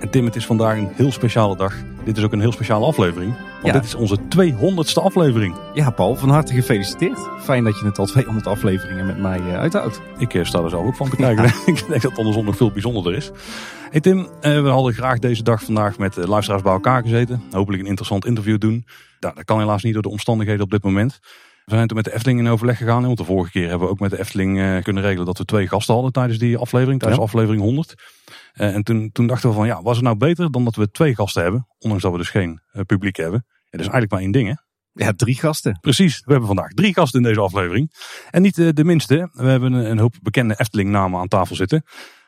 En Tim, het is vandaag een heel speciale dag. Dit is ook een heel speciale aflevering. Want Ja. dit is onze 200ste aflevering. Ja, Paul, van harte gefeliciteerd. Fijn dat je het al 200 afleveringen met mij eh, uithoudt. Ik eh, sta er zelf ook van te kijken. ik denk dat het andersom nog veel bijzonderder is. Hey Tim, eh, we hadden graag deze dag vandaag met de luisteraars bij elkaar gezeten. Hopelijk een interessant interview doen. Nou, dat kan helaas niet door de omstandigheden op dit moment. We zijn toen met de Efteling in overleg gegaan. Want de vorige keer hebben we ook met de Efteling kunnen regelen dat we twee gasten hadden tijdens die aflevering. Tijdens Ja. aflevering 100. Eh, en toen, toen dachten we van ja, was het nou beter dan dat we twee gasten hebben. Ondanks dat we dus geen eh, publiek hebben. Dat is eigenlijk maar één ding hè. Ja, drie gasten. Precies, we hebben vandaag drie gasten in deze aflevering. En niet eh, de minste, we hebben een, een hoop bekende Efteling-namen aan tafel zitten.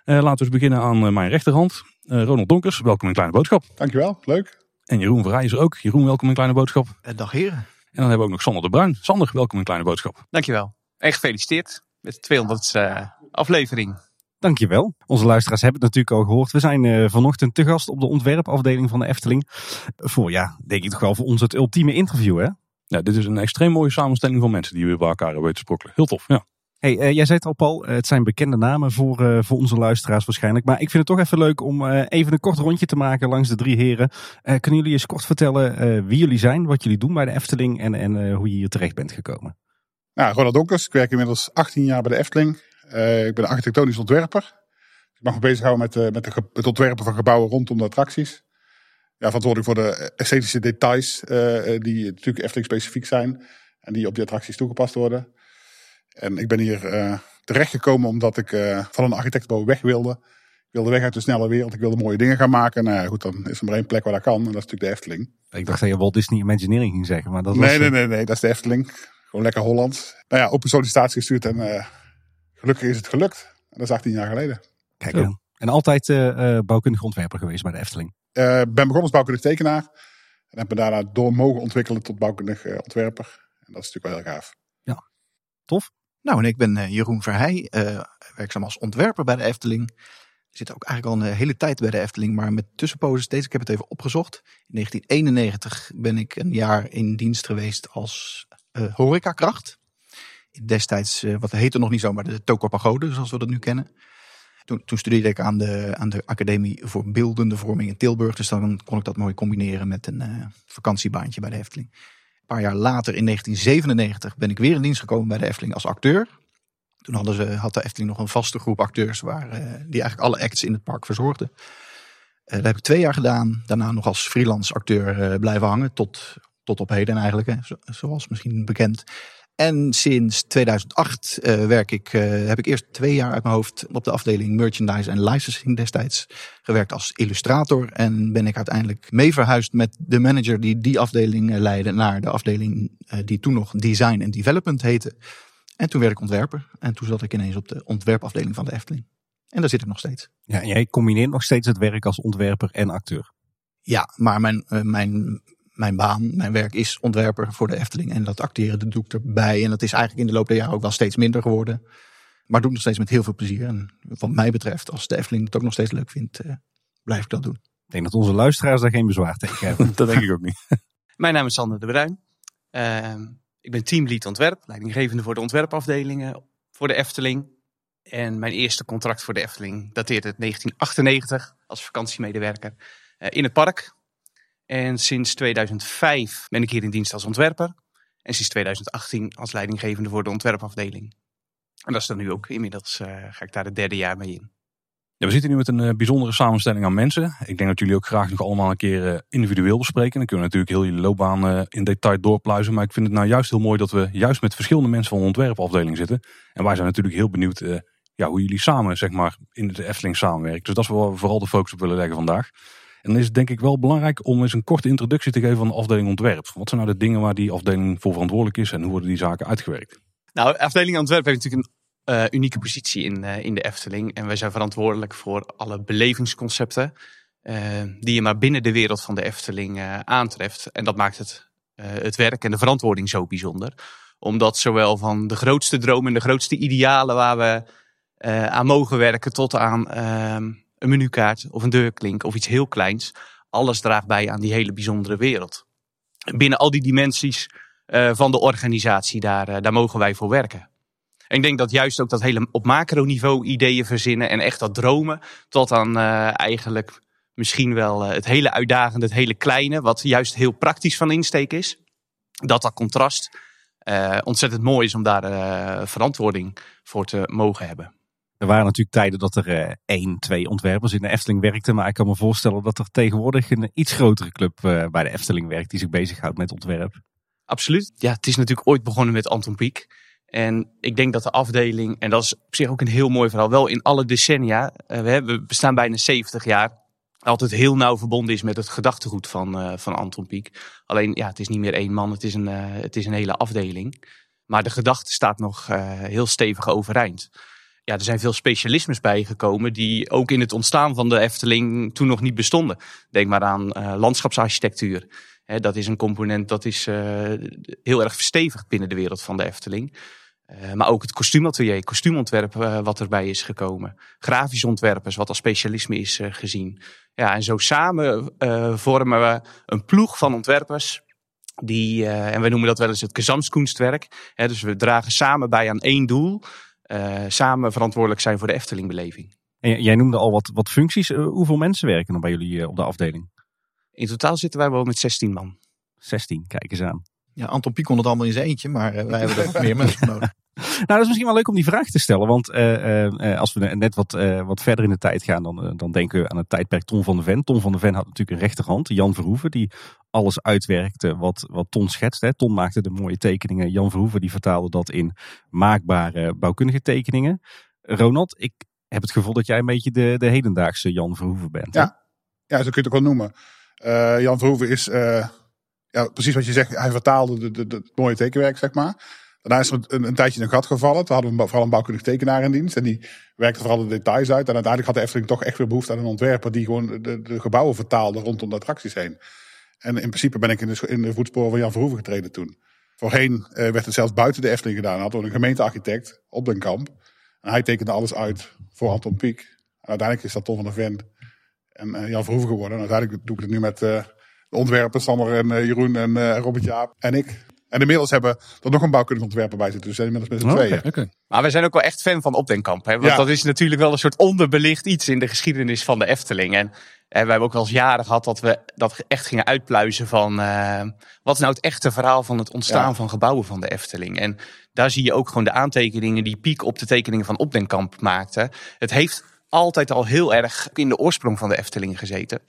Eh, laten we eens beginnen aan mijn rechterhand. Eh, Ronald Donkers, welkom in Kleine Boodschap. Dankjewel, leuk. En Jeroen Verrij is er ook. Jeroen, welkom in Kleine Boodschap. Eh, Dag heren. En dan hebben we ook nog Sander de Bruin. Sander, welkom in Kleine Boodschap. Dankjewel. En gefeliciteerd met de 200 e aflevering. Dankjewel. Onze luisteraars hebben het natuurlijk al gehoord. We zijn eh, vanochtend te gast op de ontwerpafdeling van de Efteling. Voor, ja, denk ik toch wel voor ons het ultieme interview, hè? Ja, dit is een extreem mooie samenstelling van mensen die we bij elkaar weten te sprokkelen. Heel tof, ja. Hey, eh, jij zei het al, Paul. eh, het zijn bekende namen voor, eh, voor onze luisteraars waarschijnlijk. Maar ik vind het toch even leuk om eh, even een kort rondje te maken langs de drie heren. Eh, kunnen jullie eens kort vertellen eh, wie jullie zijn, wat jullie doen bij de Efteling en, en eh, hoe je hier terecht bent gekomen? Nou, Ronald Donkers, ik werk inmiddels 18 jaar bij de Efteling. Eh, ik ben architectonisch ontwerper. Ik mag me bezighouden met, eh, met de het ontwerpen van gebouwen rondom de attracties. Ja, verantwoordelijk voor de esthetische details eh, die natuurlijk Efteling specifiek zijn. En die op die attracties toegepast worden. En ik ben hier eh terechtgekomen omdat ik van een architectenbureau weg wilde. Ik wilde weg uit de snelle wereld. Ik wilde mooie dingen gaan maken. Nou ja, goed, dan is er maar één plek waar dat kan. En dat is natuurlijk de Efteling. Ik dacht dat je Walt Disney Imagineering ging zeggen, maar dat was... Nee, nee, nee, nee, dat is de Efteling. Gewoon lekker Holland. Nou ja, open sollicitatie gestuurd en gelukkig is het gelukt. En dat is 18 jaar geleden. Kijk. En altijd eh eh, bouwkundig ontwerper geweest bij de Efteling. Eh ben begonnen als bouwkundig tekenaar. En heb me daarna door mogen ontwikkelen tot bouwkundig ontwerper. En dat is natuurlijk wel heel gaaf. Tof. Nou, en ik ben eh, Jeroen Verheij, eh, werkzaam als ontwerper bij de Efteling. Ik zit ook eigenlijk al een hele tijd bij de Efteling, maar met tussenposes steeds. Ik heb het even opgezocht. In 1991 ben ik een jaar in dienst geweest als eh horecakracht. Destijds, eh, wat heette nog niet zo, maar de Tokopagode, zoals we dat nu kennen. Toen, toen studeerde ik aan de, aan de Academie voor Beeldende Vorming in Tilburg. Dus dan kon ik dat mooi combineren met een eh, vakantiebaantje bij de Efteling. Een paar jaar later, in 1997, ben ik weer in dienst gekomen bij de Efteling als acteur. Toen hadden ze, had de Efteling nog een vaste groep acteurs waar, eh, die eigenlijk alle acts in het park verzorgden. Eh, dat heb ik twee jaar gedaan. Daarna nog als freelance acteur blijven hangen. Tot, tot op heden eigenlijk, hè, zo- zoals misschien bekend. En sinds 2008 eh, werk ik, eh, heb ik eerst twee jaar uit mijn hoofd op de afdeling merchandise en licensing destijds gewerkt als illustrator. En ben ik uiteindelijk mee verhuisd met de manager die die afdeling eh, leidde naar de afdeling die toen nog design en development heette. En toen werd ik ontwerper. En toen zat ik ineens op de ontwerpafdeling van de Efteling. En daar zit ik nog steeds. Ja, en jij combineert nog steeds het werk als ontwerper en acteur. Ja, maar mijn, mijn, mijn baan, mijn werk is ontwerper voor de Efteling. En dat acteren, dat doe ik erbij. En dat is eigenlijk in de loop der jaren ook wel steeds minder geworden. Maar doe ik nog steeds met heel veel plezier. En wat mij betreft, als de Efteling het ook nog steeds leuk vindt, eh, blijf ik dat doen. Ik denk dat onze luisteraars daar geen bezwaar tegen hebben. Dat denk ik ook niet. Mijn naam is Sander de Bruin. Ehm, ik ben teamlead ontwerp, leidinggevende voor de ontwerpafdelingen voor de Efteling. En mijn eerste contract voor de Efteling dateert uit 1998 als vakantiemedewerker eh, in het park. En sinds 2005 ben ik hier in dienst als ontwerper. En sinds 2018 als leidinggevende voor de ontwerpafdeling. En dat is dan nu ook. Inmiddels eh, ga ik daar het derde jaar mee in. We zitten nu met een eh, bijzondere samenstelling aan mensen. Ik denk dat jullie ook graag nog allemaal een keer eh, individueel bespreken. Dan kunnen we natuurlijk heel jullie loopbaan in detail doorpluizen. Maar ik vind het nou juist heel mooi dat we juist met verschillende mensen van de ontwerpafdeling zitten. En wij zijn natuurlijk heel benieuwd ja, hoe jullie samen zeg maar, in de Efteling samenwerken. Dus dat is waar we vooral de focus op willen leggen vandaag. En dan is het denk ik wel belangrijk om eens een korte introductie te geven van de afdeling ontwerp. Wat zijn nou de dingen waar die afdeling voor verantwoordelijk is en hoe worden die zaken uitgewerkt? Nou, de afdeling ontwerp heeft natuurlijk een eh, unieke positie in, eh, in de Efteling. En wij zijn verantwoordelijk voor alle belevingsconcepten eh, die je maar binnen de wereld van de Efteling aantreft. En dat maakt het, het werk en de verantwoording zo bijzonder. Omdat zowel van de grootste dromen en de grootste idealen waar we aan mogen werken tot aan ehm, een menukaart of een deurklink of iets heel kleins. alles draagt bij aan die hele bijzondere wereld. Binnen al die dimensies uh, van de organisatie, daar, uh, daar mogen wij voor werken. En ik denk dat juist ook dat hele op macroniveau ideeën verzinnen en echt dat dromen, tot aan uh, eigenlijk misschien wel het hele uitdagende, het hele kleine, wat juist heel praktisch van insteek is. Dat dat contrast ontzettend mooi is om daar verantwoording voor te mogen hebben. Er waren natuurlijk tijden dat er uh, één, twee ontwerpers in de Efteling werkten. Maar ik kan me voorstellen dat er tegenwoordig een iets grotere club uh, bij de Efteling werkt die zich bezighoudt met ontwerp. Absoluut. Ja, het is natuurlijk ooit begonnen met Anton Pieck. En ik denk dat de afdeling, en dat is op zich ook een heel mooi verhaal, wel in alle decennia, we, hebben, we bestaan bijna 70 jaar, altijd heel nauw verbonden is met het gedachtegoed van, van Anton Pieck. Alleen, ja, het is niet meer één man, het is een, het is een hele afdeling. Maar de gedachte staat nog heel stevig overeind ja, er zijn veel specialismes bijgekomen die ook in het ontstaan van de Efteling toen nog niet bestonden. Denk maar aan uh, landschapsarchitectuur. dat is een component dat is uh, heel erg verstevigd binnen de wereld van de Efteling. Uh, maar ook het kostuumatelier, kostuumontwerp wat erbij is gekomen. Grafisch ontwerpers, wat als specialisme is gezien. Ja, en zo samen vormen we een ploeg van ontwerpers die, en we noemen dat wel eens het gezamskunstwerk. dus we dragen samen bij aan één doel uh, samen verantwoordelijk zijn voor de Eftelingbeleving. En jij noemde al wat, wat functies. Uh, hoeveel mensen werken er bij jullie uh, op de afdeling? In totaal zitten wij wel met 16 man. 16, kijk eens aan. Ja, Anton Pieck kon het allemaal in zijn eentje, maar wij hebben er meer mensen nodig. Nou, dat is misschien wel leuk om die vraag te stellen. Want uh, als we net wat, wat verder in de tijd gaan, dan, dan denken we aan het tijdperk Ton van de Ven. Ton van de Ven had natuurlijk een rechterhand, Jan Verhoeven, die alles uitwerkte wat, wat Ton schetste. Hè. Ton maakte de mooie tekeningen. Jan Verhoeven die vertaalde dat in maakbare bouwkundige tekeningen. Ronald, ik heb het gevoel dat jij een beetje de, de hedendaagse Jan Verhoeven bent. Ja, ja zo kun je het ook wel noemen. Jan Verhoeven is, ja, precies wat je zegt, hij vertaalde de, de, de, het mooie tekenwerk, zeg maar. Daarna is er een, een, tijdje een gat gevallen. Toen hadden we vooral een bouwkundig tekenaar in dienst. En die werkte vooral de details uit. En uiteindelijk had de Efteling toch echt weer behoefte aan een ontwerper die gewoon de, de gebouwen vertaalde rondom de attracties heen. En in principe ben ik in de, voetsporen van Jan Verhoeven getreden toen. Voorheen uh, werd het zelfs buiten de Efteling gedaan. Had door een gemeentearchitect op den kamp. En hij tekende alles uit voor Anton Pieck. En uiteindelijk is dat Ton van der Ven en uh, Jan Verhoeven geworden. En uiteindelijk doe ik het nu met uh, de ontwerpers, Sander en Jeroen en Robert Jaap en ik. En inmiddels hebben er nog een bouwkundig ontwerper bij zitten. Dus zijn inmiddels met z'n tweeën. Okay. Maar wij zijn ook wel echt fan van Opdenkamp. Hè? Want ja. dat is natuurlijk wel een soort onderbelicht iets in de geschiedenis van de Efteling. En, en we hebben ook wel eens jaren gehad dat we dat echt gingen uitpluizen van... Uh, wat is nou het echte verhaal van het ontstaan ja. van gebouwen van de Efteling. En daar zie je ook gewoon de aantekeningen die Piek op de tekeningen van Opdenkamp maakte. Het heeft altijd al heel erg in de oorsprong van de Efteling gezeten.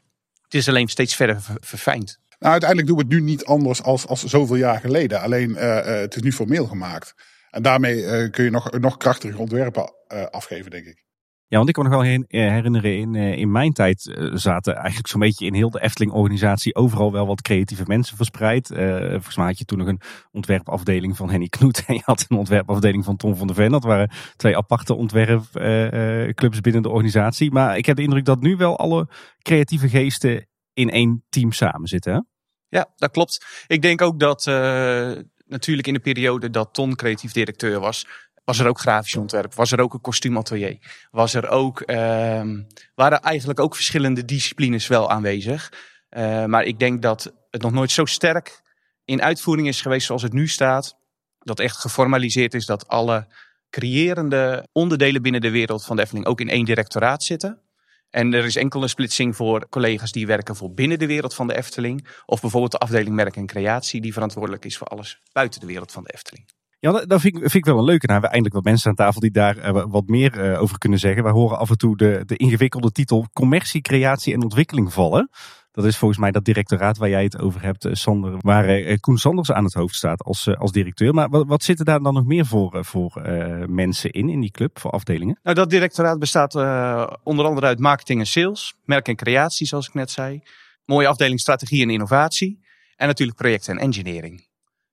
Het is alleen steeds verder verfijnd. Nou, uiteindelijk doen we het nu niet anders als, als zoveel jaar geleden. Alleen uh, uh, het is nu formeel gemaakt. En daarmee uh, kun je nog, nog krachtiger ontwerpen afgeven, denk ik. Ja, want ik kan me nog wel herinneren, in, in mijn tijd zaten eigenlijk zo'n beetje in heel de Efteling-organisatie overal wel wat creatieve mensen verspreid. Uh, volgens mij had je toen nog een ontwerpafdeling van Henny Knoet en je had een ontwerpafdeling van Tom van der Ven. Dat waren twee aparte ontwerpclubs binnen de organisatie. Maar ik heb de indruk dat nu wel alle creatieve geesten in één team samen zitten. Ja, dat klopt. Ik denk ook dat uh, natuurlijk in de periode dat Ton creatief directeur was, was er ook grafisch ontwerp, was er ook een kostuumatelier, was er ook, uh, waren eigenlijk ook verschillende disciplines wel aanwezig. Uh, maar ik denk dat het nog nooit zo sterk in uitvoering is geweest zoals het nu staat. Dat echt geformaliseerd is dat alle creërende onderdelen binnen de wereld van de ook in één directoraat zitten. En er is enkel een splitsing voor collega's die werken voor binnen de wereld van de Efteling. Of bijvoorbeeld de afdeling merk en creatie, die verantwoordelijk is voor alles buiten de wereld van de Efteling. Ja, dat vind ik, vind ik wel een leuke. Nou, we hebben eindelijk wat mensen aan tafel die daar uh, wat meer uh, over kunnen zeggen. Wij horen af en toe de, de ingewikkelde titel commercie, creatie en ontwikkeling vallen. Dat is volgens mij dat directoraat waar jij het over hebt, Sander, waar uh, Koen Sanders aan het hoofd staat als, als directeur. Maar wat, wat zitten daar dan nog meer voor, voor mensen in, in die club, voor afdelingen? Nou, dat directoraat bestaat onder andere uit marketing en sales, merk en creatie, zoals ik net zei. Mooie afdeling strategie en innovatie. En natuurlijk projecten en engineering.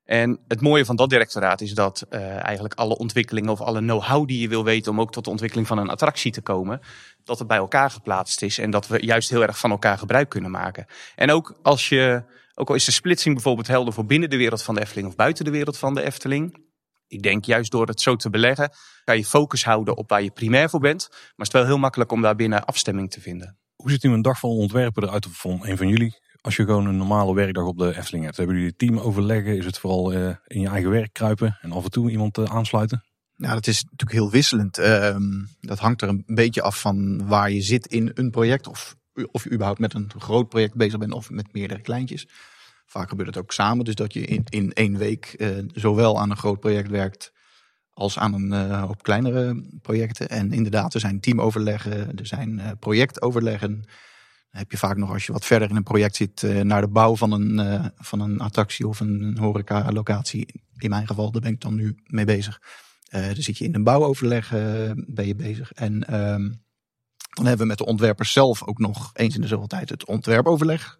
En het mooie van dat directoraat is dat uh, eigenlijk alle ontwikkelingen of alle know-how die je wil weten om ook tot de ontwikkeling van een attractie te komen, dat het bij elkaar geplaatst is en dat we juist heel erg van elkaar gebruik kunnen maken. En ook als je, ook al is de splitsing bijvoorbeeld helder voor binnen de wereld van de Efteling of buiten de wereld van de Efteling. Ik denk juist door het zo te beleggen, kan je focus houden op waar je primair voor bent. Maar het is wel heel makkelijk om daar binnen afstemming te vinden. Hoe ziet nu een dag van ontwerpen eruit van een van jullie? Als je gewoon een normale werkdag op de Efteling hebt. Hebben jullie team overleggen? Is het vooral uh, in je eigen werk kruipen en af en toe iemand uh, aansluiten? Nou, dat is natuurlijk heel wisselend. Uh, dat hangt er een beetje af van waar je zit in een project. Of, of je überhaupt met een groot project bezig bent of met meerdere kleintjes. Vaak gebeurt het ook samen. Dus dat je in, in één week zowel aan een groot project werkt als aan een uh, hoop kleinere projecten. En inderdaad, er zijn teamoverleggen, er zijn projectoverleggen. Heb je vaak nog, als je wat verder in een project zit, uh, naar de bouw van een, van een attractie of een horeca-locatie. In mijn geval, daar ben ik dan nu mee bezig. dan zit je in een bouwoverleg, ben je bezig. En ehm, dan hebben we met de ontwerpers zelf ook nog eens in de zoveel tijd het ontwerpoverleg.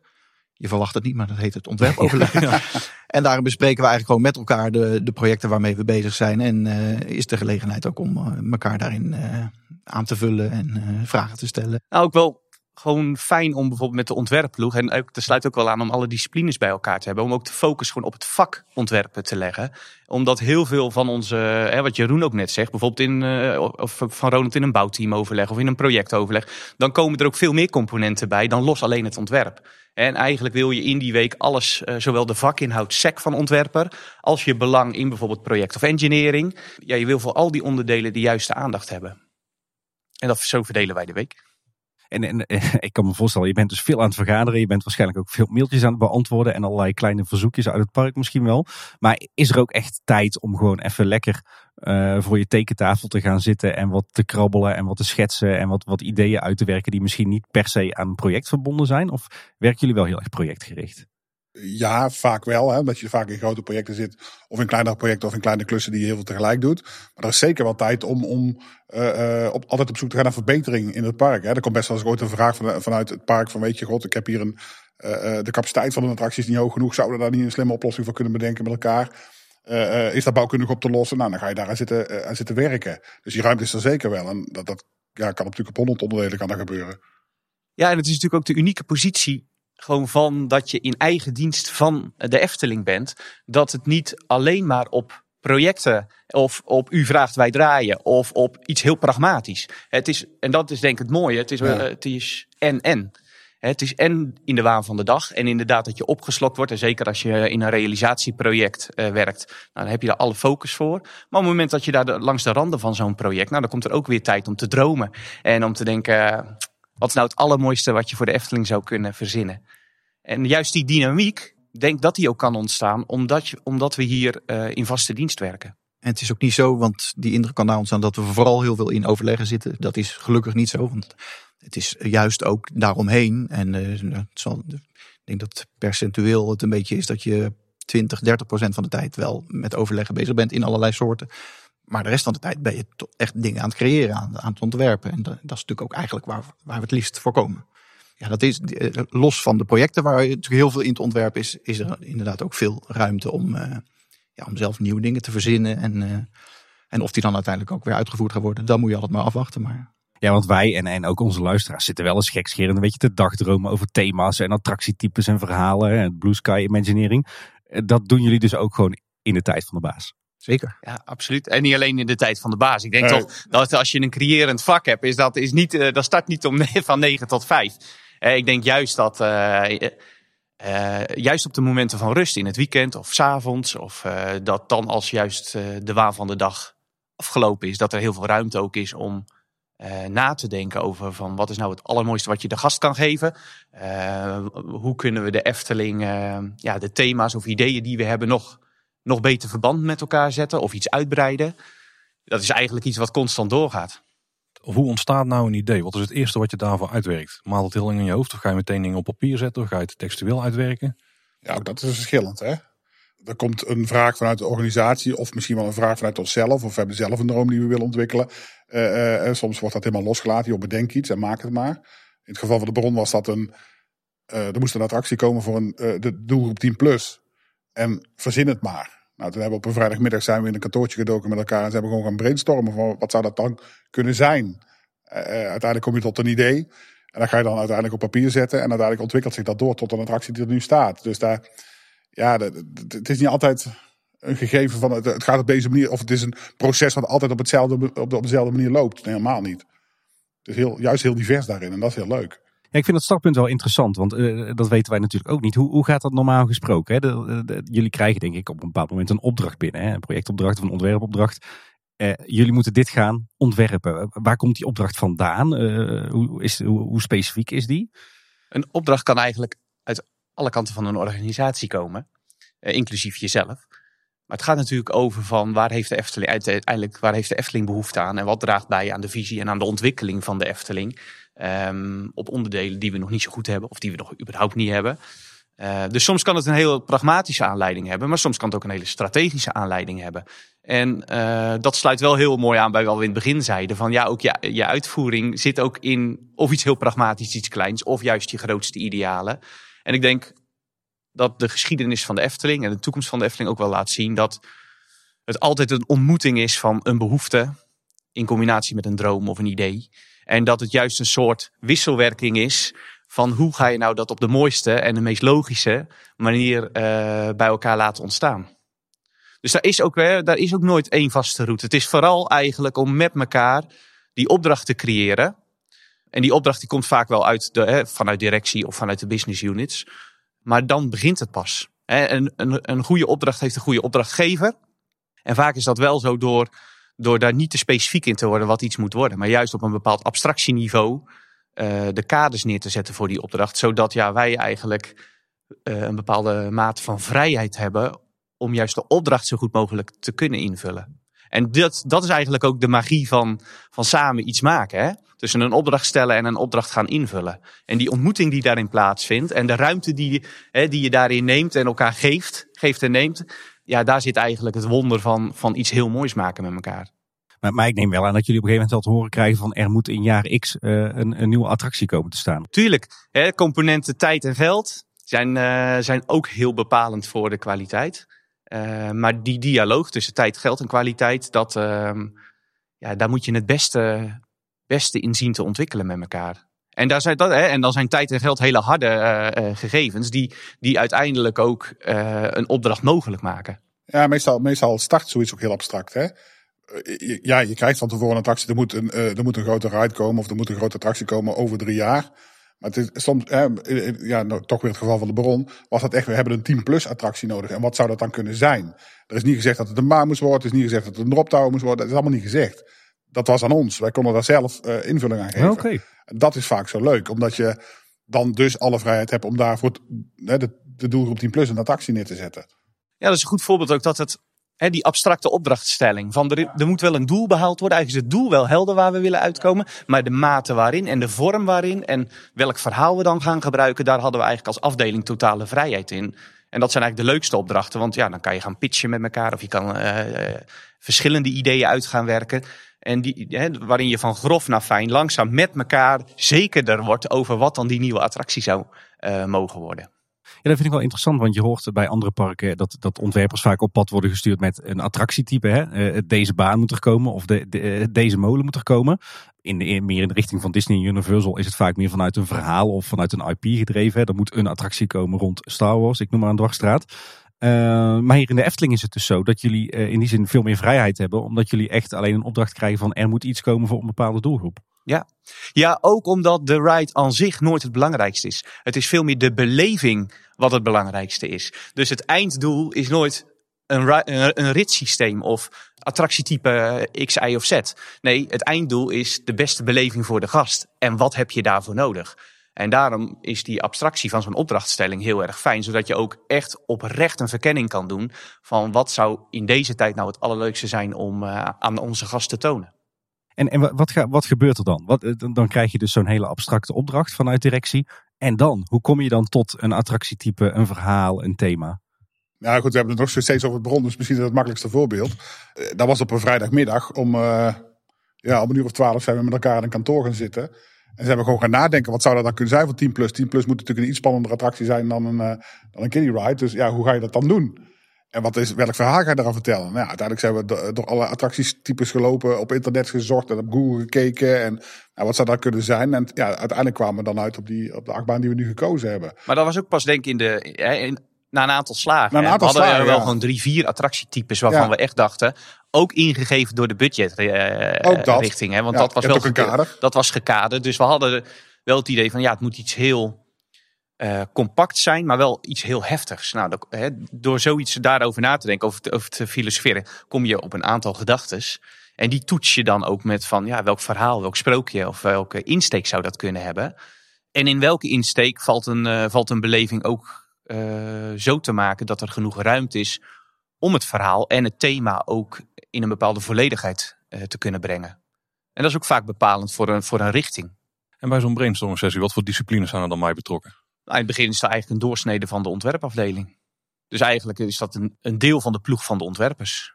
Je verwacht het niet, maar dat heet het ontwerpoverleg. En daarin bespreken we eigenlijk gewoon met elkaar de, de projecten waarmee we bezig zijn. En uh, is de gelegenheid ook om uh, elkaar daarin uh, aan te vullen en vragen te stellen. Nou, ook wel gewoon fijn om bijvoorbeeld met de ontwerpploeg. En ook, dat sluit ook wel aan om alle disciplines bij elkaar te hebben. Om ook de focus gewoon op het vak ontwerpen te leggen. Omdat heel veel van onze, hè, wat Jeroen ook net zegt, bijvoorbeeld in, of van Ronald in een bouwteam overleg of in een projectoverleg. Dan komen er ook veel meer componenten bij dan los alleen het ontwerp. En eigenlijk wil je in die week alles, uh, zowel de vakinhoud SEC van ontwerper, als je belang in bijvoorbeeld project of engineering. Ja, je wil voor al die onderdelen de juiste aandacht hebben. En dat, zo verdelen wij de week. En, en ik kan me voorstellen, je bent dus veel aan het vergaderen. Je bent waarschijnlijk ook veel mailtjes aan het beantwoorden. En allerlei kleine verzoekjes uit het park misschien wel. Maar is er ook echt tijd om gewoon even lekker uh, voor je tekentafel te gaan zitten. En wat te krabbelen en wat te schetsen. En wat, wat ideeën uit te werken die misschien niet per se aan een project verbonden zijn? Of werken jullie wel heel erg projectgericht? Ja, vaak wel. Hè, omdat je vaak in grote projecten zit. Of in kleinere projecten of in kleine klussen die je heel veel tegelijk doet. Maar er is zeker wel tijd om, om uh, op, altijd op zoek te gaan naar verbetering in het park. Hè. Er komt best wel eens ooit een vraag van, vanuit het park van weet je god, ik heb hier een, uh, de capaciteit van een attractie is niet hoog genoeg. Zouden we daar niet een slimme oplossing voor kunnen bedenken met elkaar? is dat bouwkundig op te lossen? Nou, dan ga je daar aan zitten, aan zitten werken. Dus die ruimte is er zeker wel. En dat, dat ja, kan natuurlijk op honderd onderdelen kan dat gebeuren. Ja, en het is natuurlijk ook de unieke positie gewoon van dat je in eigen dienst van de Efteling bent. Dat het niet alleen maar op projecten of op u vraagt wij draaien of op iets heel pragmatisch. Het is, en dat is denk ik het mooie, het is, ja. het is en en. Het is en in de waan van de dag en inderdaad dat je opgeslokt wordt. En zeker als je in een realisatieproject uh, werkt, nou, dan heb je daar alle focus voor. Maar op het moment dat je daar de, langs de randen van zo'n project, nou, dan komt er ook weer tijd om te dromen. En om te denken, wat is nou het allermooiste wat je voor de Efteling zou kunnen verzinnen? En juist die dynamiek, denk dat die ook kan ontstaan, omdat, je, omdat we hier uh, in vaste dienst werken. En het is ook niet zo, want die indruk kan daar ontstaan dat we vooral heel veel in overleggen zitten. Dat is gelukkig niet zo, want het is juist ook daaromheen. En het zal, ik denk dat percentueel het een beetje is dat je 20, 30 procent van de tijd wel met overleggen bezig bent in allerlei soorten. Maar de rest van de tijd ben je echt dingen aan het creëren, aan, het ontwerpen. En dat, is natuurlijk ook eigenlijk waar, waar we het liefst voor komen. Ja, dat is eh, los van de projecten waar je natuurlijk heel veel in te ontwerpen is, is er inderdaad ook veel ruimte om, uh, ja, om zelf nieuwe dingen te verzinnen. En, uh, en of die dan uiteindelijk ook weer uitgevoerd gaan worden, dan moet je altijd maar afwachten. Maar... Ja, want wij en, en ook onze luisteraars zitten wel eens gekscherend een beetje te dagdromen over thema's en attractietypes en verhalen. En Blue Sky Imagineering. Dat doen jullie dus ook gewoon in de tijd van de baas. Zeker. Ja, absoluut. En niet alleen in de tijd van de baas. Ik denk nee. toch dat als je een creërend vak hebt, is dat, is niet, uh, dat start niet om van 9 tot 5. Uh, ik denk juist dat uh, juist op de momenten van rust in het weekend of s avonds, of dat dan als juist de waan van de dag afgelopen is, dat er heel veel ruimte ook is om na te denken over van wat is nou het allermooiste wat je de gast kan geven. hoe kunnen we de Efteling, ja, de thema's of ideeën die we hebben nog nog beter verband met elkaar zetten of iets uitbreiden. Dat is eigenlijk iets wat constant doorgaat. Hoe ontstaat nou een idee? Wat is het eerste wat je daarvoor uitwerkt? Maalt het heel lang in je hoofd of ga je meteen dingen op papier zetten of ga je het textueel uitwerken? Ja, ook dat is verschillend hè. Er komt een vraag vanuit de organisatie of misschien wel een vraag vanuit onszelf. Of we hebben zelf een droom die we willen ontwikkelen. Uh, uh, soms wordt dat helemaal losgelaten. Je bedenk iets en maak het maar. In het geval van de bron was dat een... Uh, er moest een attractie komen voor een, de doelgroep 10 plus. En verzin het maar. Nou, toen hebben op een vrijdagmiddag zijn we in een kantoortje gedoken met elkaar. En ze hebben gewoon gaan brainstormen van wat zou dat dan kunnen zijn. Uh, uiteindelijk kom je tot een idee. En dan ga je dan uiteindelijk op papier zetten. En uiteindelijk ontwikkelt zich dat door tot een attractie die er nu staat. Dus daar, ja, het is niet altijd een gegeven van het, het gaat op deze manier. Of het is een proces wat altijd op, hetzelfde, op, op dezelfde manier loopt. Helemaal niet. Het is heel, juist heel divers daarin en dat is heel leuk. Ja, ik vind dat startpunt wel interessant, want uh, dat weten wij natuurlijk ook niet. Hoe, hoe gaat dat normaal gesproken? Hè? Jullie krijgen denk ik op een bepaald moment een opdracht binnen, hè? een projectopdracht of een ontwerpopdracht. Uh, jullie moeten dit gaan ontwerpen. Waar komt die opdracht vandaan? Hoe, is, hoe specifiek is die? Een opdracht kan eigenlijk uit alle kanten van een organisatie komen, inclusief jezelf. Maar het gaat natuurlijk over van waar heeft de Efteling uiteindelijk waar heeft de Efteling behoefte aan en wat draagt bij aan de visie en aan de ontwikkeling van de Efteling. Um, op onderdelen die we nog niet zo goed hebben of die we nog überhaupt niet hebben. Uh, dus soms kan het een heel pragmatische aanleiding hebben, maar soms kan het ook een hele strategische aanleiding hebben. En uh, dat sluit wel heel mooi aan bij wat we in het begin zeiden. Van ja, ook je, je uitvoering zit ook in of iets heel pragmatisch, iets kleins, of juist je grootste idealen. En ik denk dat de geschiedenis van de Efteling en de toekomst van de Efteling ook wel laat zien dat het altijd een ontmoeting is van een behoefte in combinatie met een droom of een idee. En dat het juist een soort wisselwerking is van hoe ga je nou dat op de mooiste en de meest logische manier uh, bij elkaar laten ontstaan. Dus daar is, ook, hè, daar is ook nooit één vaste route. Het is vooral eigenlijk om met elkaar die opdracht te creëren. En die opdracht die komt vaak wel uit de, hè, vanuit directie of vanuit de business units. Maar dan begint het pas. Een, een, een goede opdracht heeft een goede opdrachtgever. En vaak is dat wel zo door, door daar niet te specifiek in te worden wat iets moet worden. Maar juist op een bepaald abstractieniveau uh, de kaders neer te zetten voor die opdracht. Zodat ja, wij eigenlijk uh, een bepaalde mate van vrijheid hebben om juist de opdracht zo goed mogelijk te kunnen invullen. En dat, dat is eigenlijk ook de magie van, van samen iets maken. Hè? Tussen een opdracht stellen en een opdracht gaan invullen. En die ontmoeting die daarin plaatsvindt en de ruimte die, hè, die je daarin neemt en elkaar geeft, geeft en neemt. Ja, daar zit eigenlijk het wonder van, van iets heel moois maken met elkaar. Maar, maar ik neem wel aan dat jullie op een gegeven moment wel te horen krijgen van er moet in jaar X uh, een, een nieuwe attractie komen te staan. Tuurlijk, hè, componenten tijd en geld zijn, uh, zijn ook heel bepalend voor de kwaliteit. Uh, maar die dialoog tussen tijd, geld en kwaliteit, dat, uh, ja, daar moet je het beste, beste in zien te ontwikkelen met elkaar. En, daar zijn dat, hè, en dan zijn tijd en geld hele harde uh, gegevens die, die uiteindelijk ook een opdracht mogelijk maken. Ja, meestal, meestal start zoiets ook heel abstract. Hè? Ja, je krijgt van tevoren een attractie, er moet een, er moet een grote ride komen of er moet een grote attractie komen over drie jaar. Maar het is soms, ja, nou, toch weer het geval van de Baron, was dat echt, we hebben een 10 plus attractie nodig. En wat zou dat dan kunnen zijn? Er is niet gezegd dat het een maan moest worden, het is niet gezegd dat het een drop tower moest worden, dat is allemaal niet gezegd. Dat was aan ons. Wij konden daar zelf uh, invulling aan geven. Okay. Dat is vaak zo leuk, omdat je dan dus alle vrijheid hebt om daar voor de, de doelgroep 10 plus een attractie neer te zetten. Ja, dat is een goed voorbeeld ook dat het He, die abstracte opdrachtstelling. Van er, moet wel een doel behaald worden. Eigenlijk is het doel wel helder waar we willen uitkomen. Maar de mate waarin en de vorm waarin en welk verhaal we dan gaan gebruiken, daar hadden we eigenlijk als afdeling totale vrijheid in. En dat zijn eigenlijk de leukste opdrachten. Want ja, dan kan je gaan pitchen met elkaar of je kan uh, verschillende ideeën uit gaan werken. En die, waarin je van grof naar fijn langzaam met elkaar zekerder wordt over wat dan die nieuwe attractie zou uh, mogen worden. Ja, dat vind ik wel interessant, want je hoort bij andere parken dat, dat ontwerpers vaak op pad worden gestuurd met een attractietype. Hè? Uh, deze baan moet er komen of de, eh, deze molen moet er komen. In meer in de richting van Disney Universal is het vaak meer vanuit een verhaal of vanuit een IP gedreven. Hè? Er moet een attractie komen rond Star Wars, ik noem maar een dwarsstraat. Uh, maar hier in de Efteling is het dus zo dat jullie in die zin veel meer vrijheid hebben. Omdat jullie echt alleen een opdracht krijgen van er moet iets komen voor een bepaalde doelgroep. Ja. ja, ook omdat de ride aan zich nooit het belangrijkste is. Het is veel meer de beleving wat het belangrijkste is. Dus het einddoel is nooit een, een ritssysteem of attractietype X, Y of Z. Nee, het einddoel is de beste beleving voor de gast. En wat heb je daarvoor nodig? En daarom is die abstractie van zo'n opdrachtstelling heel erg fijn, zodat je ook echt oprecht een verkenning kan doen van wat zou in deze tijd nou het allerleukste zijn om uh, aan onze gast te tonen. En, en wat, wat gebeurt er dan? Wat, eh, dan krijg je dus zo'n hele abstracte opdracht vanuit directie. En dan? Hoe kom je dan tot een attractietype, een verhaal, een thema? Nou goed, we hebben het nog steeds over het bron, dus misschien is dat het makkelijkste voorbeeld. Eh, dat was op een vrijdagmiddag om, uh, ja, om een uur of twaalf zijn we met elkaar in een kantoor gaan zitten. En ze hebben gewoon gaan nadenken, wat zou dat dan kunnen zijn voor 10 plus? 10 plus moet natuurlijk een iets spannendere attractie zijn dan een, uh, dan een kiddie ride. Dus ja, hoe ga je dat dan doen? En wat is, welk verhaal ga je daarvan vertellen? Nou ja, uiteindelijk zijn we door alle attractietypes gelopen, op internet gezocht en op Google gekeken. En nou, wat zou dat kunnen zijn? En ja, uiteindelijk kwamen we dan uit op, die, op de achtbaan die we nu gekozen hebben. Maar dat was ook pas denk ik in de, in, na een aantal slagen. Na een aantal we hadden slagen, wel ja. gewoon drie, vier attractietypes waarvan Ja. we echt dachten, ook ingegeven door de budget eh. Hè? Want dat was wel hebt ook een geke- kader. Dat was gekaderd. Dus we hadden wel het idee van ja, het moet iets heel eh, compact zijn, maar wel iets heel heftigs. Nou, door zoiets daarover na te denken, over te, over te filosoferen, kom je op een aantal gedachten. En die toets je dan ook met van ja, welk verhaal, welk sprookje of welke insteek zou dat kunnen hebben. En in welke insteek valt een, uh, valt een beleving ook uh, zo te maken dat er genoeg ruimte is om het verhaal en het thema ook in een bepaalde volledigheid te kunnen brengen. En dat is ook vaak bepalend voor een, voor een richting. En bij zo'n brainstorming sessie, wat voor disciplines zijn er dan bij betrokken? In het begin is dat eigenlijk een doorsnede van de ontwerpafdeling. Dus eigenlijk is dat een, een deel van de ploeg van de ontwerpers.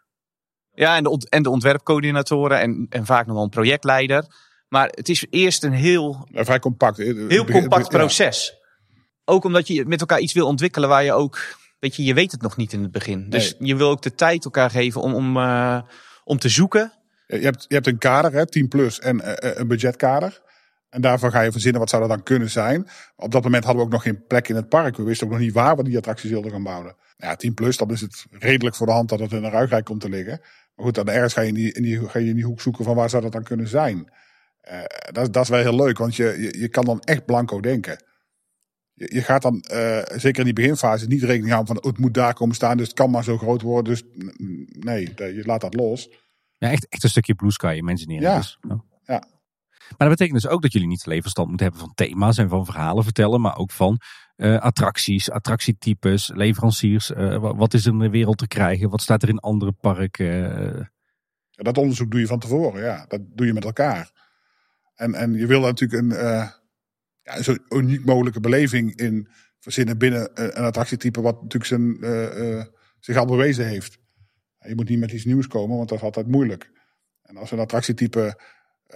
Ja, en de, en de ontwerpcoördinatoren en, en vaak nog wel een projectleider. Maar het is eerst een heel, Ja, vrij compact. heel compact proces. Ook omdat je met elkaar iets wil ontwikkelen waar je ook, weet je, je weet het nog niet in het begin. Dus je wil ook de tijd elkaar geven om, om, uh, om te zoeken. Je hebt, je hebt een kader, hè, 10 plus en uh, een budgetkader. En daarvan ga je verzinnen wat zou dat dan kunnen zijn. Op dat moment hadden we ook nog geen plek in het park. We wisten ook nog niet waar we die attracties wilden gaan bouwen. Ja, 10 plus, dan is het redelijk voor de hand dat het in een ruigrijk komt te liggen. Maar goed, dan ergens ga je in die, in die, ga je in die hoek zoeken van waar zou dat dan kunnen zijn. Uh, dat, dat is wel heel leuk, want je, je, je kan dan echt blanco denken. Je, je gaat dan, uh, zeker in die beginfase, niet rekening houden van het moet daar komen staan, dus het kan maar zo groot worden. Dus nee, je laat dat los. Ja, echt, echt een stukje blue sky imagineren. Ja. Dus. Oh. ja. Maar dat betekent dus ook dat jullie niet alleen verstand moeten hebben van thema's en van verhalen vertellen, maar ook van uh, attracties, attractietypes, leveranciers. Uh, wat is er in de wereld te krijgen? Wat staat er in andere parken? Dat onderzoek doe je van tevoren, ja. Dat doe je met elkaar. En, en je wil natuurlijk een, ja, zo uniek mogelijke beleving in verzinnen binnen een attractietype wat natuurlijk zijn, zich al bewezen heeft. Je moet niet met iets nieuws komen, want dat is altijd moeilijk. En als een attractietype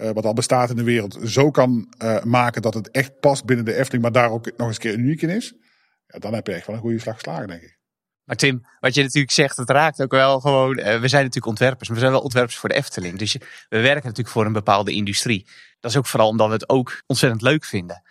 uh, wat al bestaat in de wereld, zo kan uh, maken dat het echt past binnen de Efteling, maar daar ook nog eens een keer uniek in is, ja, dan heb je echt wel een goede slag geslagen, denk ik. Maar Tim, wat je natuurlijk zegt, het raakt ook wel gewoon. Uh, we zijn natuurlijk ontwerpers, maar we zijn wel ontwerpers voor de Efteling. Dus we werken natuurlijk voor een bepaalde industrie. Dat is ook vooral omdat we het ook ontzettend leuk vinden.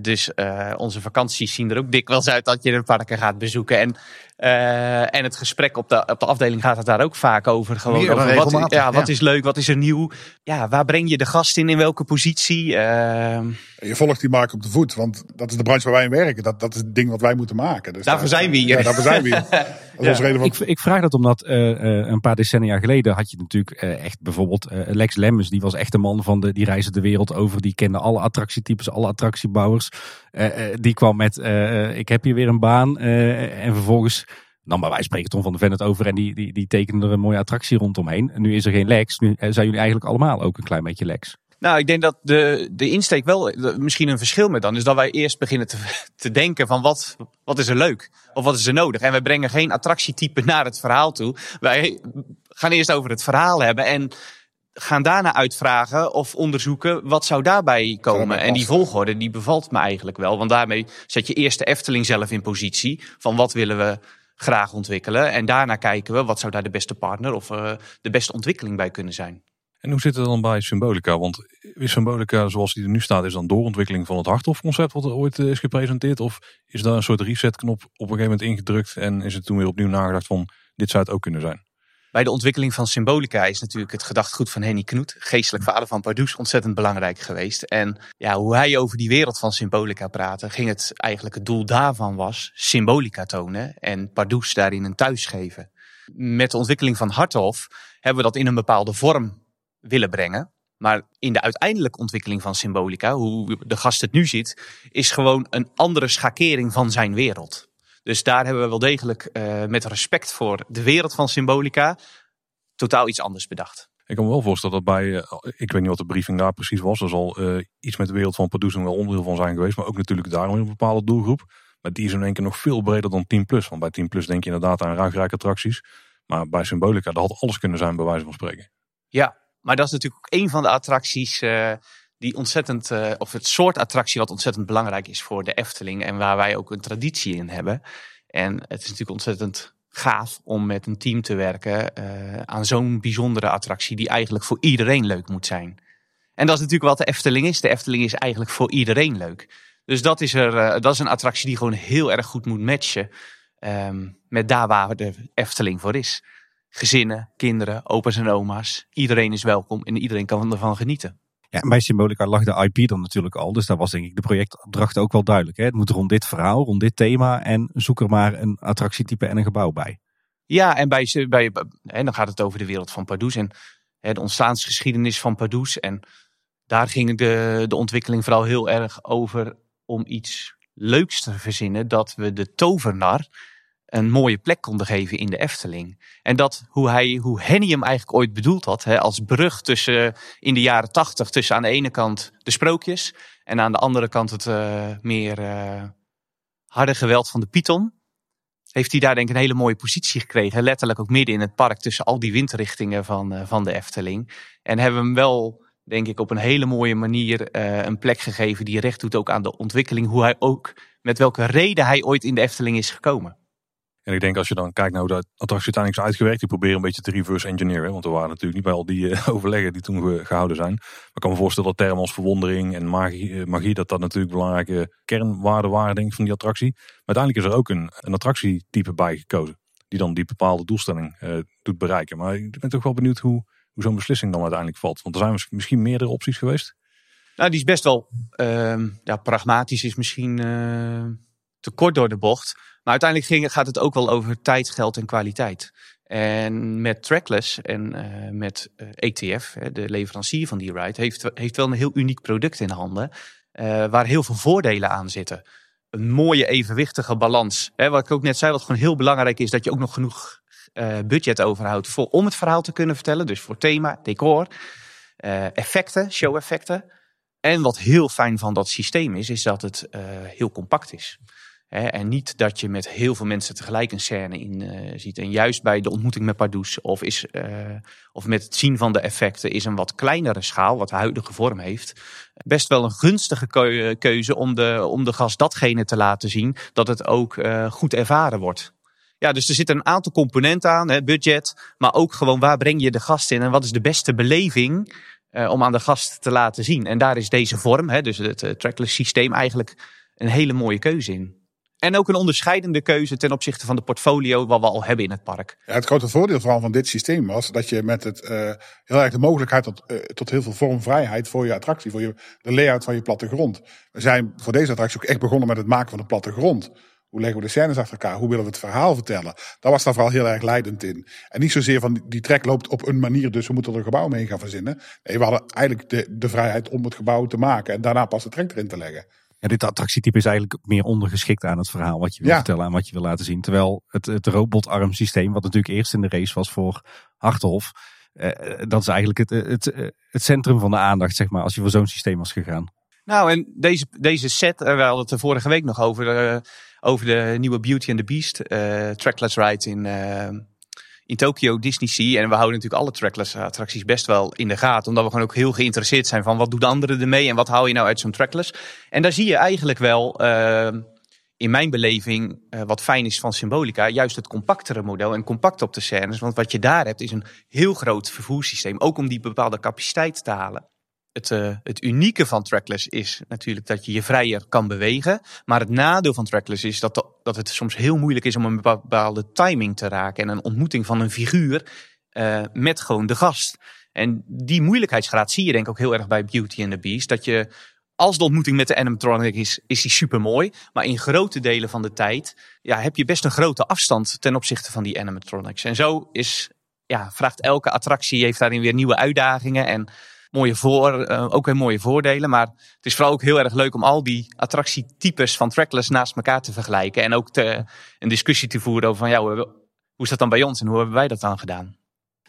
Dus onze vakanties zien er ook dikwijls uit dat je de parken gaat bezoeken. En, en het gesprek op de, op de afdeling gaat het daar ook vaak over. Gewoon over wat, ja, wat ja. is leuk, wat is er nieuw? Ja, waar breng je de gast in, in welke positie? Je volgt die markt op de voet, want dat is de branche waar wij in werken. Dat, dat is het ding wat wij moeten maken. Dus daarvoor daar, zijn we hier. Ja, daarvoor zijn we hier. ja. reden van... ik, ik, vraag dat omdat een paar decennia geleden had je natuurlijk echt bijvoorbeeld Lex Lemmens. Die was echt een man van de, die reisde de wereld over. Die kende alle attractietypes, alle attractiebouwers. Uh, die kwam met, uh, ik heb hier weer een baan. En vervolgens nam bij wijze spreken Tom van de Ven het over. En die, die, die tekende er een mooie attractie rondomheen. En nu is er geen Lex. Nu zijn jullie eigenlijk allemaal ook een klein beetje Lex. Nou, ik denk dat de, de insteek wel misschien een verschil met dan is dat wij eerst beginnen te, te denken van wat, wat is er leuk? Of wat is er nodig? En wij brengen geen attractietype naar het verhaal toe. Wij gaan eerst over het verhaal hebben en gaan daarna uitvragen of onderzoeken wat zou daarbij komen. En die volgorde die bevalt me eigenlijk wel. Want daarmee zet je eerst de Efteling zelf in positie van wat willen we graag ontwikkelen. En daarna kijken we wat zou daar de beste partner of uh, de beste ontwikkeling bij kunnen zijn. En hoe zit het dan bij Symbolica? Want is Symbolica zoals die er nu staat, is dan doorontwikkeling van het Harthof-concept wat er ooit is gepresenteerd? Of is daar een soort resetknop op een gegeven moment ingedrukt en is het toen weer opnieuw nagedacht van dit zou het ook kunnen zijn? Bij de ontwikkeling van Symbolica is natuurlijk het gedachtgoed van Henny Knoet, geestelijk vader van Pardoes, ontzettend belangrijk geweest. En ja, hoe hij over die wereld van Symbolica praatte, ging het eigenlijk het doel daarvan was symbolica tonen en Pardoes daarin een thuis geven. Met de ontwikkeling van Harthof hebben we dat in een bepaalde vorm willen brengen. Maar in de uiteindelijke ontwikkeling van Symbolica, hoe de gast het nu ziet, is gewoon een andere schakering van zijn wereld. Dus daar hebben we wel degelijk uh, met respect voor de wereld van Symbolica totaal iets anders bedacht. Ik kan me wel voorstellen dat bij, uh, ik weet niet wat de briefing daar precies was, er zal uh, iets met de wereld van Pardoes wel onderdeel van zijn geweest, maar ook natuurlijk daarom een bepaalde doelgroep. Maar die is in één keer nog veel breder dan 10 plus. Want bij 10 plus denk je inderdaad aan ruigrijke attracties. Maar bij Symbolica, dat had alles kunnen zijn bij wijze van spreken. Ja, maar dat is natuurlijk ook een van de attracties die ontzettend, uh, of het soort attractie wat ontzettend belangrijk is voor de Efteling. En waar wij ook een traditie in hebben. En het is natuurlijk ontzettend gaaf om met een team te werken uh, aan zo'n bijzondere attractie die eigenlijk voor iedereen leuk moet zijn. En dat is natuurlijk wat de Efteling is. De Efteling is eigenlijk voor iedereen leuk. Dus dat is, er, uh, dat is een attractie die gewoon heel erg goed moet matchen um, met daar waar de Efteling voor is. Gezinnen, kinderen, opa's en oma's. Iedereen is welkom en iedereen kan ervan genieten. Ja, en bij Symbolica lag de IP dan natuurlijk al. Dus daar was denk ik de projectopdracht ook wel duidelijk. Hè? Het moet rond dit verhaal, rond dit thema. En zoek er maar een attractietype en een gebouw bij. Ja, en bij, bij, en dan gaat het over de wereld van Pardoes en hè, de ontstaansgeschiedenis van Pardoes. En daar ging de, de ontwikkeling vooral heel erg over om iets leuks te verzinnen. Dat we de tovenar een mooie plek konden geven in de Efteling. En dat hoe, hij, hoe Henny hem eigenlijk ooit bedoeld had, hè, als brug tussen in de jaren tachtig, tussen aan de ene kant de sprookjes en aan de andere kant het uh, meer uh, harde geweld van de Python. Heeft hij daar denk ik een hele mooie positie gekregen. Letterlijk ook midden in het park tussen al die windrichtingen van, uh, van de Efteling. En hebben hem wel, denk ik, op een hele mooie manier een plek gegeven die recht doet ook aan de ontwikkeling. Hoe hij ook, met welke reden hij ooit in de Efteling is gekomen. En ik denk als je dan kijkt naar hoe de attractie uiteindelijk is uitgewerkt, die proberen een beetje te reverse engineeren. Want we waren natuurlijk niet bij al die uh, overleggen die toen gehouden zijn. Maar ik kan me voorstellen dat termen als verwondering en magie, uh, magie dat dat natuurlijk belangrijke kernwaarden waren denk ik, van die attractie. Maar uiteindelijk is er ook een, attractietype bij gekozen. Die dan die bepaalde doelstelling uh, doet bereiken. Maar ik ben toch wel benieuwd hoe, hoe zo'n beslissing dan uiteindelijk valt. Want er zijn misschien meerdere opties geweest. Nou, die is best wel ehm, ja, pragmatisch, is misschien te kort door de bocht. Maar uiteindelijk ging, gaat het ook wel over tijd, geld en kwaliteit. En met Trackless en uh, met ETF, de leverancier van die ride, heeft, heeft wel een heel uniek product in handen. Uh, waar heel veel voordelen aan zitten. Een mooie evenwichtige balans. Hè, wat ik ook net zei, wat gewoon heel belangrijk is, dat je ook nog genoeg budget overhoudt voor, om het verhaal te kunnen vertellen. Dus voor thema, decor, effecten, show-effecten. En wat heel fijn van dat systeem is, is dat het heel compact is en niet dat je met heel veel mensen tegelijk een scène in uh, ziet. En juist bij de ontmoeting met Pardoes of, is, uh, of met het zien van de effecten is een wat kleinere schaal, wat de huidige vorm heeft, best wel een gunstige keuze om de, om de gast datgene te laten zien dat het ook uh, goed ervaren wordt. Ja, dus er zitten een aantal componenten aan, hè, budget, maar ook gewoon waar breng je de gast in en wat is de beste beleving om aan de gast te laten zien. En daar is deze vorm, hè, dus het trackless systeem, eigenlijk een hele mooie keuze in. En ook een onderscheidende keuze ten opzichte van de portfolio wat we al hebben in het park. Ja, het grote voordeel van dit systeem was dat je met het uh, heel erg de mogelijkheid tot, uh, tot heel veel vormvrijheid voor je attractie, voor je, de layout van je plattegrond. We zijn voor deze attractie ook echt begonnen met het maken van de plattegrond. Hoe leggen we de scènes achter elkaar? Hoe willen we het verhaal vertellen? Daar was daar vooral heel erg leidend in. En niet zozeer van die trek loopt op een manier, dus we moeten er een gebouw mee gaan verzinnen. Nee, we hadden eigenlijk de, de vrijheid om het gebouw te maken en daarna pas de trek erin te leggen. Ja, dit attractietype is eigenlijk meer ondergeschikt aan het verhaal wat je wil vertellen en wat je wil laten zien. Terwijl het, het robotarm systeem, wat natuurlijk eerst in de race was voor Harthof, eh, dat is eigenlijk het, het, het centrum van de aandacht, zeg maar, als je voor zo'n systeem was gegaan. Nou, en deze, deze set, we hadden het er vorige week nog over, uh, over de nieuwe Beauty and the Beast uh, trackless ride in, uh, in Tokyo Disney Sea. En we houden natuurlijk alle trackless attracties best wel in de gaten. Omdat we gewoon ook heel geïnteresseerd zijn van wat doen de anderen ermee en wat haal je nou uit zo'n trackless. En daar zie je eigenlijk wel, uh, in mijn beleving, uh, wat fijn is van Symbolica, juist het compactere model en compact op de scènes. Want wat je daar hebt is een heel groot vervoerssysteem. Ook om die bepaalde capaciteit te halen. Het, uh, het, unieke van trackless is natuurlijk dat je je vrijer kan bewegen. Maar het nadeel van trackless is dat, dat het soms heel moeilijk is om een bepaalde timing te raken. En een ontmoeting van een figuur uh, met gewoon de gast. En die moeilijkheidsgraad zie je denk ik ook heel erg bij Beauty and the Beast. Dat je, als de ontmoeting met de animatronic is, is die super mooi. Maar in grote delen van de tijd ja, heb je best een grote afstand ten opzichte van die animatronics. En zo is, ja, vraagt elke attractie, heeft daarin weer nieuwe uitdagingen. En mooie voor, uh, ook weer mooie voordelen. Maar het is vooral ook heel erg leuk om al die attractietypes van trackless naast elkaar te vergelijken. En ook te, een discussie te voeren over van ja, hoe, hoe is dat dan bij ons en hoe hebben wij dat dan gedaan?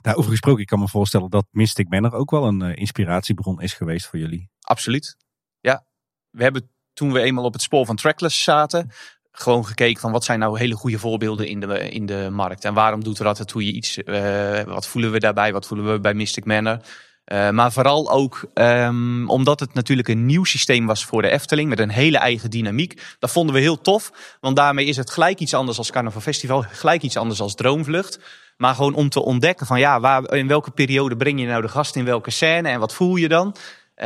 Nou, over gesproken, ik kan me voorstellen dat Mystic Manor ook wel een uh, inspiratiebron is geweest voor jullie. Absoluut. Ja, we hebben toen we eenmaal op het spoor van trackless zaten, gewoon gekeken van wat zijn nou hele goede voorbeelden in de, in de markt. En waarom doet Ratatouille iets? Uh, wat voelen we daarbij? Wat voelen we bij Mystic Manor? Uh, maar vooral ook um, omdat het natuurlijk een nieuw systeem was voor de Efteling. Met een hele eigen dynamiek. Dat vonden we heel tof. Want daarmee is het gelijk iets anders als Carnaval Festival. Gelijk iets anders als Droomvlucht. Maar gewoon om te ontdekken van ja, waar, in welke periode breng je nou de gast in welke scène. En wat voel je dan? Uh,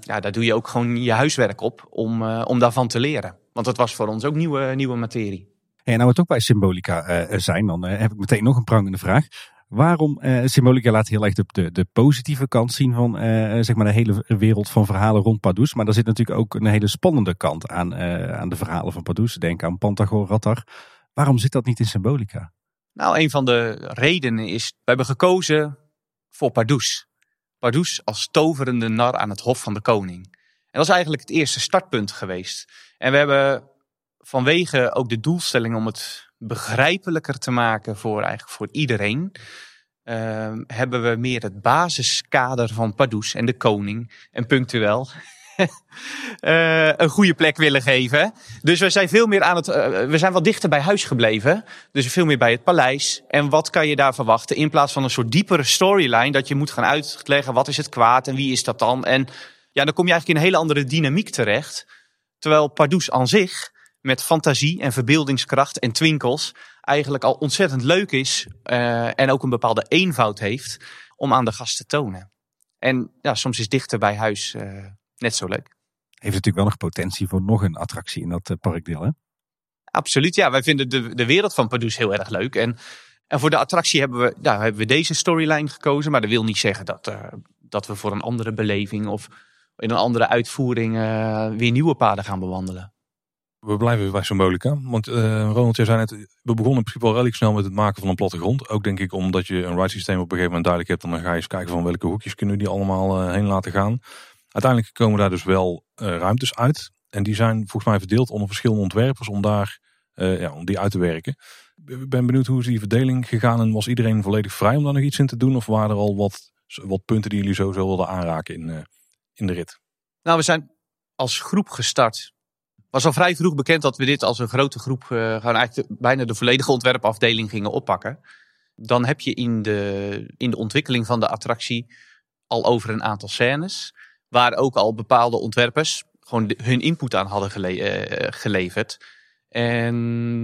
ja, daar doe je ook gewoon je huiswerk op om, uh, om daarvan te leren. Want dat was voor ons ook nieuwe, nieuwe materie. En nou we toch bij Symbolica uh, zijn, dan heb ik meteen nog een prangende vraag. Waarom, eh, Symbolica laat heel erg de, de, positieve kant zien van eh, zeg maar de hele wereld van verhalen rond Pardoes. Maar er zit natuurlijk ook een hele spannende kant aan, eh, aan de verhalen van Pardoes. Denk aan Pantagor, Rattar. Waarom zit dat niet in Symbolica? Nou, een van de redenen is, we hebben gekozen voor Pardoes. Pardoes als toverende nar aan het hof van de koning. En dat is eigenlijk het eerste startpunt geweest. En we hebben vanwege ook de doelstelling om het begrijpelijker te maken voor, eigenlijk voor iedereen, uh, hebben we meer het basiskader van Pardoes en de koning en punctueel uh, een goede plek willen geven. Dus we zijn veel meer aan het, uh, we zijn wat dichter bij huis gebleven. Dus veel meer bij het paleis. En wat kan je daar verwachten? In plaats van een soort diepere storyline dat je moet gaan uitleggen wat is het kwaad en wie is dat dan? En ja, dan kom je eigenlijk in een hele andere dynamiek terecht. Terwijl Pardoes aan zich met fantasie en verbeeldingskracht en twinkels eigenlijk al ontzettend leuk is uh, en ook een bepaalde eenvoud heeft om aan de gast te tonen. En ja, soms is dichter bij huis uh, net zo leuk. Heeft natuurlijk wel nog potentie voor nog een attractie in dat uh, parkdeel, hè? Absoluut, ja. Wij vinden de, de wereld van Pardoes heel erg leuk. En, en voor de attractie hebben we, ja, hebben we deze storyline gekozen. Maar dat wil niet zeggen dat, dat we voor een andere beleving of in een andere uitvoering weer nieuwe paden gaan bewandelen. We blijven bij Symbolica. Want uh, Ronald, jij zei net, we begonnen in principe al redelijk snel met het maken van een plattegrond. Ook denk ik omdat je een ride systeem op een gegeven moment duidelijk hebt. Dan ga je eens kijken van welke hoekjes kunnen die allemaal uh, heen laten gaan. Uiteindelijk komen daar dus wel uh, ruimtes uit. En die zijn volgens mij verdeeld onder verschillende ontwerpers om, daar, ja, om die uit te werken. Ik ben benieuwd hoe is die verdeling gegaan en was iedereen volledig vrij om daar nog iets in te doen? Of waren er al wat, wat punten die jullie sowieso wilden aanraken in, in de rit? Nou, we zijn als groep gestart was al vrij vroeg bekend dat we dit als een grote groep uh, gewoon eigenlijk bijna de volledige ontwerpafdeling gingen oppakken. Dan heb je in de, in de ontwikkeling van de attractie al over een aantal scènes. Waar ook al bepaalde ontwerpers gewoon hun input aan hadden uh, geleverd. En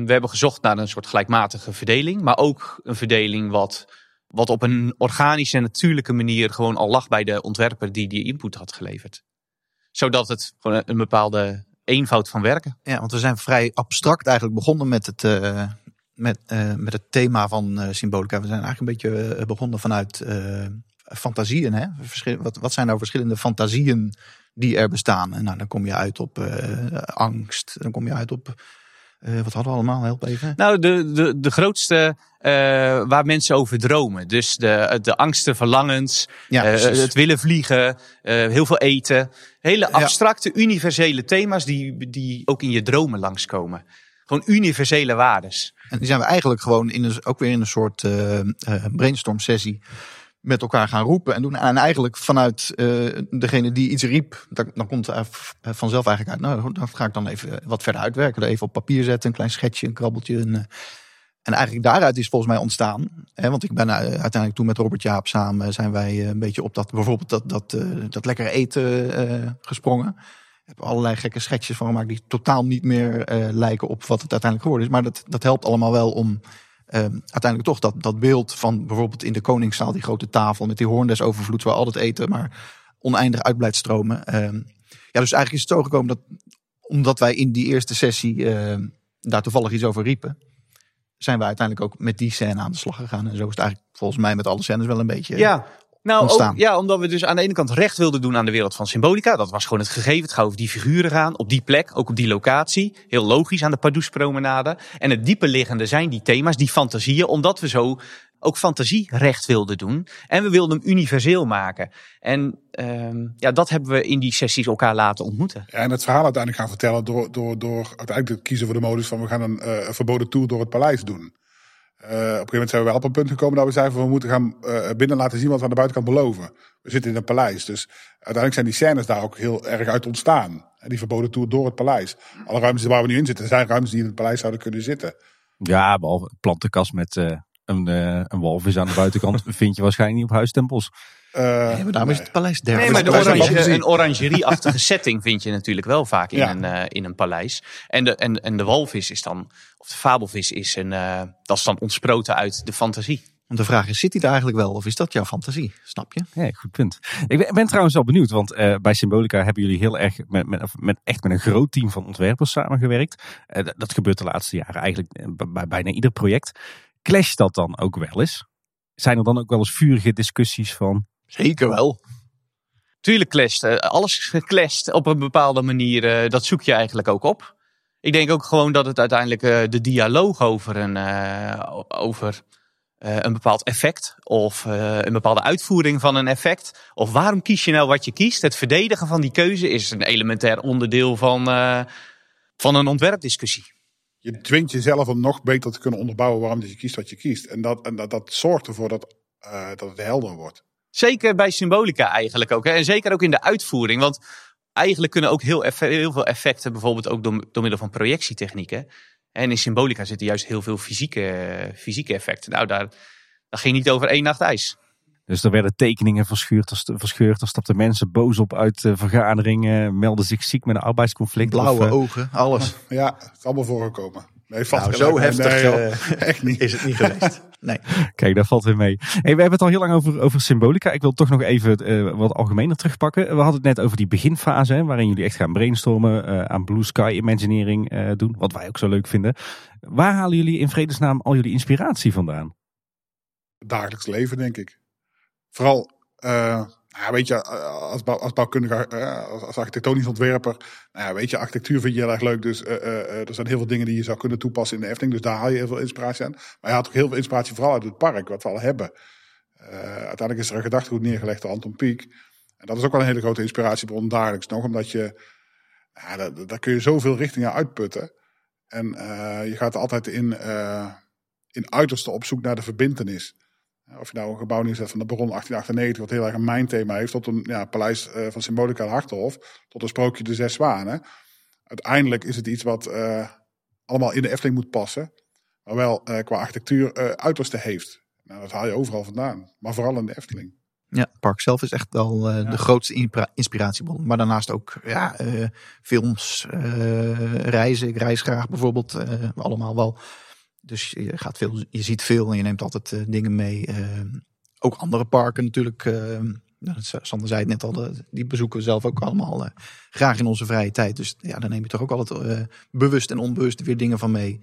we hebben gezocht naar een soort gelijkmatige verdeling. Maar ook een verdeling wat, wat op een organische en natuurlijke manier gewoon al lag bij de ontwerper die die input had geleverd. Zodat het gewoon een bepaalde eenvoud van werken. Ja, want we zijn vrij abstract eigenlijk begonnen met het, uh, met, uh, met het thema van uh, symbolica. We zijn eigenlijk een beetje begonnen vanuit fantasieën. Hè? Wat, wat zijn nou verschillende fantasieën die er bestaan? En nou, dan kom je uit op angst, dan kom je uit op uh, wat hadden we allemaal? Help even. Nou, de, de, de grootste uh, waar mensen over dromen. Dus de, de angsten, verlangens, ja, uh, het willen vliegen, heel veel eten. Hele abstracte, ja. universele thema's die, die ook in je dromen langskomen. Gewoon universele waardes. En die zijn we eigenlijk gewoon in een, ook weer in een soort brainstorm sessie met elkaar gaan roepen en doen. En eigenlijk vanuit uh, degene die iets riep, dan, dan komt er vanzelf eigenlijk uit. Nou, dat ga ik dan even wat verder uitwerken. Er even op papier zetten, een klein schetsje, een krabbeltje. Een, en eigenlijk daaruit is volgens mij ontstaan. Hè, want ik ben uiteindelijk toen met Robert Jaap samen zijn wij een beetje op dat bijvoorbeeld dat, dat, dat lekkere eten gesprongen. Ik heb allerlei gekke schetsjes van gemaakt die totaal niet meer lijken op wat het uiteindelijk geworden is. Maar dat, dat helpt allemaal wel om uh, uiteindelijk toch dat, dat beeld van bijvoorbeeld in de Koningszaal, die grote tafel met die hoorn des overvloeds, waar al het eten maar oneindig uit blijft stromen. Uh, ja, dus eigenlijk is het zo gekomen dat, omdat wij in die eerste sessie uh, daar toevallig iets over riepen, zijn wij uiteindelijk ook met die scène aan de slag gegaan. En zo is het eigenlijk volgens mij met alle scènes wel een beetje ja. Nou, ook, ja, omdat we dus aan de ene kant recht wilden doen aan de wereld van symbolica. Dat was gewoon het gegeven. Het gaat over die figuren gaan, op die plek, ook op die locatie. Heel logisch aan de Pardoespromenade. En het diepe liggende zijn die thema's, die fantasieën, omdat we zo ook fantasie recht wilden doen. En we wilden hem universeel maken. En um, ja, dat hebben we in die sessies elkaar laten ontmoeten. Ja, en het verhaal uiteindelijk gaan vertellen door, door, door uiteindelijk te kiezen voor de modus van we gaan een uh, verboden tour door het paleis doen. Uh, op een gegeven moment zijn we wel op een punt gekomen dat we zeiden we moeten gaan uh, binnen laten zien wat we aan de buitenkant beloven. We zitten in een paleis, dus uiteindelijk zijn die scènes daar ook heel erg uit ontstaan. En die verboden tour door het paleis. Alle ruimtes waar we nu in zitten, zijn ruimtes die in het paleis zouden kunnen zitten. Ja, behalve plantenkast met uh, een, een walvis aan de buitenkant vind je waarschijnlijk niet op huistempels. Uh, nee, maar daarom is het paleis der. Nee, maar de orange, een orangerie-achtige setting vind je natuurlijk wel vaak in, ja. een, uh, in een paleis. En de, en, en de walvis is dan, of de fabelvis is een, uh, dat is dan ontsproten uit de fantasie. Want de vraag is, zit hij daar eigenlijk wel of is dat jouw fantasie? Snap je? Ja, goed punt. Ik ben, ben trouwens wel benieuwd, want uh, bij Symbolica hebben jullie heel erg met, met, met, echt met een groot team van ontwerpers samengewerkt. Uh, dat, dat gebeurt de laatste jaren eigenlijk bij bijna ieder project. Clasht dat dan ook wel eens? Zijn er dan ook wel eens vurige discussies van? Zeker wel. Tuurlijk clasht. eh, alles clasht op een bepaalde manier. eh, dat zoek je eigenlijk ook op. Ik denk ook gewoon dat het uiteindelijk eh, de dialoog over een, eh, over, eh, een bepaald effect. Of eh, een bepaalde uitvoering van een effect. Of waarom kies je nou wat je kiest. Het verdedigen van die keuze is een elementair onderdeel van, eh, van een ontwerpdiscussie. Je dwingt jezelf om nog beter te kunnen onderbouwen waarom je kiest wat je kiest. En dat, en dat, dat zorgt ervoor dat, eh, dat het helder wordt. Zeker bij symbolica eigenlijk ook. Hè? En zeker ook in de uitvoering. Want eigenlijk kunnen ook heel, effe- heel veel effecten, bijvoorbeeld ook door, door middel van projectietechnieken. En in symbolica zitten juist heel veel fysieke, fysieke effecten. Nou, daar, dat ging niet over één nacht ijs. Dus er werden tekeningen verscheurd, er verscheurd, er stapten mensen boos op uit vergaderingen, melden zich ziek met een arbeidsconflict. Blauwe of, eh, ogen, alles. Ja, het is allemaal voorgekomen. Nee, vast Nou, zo heftig Nee, eh, echt niet. is het niet geweest. Nee. Kijk, daar valt weer mee. Hey, we hebben het al heel lang over, over symbolica. Ik wil toch nog even eh, wat algemener terugpakken. We hadden het net over die beginfase, hè, waarin jullie echt gaan brainstormen, eh, aan Blue Sky Imagineering eh, doen, wat wij ook zo leuk vinden. Waar halen jullie in vredesnaam al jullie inspiratie vandaan? Het dagelijks leven, denk ik. Vooral, eh, weet je, eh, als, als bouwkundige, eh, als, architectonisch ontwerper. Nou ja, weet je, architectuur vind je heel erg leuk. Dus eh, er zijn heel veel dingen die je zou kunnen toepassen in de Efteling. Dus daar haal je heel veel inspiratie aan. Maar je haalt ook heel veel inspiratie vooral uit het park, wat we al hebben. Uiteindelijk is er een gedachtegoed neergelegd door Anton Pieck. En dat is ook wel een hele grote inspiratiebron dagelijks nog. Omdat je, ja, daar, daar kun je zoveel richtingen uitputten. En je gaat altijd in, in uiterste op zoek naar de verbindenis. Of je nou een gebouw neerzet van de Baron 1898, wat heel erg een mijnthema heeft, tot een ja, paleis eh, van Symbolica Hartenhof, tot een sprookje De Zes Zwanen. Uiteindelijk is het iets wat eh, allemaal in de Efteling moet passen, maar wel eh, qua architectuur eh, uiterste heeft. Nou, dat haal je overal vandaan, maar vooral in de Efteling. Ja, het park zelf is echt wel eh, de grootste inspiratiebron. Maar daarnaast ook ja, eh, films, eh, reizen. Ik reis graag bijvoorbeeld. eh, allemaal wel. Dus je, gaat veel, je ziet veel en je neemt altijd eh, dingen mee. eh, ook andere parken natuurlijk. dat- Sander zei het net al, die bezoeken we zelf ook allemaal eh, graag in onze vrije tijd. Dus ja, daar neem je toch ook altijd eh, bewust en onbewust weer dingen van mee.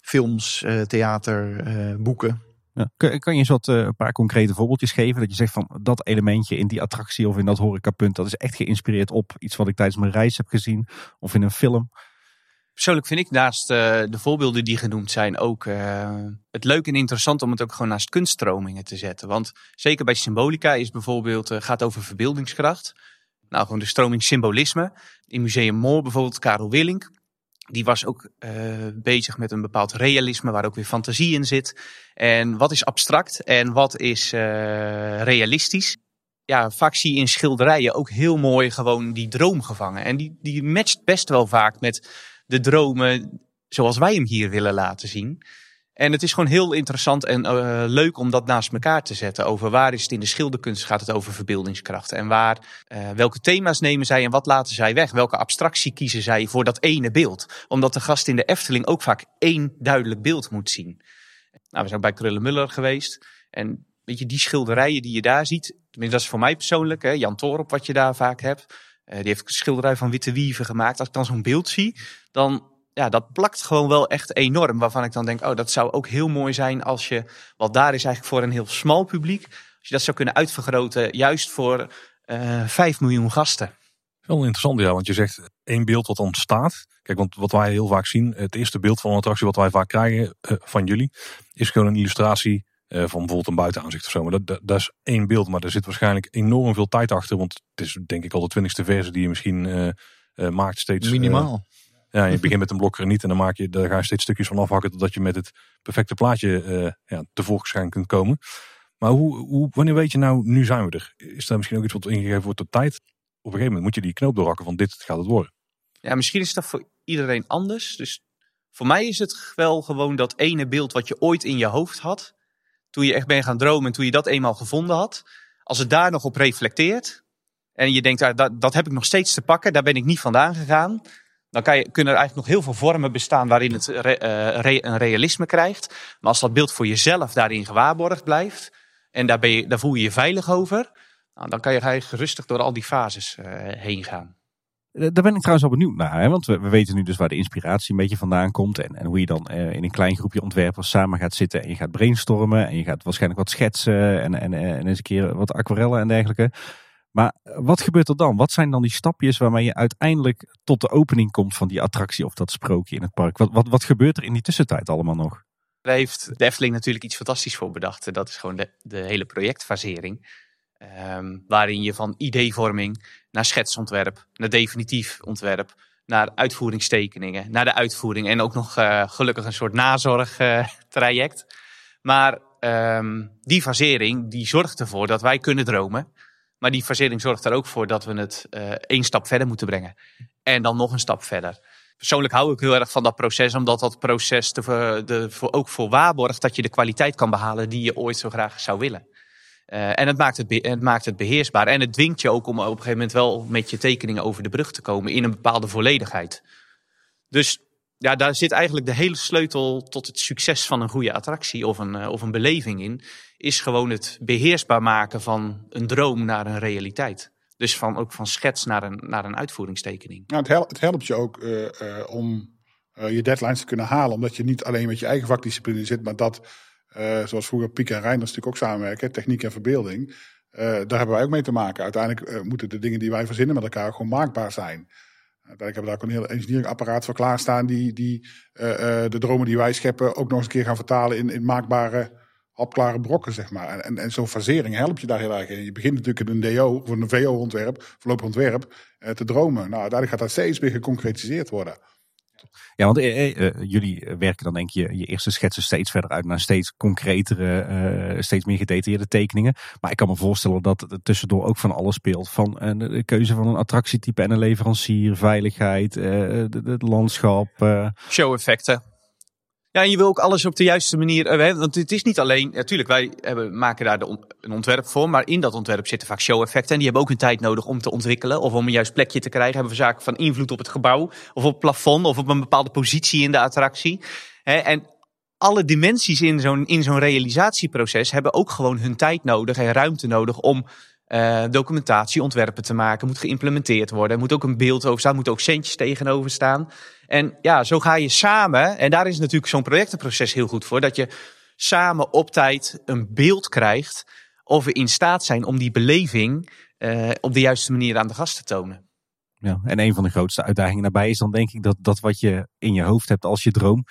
Films, theater, boeken. Ja. Kun- Kan je eens wat, een paar concrete voorbeeldjes geven? Dat je zegt van dat elementje in die attractie of in dat horecapunt, dat is echt geïnspireerd op iets wat ik tijdens mijn reis heb gezien of in een film. Persoonlijk vind ik naast eh, de voorbeelden die genoemd zijn ook eh, het leuk en interessant om het ook gewoon naast kunststromingen te zetten. Want zeker bij symbolica is bijvoorbeeld, eh, gaat over verbeeldingskracht. Nou, gewoon de stroming symbolisme. In Museum Moor bijvoorbeeld, Karel Willink. Die was ook bezig met een bepaald realisme waar ook weer fantasie in zit. En wat is abstract en wat is realistisch? Ja, vaak zie je in schilderijen ook heel mooi gewoon die droom gevangen. En die, die matcht best wel vaak met de dromen zoals wij hem hier willen laten zien. En het is gewoon heel interessant en eh, leuk om dat naast elkaar te zetten. Over waar is het in de schilderkunst gaat het over verbeeldingskracht. En waar, eh, welke thema's nemen zij en wat laten zij weg? Welke abstractie kiezen zij voor dat ene beeld? Omdat de gast in de Efteling ook vaak één duidelijk beeld moet zien. Nou, we zijn bij Krullenmuller geweest. En weet je, die schilderijen die je daar ziet. Tenminste, dat is voor mij persoonlijk. Hè, Jan Torop, wat je daar vaak hebt. Eh, die heeft een schilderij van Witte Wieven gemaakt. Als ik dan zo'n beeld zie, dan ja, dat plakt gewoon wel echt enorm. Waarvan ik dan denk, oh, dat zou ook heel mooi zijn als je, wat daar is eigenlijk voor een heel smal publiek, als je dat zou kunnen uitvergroten, juist voor eh 5 miljoen gasten. Wel interessant, ja, want je zegt één beeld wat ontstaat. Kijk, want wat wij heel vaak zien, het eerste beeld van een attractie wat wij vaak krijgen eh, van jullie, is gewoon een illustratie eh, van bijvoorbeeld een buitenaanzicht of zo. Maar dat, dat, dat is één beeld, maar er zit waarschijnlijk enorm veel tijd achter. Want het is denk ik al de twintigste versie die je misschien eh, eh, maakt steeds. eh, Minimaal. ja, je begint met een blok graniet en dan maak je, daar ga je steeds stukjes van afhakken totdat je met het perfecte plaatje eh ja, tevoorschijn kunt komen. Maar hoe, hoe, wanneer weet je nou, nu zijn we er? Is daar misschien ook iets wat ingegeven wordt door tijd? Op een gegeven moment moet je die knoop doorhakken van dit gaat het worden. Ja, misschien is dat voor iedereen anders. Dus voor mij is het wel gewoon dat ene beeld wat je ooit in je hoofd had. Toen je echt bent gaan dromen en toen je dat eenmaal gevonden had. Als het daar nog op reflecteert. En je denkt, ah, dat, dat heb ik nog steeds te pakken. Daar ben ik niet vandaan gegaan. Dan kan je, kunnen er eigenlijk nog heel veel vormen bestaan waarin het eh, een realisme krijgt. Maar als dat beeld voor jezelf daarin gewaarborgd blijft. En daar, ben je, daar voel je je veilig over. Nou, dan kan je eigenlijk door al die fases eh, heen gaan. Daar ben ik trouwens al benieuwd naar. Hè? Want we, we, weten nu dus waar de inspiratie een beetje vandaan komt. En, en hoe je dan uh, in een klein groepje ontwerpers samen gaat zitten. En je gaat brainstormen. En je gaat waarschijnlijk wat schetsen. En, en, en eens een keer wat aquarellen en dergelijke. Maar wat gebeurt er dan? Wat zijn dan die stapjes waarmee je uiteindelijk tot de opening komt van die attractie of dat sprookje in het park? Wat, wat, wat gebeurt er in die tussentijd allemaal nog? Daar heeft de natuurlijk iets fantastisch voor bedacht. Dat is gewoon de hele projectfasering. Um, waarin je van ideevorming naar schetsontwerp, naar definitief ontwerp, naar uitvoeringstekeningen, naar de uitvoering en ook nog uh, gelukkig een soort nazorgtraject. Uh, maar um, die fasering die zorgt ervoor dat wij kunnen dromen. Maar die fasering zorgt er ook voor dat we het uh, één stap verder moeten brengen. En dan nog een stap verder. Persoonlijk hou ik heel erg van dat proces, omdat dat proces de, de, ook voor waarborgt dat je de kwaliteit kan behalen die je ooit zo graag zou willen. Uh, en het maakt het, het maakt het beheersbaar. En het dwingt je ook om op een gegeven moment wel met je tekeningen over de brug te komen in een bepaalde volledigheid. Dus ja, daar zit eigenlijk de hele sleutel tot het succes van een goede attractie of een, uh, of een beleving in. Is gewoon het beheersbaar maken van een droom naar een realiteit. Dus van, ook van schets naar een, naar een uitvoeringstekening. Nou, het, helpt, het helpt je ook uh, om je deadlines te kunnen halen. Omdat je niet alleen met je eigen vakdiscipline zit, maar dat uh, zoals vroeger Piek en Reinders natuurlijk ook samenwerken, techniek en verbeelding. Uh, daar hebben wij ook mee te maken. Uiteindelijk uh, moeten de dingen die wij verzinnen met elkaar gewoon maakbaar zijn. Uiteindelijk hebben we daar ook een heel engineeringapparaat voor klaarstaan die, die de dromen die wij scheppen ook nog eens een keer gaan vertalen in, in maakbare, hapklare brokken, zeg maar. En, en zo'n fasering helpt je daar heel erg in. Je begint natuurlijk in een DO of een VO-ontwerp, voorlopig ontwerp, te dromen. Nou, uiteindelijk gaat dat steeds meer geconcretiseerd worden. Ja, want eh, eh, jullie werken dan denk je je eerste schetsen steeds verder uit naar steeds concretere, steeds meer gedetailleerde tekeningen. Maar ik kan me voorstellen dat er tussendoor ook van alles speelt. Van de keuze van een attractietype en een leverancier, veiligheid, het landschap. Show-effecten. Ja, en je wil ook alles op de juiste manier. Uh, want het is niet alleen. Natuurlijk, wij hebben, maken daar een ontwerp voor. Maar in dat ontwerp zitten vaak show-effecten. En die hebben ook een tijd nodig om te ontwikkelen. Of om een juist plekje te krijgen. Hebben we zaken van invloed op het gebouw. Of op het plafond. Of op een bepaalde positie in de attractie. En alle dimensies in zo'n in zo'n realisatieproces hebben ook gewoon hun tijd nodig en ruimte nodig om uh, documentatie, ontwerpen te maken. Moet geïmplementeerd worden. Moet ook een beeld over staan. Moet ook centjes tegenover staan. En ja, zo ga je samen, en daar is natuurlijk zo'n projectenproces heel goed voor, dat je samen op tijd een beeld krijgt of we in staat zijn om die beleving uh, op de juiste manier aan de gast te tonen. Ja, en een van de grootste uitdagingen daarbij is dan denk ik dat dat wat je in je hoofd hebt als je droom,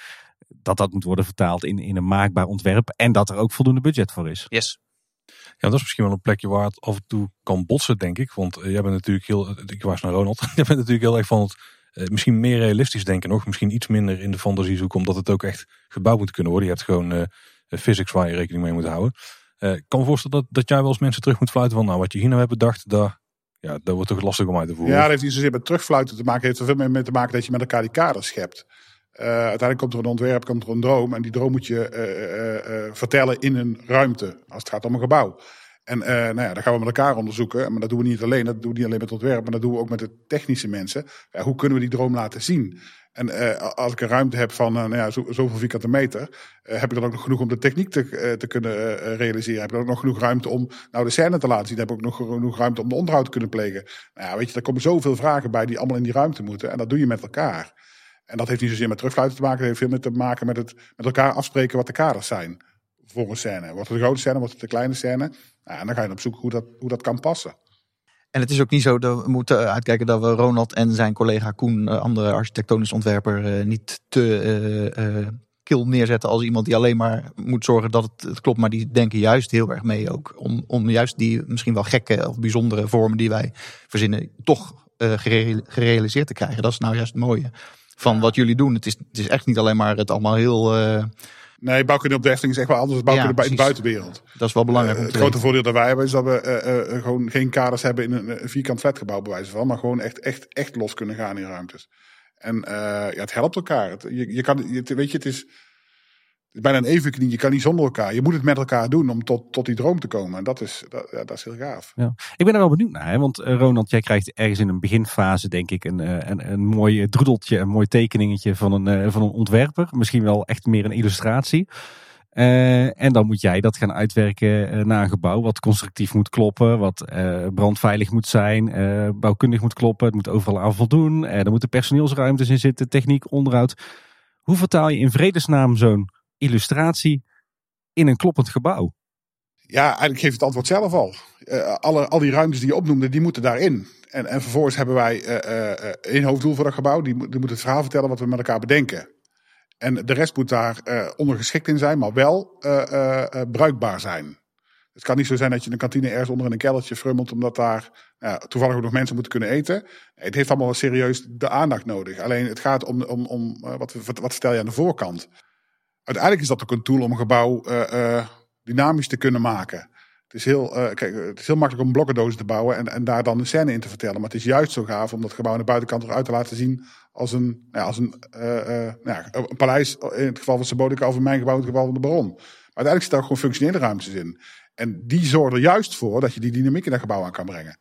dat dat moet worden vertaald in, in een maakbaar ontwerp en dat er ook voldoende budget voor is. Yes. Ja, dat is misschien wel een plekje waar het af en toe kan botsen, denk ik. Want uh, jij bent natuurlijk heel, ik was naar Ronald, jij bent natuurlijk heel erg van het uh, misschien meer realistisch denken nog. Misschien iets minder in de fantasie zoeken, omdat het ook echt gebouwd moet kunnen worden. Je hebt gewoon uh, physics waar je rekening mee moet houden. Uh, ik kan me voorstellen dat, dat jij wel eens mensen terug moet fluiten van, nou wat je hier nou hebt bedacht, daar, ja, dat wordt toch lastig om uit te voeren. Ja, dat heeft niet zozeer met terugfluiten te maken. Het heeft er veel meer mee te maken dat je met elkaar die kaders schept. Uiteindelijk komt er een ontwerp, komt er een droom. En die droom moet je vertellen in een ruimte. Als het gaat om een gebouw. En uh, nou ja, dat gaan we met elkaar onderzoeken. Maar dat doen we niet alleen. Dat doen we niet alleen met ontwerp, maar dat doen we ook met de technische mensen. Ja, hoe kunnen we die droom laten zien? En uh, als ik een ruimte heb van uh, nou ja, zo, zoveel vierkante meter, heb ik dan ook nog genoeg om de techniek te, te kunnen realiseren? Heb ik dan ook nog genoeg ruimte om nou de scène te laten zien? Heb ik ook nog genoeg ruimte om de onderhoud te kunnen plegen? Nou ja, weet je, daar komen zoveel vragen bij die allemaal in die ruimte moeten. En dat doe je met elkaar. En dat heeft niet zozeer met terugfluiten te maken. Dat heeft veel meer te maken met het met elkaar afspreken wat de kaders zijn voor een scène. Wordt het de grote scène, wordt het de kleine scène? Nou, en dan ga je op zoek hoe dat, hoe dat kan passen. En het is ook niet zo dat we moeten uitkijken dat we Ronald en zijn collega Koen, andere architectonisch ontwerper, niet te uh, kil neerzetten als iemand die alleen maar moet zorgen dat het, het, klopt. Maar die denken juist heel erg mee ook. Om, om juist die misschien wel gekke of bijzondere vormen die wij verzinnen, toch uh, gerealiseerd te krijgen. Dat is nou juist het mooie van wat jullie doen. Het is, het is echt niet alleen maar het allemaal heel uh, Nee, bouwkunde op de Efteling is echt wel anders dan bouwkunde ja, in de buitenwereld. Dat is wel belangrijk. Uh, het grote voordeel dat wij hebben is dat we uh, uh, gewoon geen kaders hebben in een, vierkant flatgebouw bij wijze van. Maar gewoon echt, echt, echt los kunnen gaan in ruimtes. En ja, het helpt elkaar. Het, je, je kan, weet je, het is, bijna een evenknie. Je kan niet zonder elkaar. Je moet het met elkaar doen om tot, tot die droom te komen. En dat is, dat, ja, dat is heel gaaf. Ja. Ik ben er wel benieuwd naar. Hè? Want Ronald, jij krijgt ergens in een beginfase, denk ik, een, een, een mooi droedeltje, een mooi tekeningetje van een, van een ontwerper. Misschien wel echt meer een illustratie. Eh, en dan moet jij dat gaan uitwerken eh, naar een gebouw wat constructief moet kloppen, wat eh, brandveilig moet zijn, eh, bouwkundig moet kloppen, het moet overal aan voldoen, eh, er moeten personeelsruimtes in zitten, techniek, onderhoud. Hoe vertaal je in vredesnaam zo'n illustratie in een kloppend gebouw? Ja, eigenlijk geeft het antwoord zelf al. Eh, alle, al die ruimtes die je opnoemde, die moeten daarin. En, en vervolgens hebben wij eh, eh, één hoofddoel voor dat gebouw. Die, moet- het verhaal vertellen wat we met elkaar bedenken. En de rest moet daar ondergeschikt in zijn, maar wel bruikbaar zijn. Het kan niet zo zijn dat je een kantine ergens onder in een keldertje frummelt, omdat daar nou toevallig nog mensen moeten kunnen eten. Het heeft allemaal serieus de aandacht nodig. Alleen het gaat om, om, om wat, wat, wat stel je aan de voorkant. Uiteindelijk is dat ook een tool om een gebouw eh, eh, dynamisch te kunnen maken. Het is, heel, eh, kijk, het is heel makkelijk om een blokkendoos te bouwen en, en daar dan een scène in te vertellen. Maar het is juist zo gaaf om dat gebouw aan de buitenkant eruit te laten zien als een, nou ja, als een, nou ja, een paleis. In het geval van Symbolica of in mijn gebouw, in het geval van de Baron. Maar uiteindelijk zitten daar gewoon functionele ruimtes in. En die zorgen er juist voor dat je die dynamiek in dat gebouw aan kan brengen.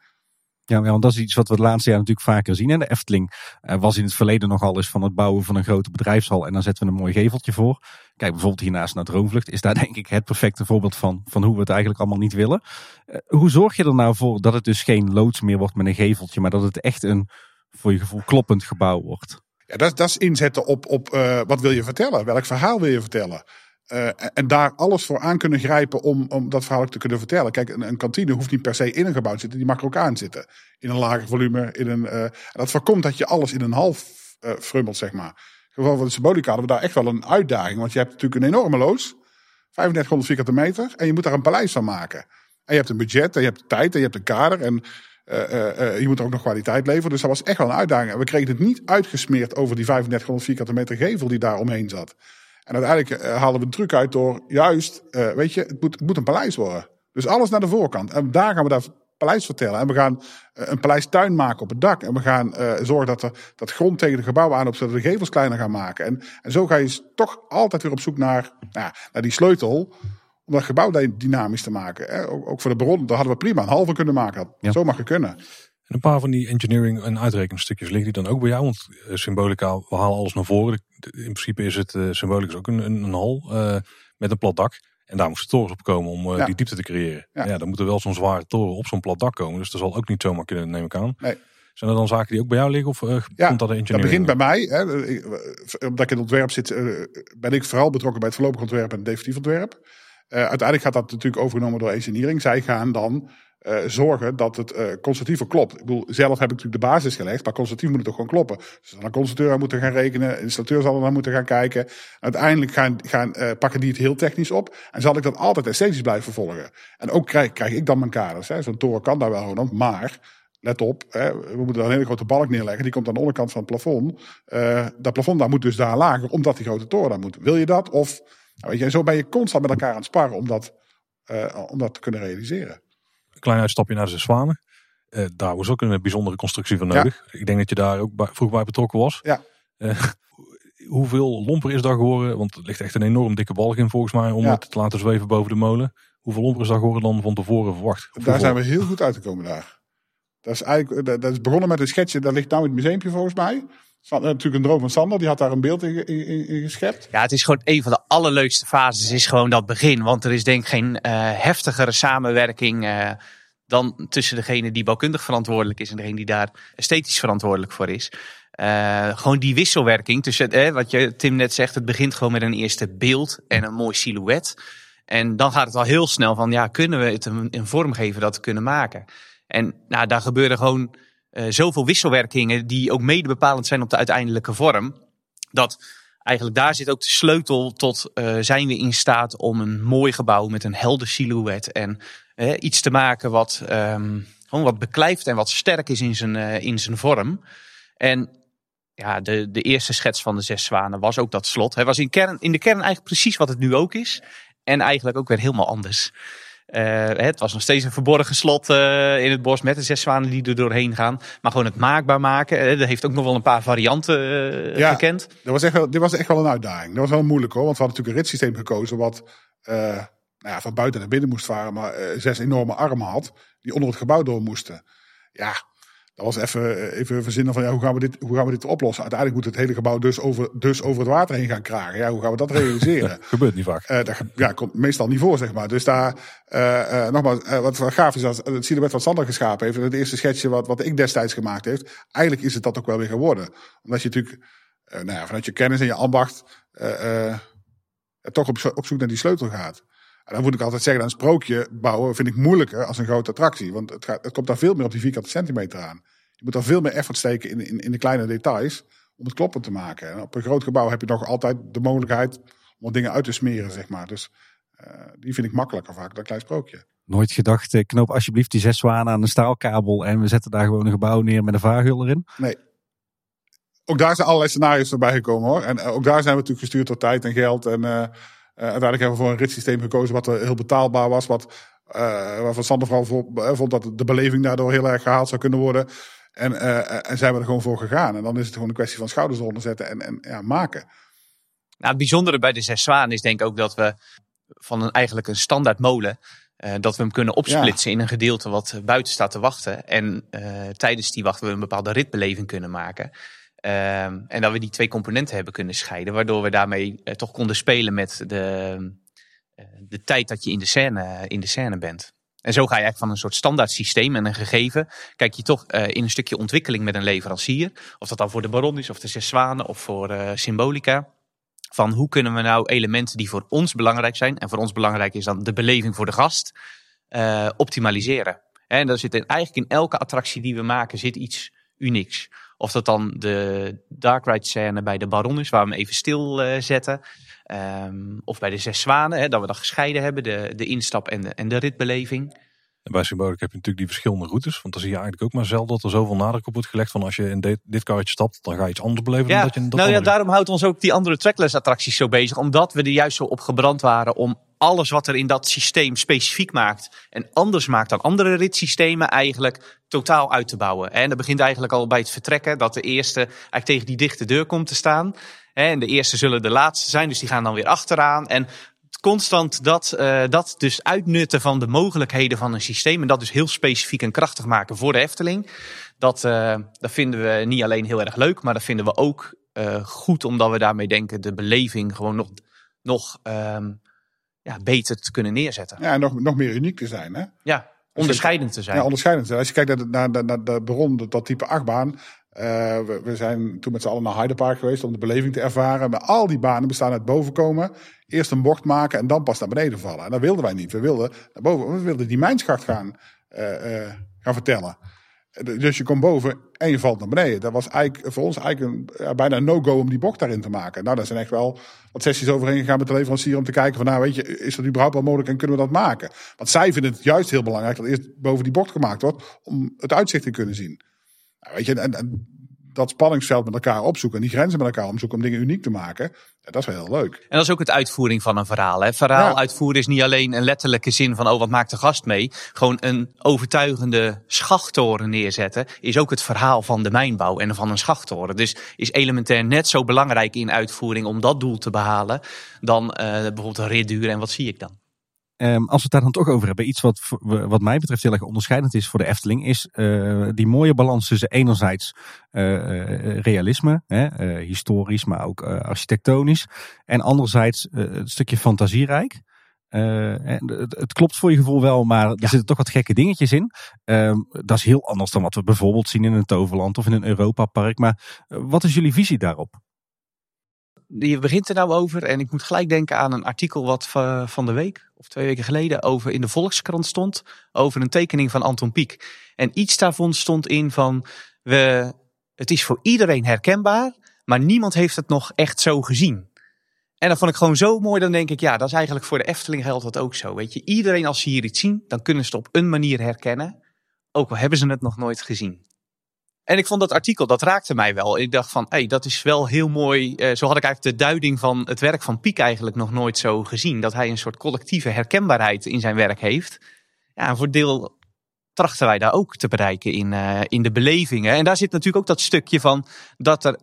Ja, want dat is iets wat we het laatste jaar natuurlijk vaker zien. En de Efteling eh, was in het verleden nogal eens van het bouwen van een grote bedrijfshal. En dan zetten we een mooi geveltje voor. Kijk, bijvoorbeeld hiernaast naar Droomvlucht is daar denk ik het perfecte voorbeeld van. Van hoe we het eigenlijk allemaal niet willen. Eh, hoe zorg je er nou voor dat het dus geen loods meer wordt met een geveltje. Maar dat het echt een, voor je gevoel, kloppend gebouw wordt? Ja, dat, dat is inzetten op, op eh, wat wil je vertellen? Welk verhaal wil je vertellen? Eh, en daar alles voor aan kunnen grijpen om, om dat verhaal te kunnen vertellen. Kijk, een, een kantine hoeft niet per se in een gebouw te zitten. Die mag er ook aan zitten. In een lager volume. In een, eh, dat voorkomt dat je alles in een half eh, frummelt, zeg maar. In geval van de Symbolica hadden we daar echt wel een uitdaging. Want je hebt natuurlijk een enorme loods. 3500 vierkante meter. En je moet daar een paleis van maken. En je hebt een budget. En je hebt de tijd. En je hebt een kader. En je moet er ook nog kwaliteit leveren. Dus dat was echt wel een uitdaging. En we kregen het niet uitgesmeerd over die 3500 vierkante meter gevel die daar omheen zat. En uiteindelijk eh, haalden we de truc uit door juist, eh, weet je, het moet, het moet een paleis worden. Dus alles naar de voorkant. En daar gaan we daar paleis vertellen. En we gaan eh, een paleistuin maken op het dak. En we gaan zorgen dat er dat grond tegen de gebouwen aan op, zodat we de gevels kleiner gaan maken. En, en zo ga je toch altijd weer op zoek naar, nou, ja, naar die sleutel. Om dat gebouw dy- dynamisch te maken. Hè. Ook, ook voor de bron, daar hadden we prima een halve kunnen maken. Dat Ja. Zo mag je kunnen. En een paar van die engineering en uitrekenstukjes liggen die dan ook bij jou? Want eh, Symbolica, we halen alles naar voren. In principe is het, Symbolica is ook een, een, een hal eh, met een plat dak. En daar moesten torens op komen om Ja. die diepte te creëren. Ja. Ja. dan moet er wel zo'n zware toren op zo'n plat dak komen. Dus dat zal ook niet zomaar kunnen, neem ik aan. Nee. Zijn er dan zaken die ook bij jou liggen? Of Ja, komt dat de Dat begint bij mij. Hè. Omdat ik in het ontwerp zit, ben ik vooral betrokken bij het voorlopig ontwerp en het definitief ontwerp. Uiteindelijk gaat dat natuurlijk overgenomen door engineering. Zij gaan dan eh, zorgen dat het constructiever klopt. Ik bedoel, zelf heb ik natuurlijk de basis gelegd, maar constructief moet het toch gewoon kloppen. Dus dan een constructeur aan moeten gaan rekenen, een installateur zal er naar moeten gaan kijken. Uiteindelijk gaan, gaan, eh, pakken die het heel technisch op en zal ik dat altijd esthetisch blijven volgen. En ook krijg, krijg ik dan mijn kaders. Zo'n toren kan daar wel gewoon maar let op, hè, we moeten een hele grote balk neerleggen. Die komt aan de onderkant van het plafond. Dat plafond daar moet dus daar lager, omdat die grote toren daar moet. Wil je dat? Of, nou weet je, zo ben je constant met elkaar aan het sparren om dat, om dat te kunnen realiseren. Klein uitstapje naar de Zwanen. Eh, daar was ook een bijzondere constructie van Ja. nodig. Ik denk dat je daar ook bij, vroeg bij betrokken was. Ja. Eh, hoeveel lomper is daar geworden? Want er ligt echt een enorm dikke balk in volgens mij om Ja. het te laten zweven boven de molen. Hoeveel lomper is daar geworden dan van tevoren verwacht? Daar zijn we heel goed uitgekomen daar. Dat is eigenlijk, dat, is begonnen met een schetsje, dat ligt nou in het museumpje volgens mij. Eh, natuurlijk een droom van Sander, die had daar een beeld in, in, geschept. Ja, het is gewoon een van de allerleukste fases, is gewoon dat begin. Want er is denk ik geen eh, heftigere samenwerking eh, dan tussen degene die bouwkundig verantwoordelijk is en degene die daar esthetisch verantwoordelijk voor is. Gewoon die wisselwerking tussen, wat je Tim net zegt, het begint gewoon met een eerste beeld en een mooi silhouet. En dan gaat het al heel snel van, ja, kunnen we het een, een vorm geven dat we kunnen maken? En nou, daar gebeuren gewoon eh, zoveel wisselwerkingen die ook mede bepalend zijn op de uiteindelijke vorm. Dat eigenlijk daar zit ook de sleutel tot eh, zijn we in staat om een mooi gebouw met een helder silhouet en eh, iets te maken wat ehm, gewoon wat beklijft en wat sterk is in zijn, in zijn vorm. En ja, de, de eerste schets van de zes zwanen was ook dat slot. Het was in, kern, in de kern eigenlijk precies wat het nu ook is. En eigenlijk ook weer helemaal anders. Eh, het was nog steeds een verborgen slot eh, in het bos met de zes zwanen die er doorheen gaan. Maar gewoon het maakbaar maken. eh, dat heeft ook nog wel een paar varianten Ja. gekend. Dat was echt wel, dit was echt wel een uitdaging. Dat was wel moeilijk hoor, want we hadden natuurlijk een ritssysteem gekozen wat nou ja, van buiten naar binnen moest varen, maar zes enorme armen had die onder het gebouw door moesten. Ja, Dat was even, even verzinnen van ja, hoe, gaan we dit, hoe gaan we dit oplossen? Uiteindelijk moet het hele gebouw dus over, dus over het water heen gaan kragen. Ja, hoe gaan we dat realiseren? Gebeurt niet vaak. Eh, dat ge- ja, komt meestal niet voor, zeg maar. Dus daar, eh, eh, nogmaals, eh, wat wel gaaf is, dat het silhouet wat Sander geschapen heeft, het eerste schetsje wat, wat ik destijds gemaakt heeft, eigenlijk is het dat ook wel weer geworden. Omdat je natuurlijk, eh, nou ja, vanuit je kennis en je ambacht, eh, eh, toch op, op zoek naar die sleutel gaat. En dan moet ik altijd zeggen, een sprookje bouwen vind ik moeilijker als een grote attractie. Want het, gaat, het komt daar veel meer op die vierkante centimeter aan. Je moet daar veel meer effort steken in, in, in de kleine details om het kloppend te maken. En op een groot gebouw heb je nog altijd de mogelijkheid om wat dingen uit te smeren, zeg maar. Dus eh, die vind ik makkelijker vaak dan een klein sprookje. Nooit gedacht, eh, knoop alsjeblieft die zes zwanen aan een staalkabel en we zetten daar gewoon een gebouw neer met een vaarhul erin. Nee. Ook daar zijn allerlei scenario's voorbij gekomen hoor. En eh, ook daar zijn we natuurlijk gestuurd door tijd en geld. En uiteindelijk hebben we voor een ritssysteem gekozen wat eh, heel betaalbaar was. Wat, eh, waarvan Sander vooral eh, vond dat de beleving daardoor heel erg gehaald zou kunnen worden. En, eh, en zijn we er gewoon voor gegaan. En dan is het gewoon een kwestie van schouders eronder zetten en, en ja, maken. Nou, het bijzondere bij de Zes Zwaan is denk ik ook dat we van een, eigenlijk een standaard molen, eh, dat we hem kunnen opsplitsen in een gedeelte wat buiten staat te wachten. En eh, tijdens die wacht we een bepaalde ritbeleving kunnen maken. Ehm, en dat we die twee componenten hebben kunnen scheiden, waardoor we daarmee eh, toch konden spelen met de, eh, de tijd dat je in de, scène, in de scène bent. En zo ga je eigenlijk van een soort standaard systeem en een gegeven, kijk je toch eh, in een stukje ontwikkeling met een leverancier. Of dat dan voor de Baron is, of de Zes Zwanen, of voor eh, Symbolica. Van hoe kunnen we nou elementen die voor ons belangrijk zijn, en voor ons belangrijk is dan de beleving voor de gast, eh, optimaliseren. En daar zit eigenlijk in elke attractie die we maken zit iets unieks. Of dat dan de dark ride scène bij de Baron is, waar we hem even stil eh, zetten. Ehm, of bij de Zes Zwanen, hè, dat we dat gescheiden hebben, de, de instap en de, en de ritbeleving. En bij Symbolic heb je natuurlijk die verschillende routes. Want dan zie je eigenlijk ook maar zelden dat er zoveel nadruk op wordt gelegd. Van als je in dit, dit karretje stapt, dan ga je iets anders beleven dan Ja, dat je dat nou ja, daarom houdt ons ook die andere trackless attracties zo bezig. Omdat we er juist zo op gebrand waren om alles wat er in dat systeem specifiek maakt. En anders maakt dan andere ritssystemen eigenlijk totaal uit te bouwen. En dat begint eigenlijk al bij het vertrekken. Dat de eerste eigenlijk tegen die dichte deur komt te staan. En de eerste zullen de laatste zijn, dus die gaan dan weer achteraan. En constant dat, eh, dat dus uitnutten van de mogelijkheden van een systeem. En dat dus heel specifiek en krachtig maken voor de Efteling. Dat, eh, dat vinden we niet alleen heel erg leuk, maar dat vinden we ook eh, goed. Omdat we daarmee denken de beleving gewoon nog, nog ehm, ja, beter te kunnen neerzetten. Ja, en nog, nog meer uniek te zijn. Hè? Ja, onderscheidend te zijn. Ja, onderscheidend. te zijn. Als je kijkt naar de, naar, de- naar de Baron, dat, dat type achtbaan. Eh, we, zijn toen met z'n allen naar Heidepark geweest om de beleving te ervaren. Maar al die banen bestaan uit boven komen. Eerst een bocht maken en dan pas naar beneden vallen. En dat wilden wij niet. We wilden naar boven. We wilden die mijnschacht gaan, eh, eh, gaan vertellen. Dus je komt boven en je valt naar beneden. Dat was eigenlijk voor ons eigenlijk een, bijna een no-go om die bocht daarin te maken. Nou, daar zijn echt wel wat sessies overheen gegaan met de leverancier om te kijken van, nou weet je, is dat überhaupt wel mogelijk en kunnen we dat maken? Want zij vinden het juist heel belangrijk dat eerst boven die bocht gemaakt wordt om het uitzicht te kunnen zien. Nou, weet je, en, en dat spanningsveld met elkaar opzoeken en die grenzen met elkaar opzoeken om dingen uniek te maken, ja, dat is wel heel leuk. En dat is ook het uitvoering van een verhaal. Hè. Verhaal Ja. uitvoeren is niet alleen een letterlijke zin van, oh, wat maakt de gast mee? Gewoon een overtuigende schachttoren neerzetten is ook het verhaal van de mijnbouw en van een schachttoren. Dus is elementair net zo belangrijk in uitvoering om dat doel te behalen dan eh, bijvoorbeeld een ritduur. En wat zie ik dan? Ehm, als we het daar dan toch over hebben, iets wat, wat mij betreft heel erg onderscheidend is voor de Efteling, is eh, die mooie balans tussen enerzijds eh, eh, realisme, hè, historisch, maar ook architectonisch, en anderzijds een stukje fantasierijk. Het, het klopt voor je gevoel wel, maar er zitten toch wat gekke dingetjes in. Ehm, dat is heel anders dan wat we bijvoorbeeld zien in een Toverland of in een Europa-park. Maar wat is jullie visie daarop? Je begint er nou over en ik moet gelijk denken aan een artikel wat va- van de week of twee weken geleden over in de Volkskrant stond over een tekening van Anton Pieck. En iets daarvan stond in van we, het is voor iedereen herkenbaar, maar niemand heeft het nog echt zo gezien. En dat vond ik gewoon zo mooi. Dan denk ik, ja, dat is eigenlijk voor de Efteling geldt dat ook zo. Weet je, iedereen als ze hier iets zien, dan kunnen ze het op een manier herkennen. Ook al hebben ze het nog nooit gezien. En ik vond dat artikel, dat raakte mij wel. Ik dacht van, hey, dat is wel heel mooi. Eh, zo had ik eigenlijk de duiding van het werk van Piek eigenlijk nog nooit zo gezien. Dat hij een soort collectieve herkenbaarheid in zijn werk heeft. Ja, en voor deel trachten wij daar ook te bereiken in, eh, in de belevingen. En daar zit natuurlijk ook dat stukje van dat er,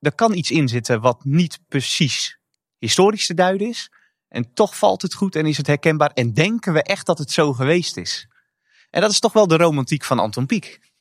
er kan iets in zitten wat niet precies historisch te duiden is. En toch valt het goed en is het herkenbaar. En denken we echt dat het zo geweest is. En dat is toch wel de romantiek van Anton Pieck.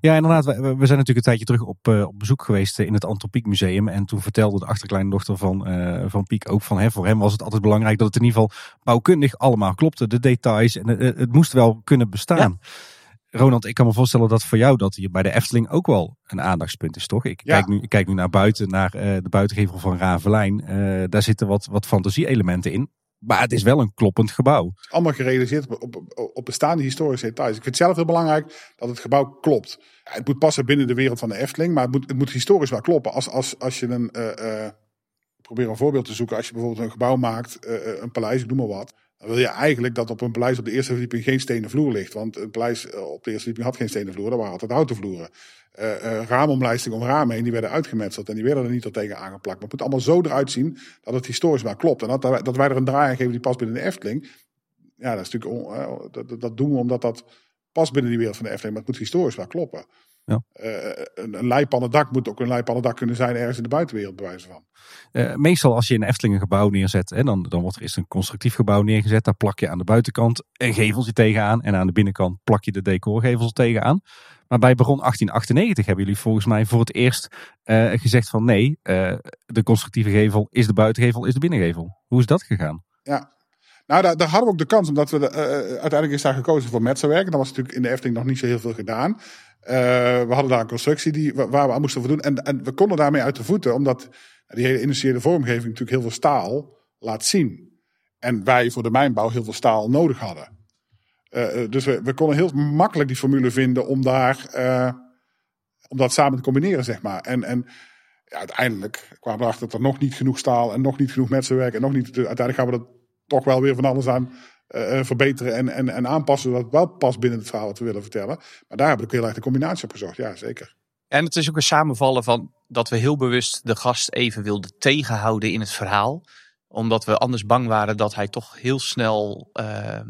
Ja, inderdaad. We, we zijn natuurlijk een tijdje terug op, uh, op bezoek geweest in het Antropiek Museum. En toen vertelde de achterkleindochter van, uh, van Piek ook van... Hè, voor hem was het altijd belangrijk dat het in ieder geval bouwkundig allemaal klopte. De details en het, het moest wel kunnen bestaan. Ja. Ronald, ik kan me voorstellen dat voor jou dat hier bij de Efteling ook wel een aandachtspunt is, toch? Ik, ja. kijk, nu, ik kijk nu naar buiten, naar de buitengevel van Ravelijn. daar zitten wat, wat fantasie-elementen in. Maar het is wel een kloppend gebouw. Allemaal gerealiseerd op, op, bestaande historische details. Ik vind het zelf heel belangrijk dat het gebouw klopt. Ja, het moet passen binnen de wereld van de Efteling, maar het moet, het moet historisch wel kloppen. Als, als, als je een, uh, uh, probeer een voorbeeld te zoeken. Als je bijvoorbeeld een gebouw maakt, uh, een paleis, ik noem maar wat. Dan wil je eigenlijk dat op een paleis op de eerste verdieping geen stenen vloer ligt. Want een paleis op de eerste verdieping had geen stenen vloer, dat waren altijd houten vloeren. Uh, uh, raamomlijsting om ramen heen, die werden uitgemetseld en die werden er niet tot tegen aangeplakt. Maar het moet allemaal zo eruit zien dat het historisch maar klopt. En dat, dat wij er een draai aan geven die past binnen de Efteling. Ja, dat, is natuurlijk dat, dat, doen we omdat dat past binnen die wereld van de Efteling. Maar het moet historisch wel kloppen. Ja. een, een leipannen dak moet ook een leipannen dak kunnen zijn ergens in de buitenwereld, bij wijze van. Uh, meestal als je in Efteling een gebouw neerzet, hè, dan, dan wordt er eerst een constructief gebouw neergezet. Daar plak je aan de buitenkant een geveltje tegenaan. En aan de binnenkant plak je de decorgevels tegenaan. Maar bij Baron 1898 hebben jullie volgens mij voor het eerst uh, gezegd van nee, de constructieve gevel is de buitengevel, is de binnengevel. Hoe is dat gegaan? Ja, nou, daar, daar, hadden we ook de kans, omdat we de, uiteindelijk is daar gekozen voor metselwerken. Dat was natuurlijk in de Efteling nog niet zo heel veel gedaan. Uh, we hadden daar een constructie die, waar we aan moesten voldoen. En, en we konden daarmee uit de voeten, omdat die hele industriële vormgeving natuurlijk heel veel staal laat zien. En wij voor de mijnbouw heel veel staal nodig hadden. Uh, dus we, we, konden heel makkelijk die formule vinden om, daar, om dat samen te combineren, zeg maar. En, en ja, uiteindelijk kwamen we erachter dat er nog niet genoeg staal en nog niet genoeg metselwerk en nog niet. Uiteindelijk gaan we dat toch wel weer van alles aan uh, verbeteren en, en, en aanpassen, het wel past binnen het verhaal wat we willen vertellen. Maar daar hebben we ook heel erg de combinatie op gezocht, ja, zeker. En het is ook een samenvallen van dat we heel bewust de gast even wilden tegenhouden in het verhaal. Omdat we anders bang waren dat hij toch heel snel uh,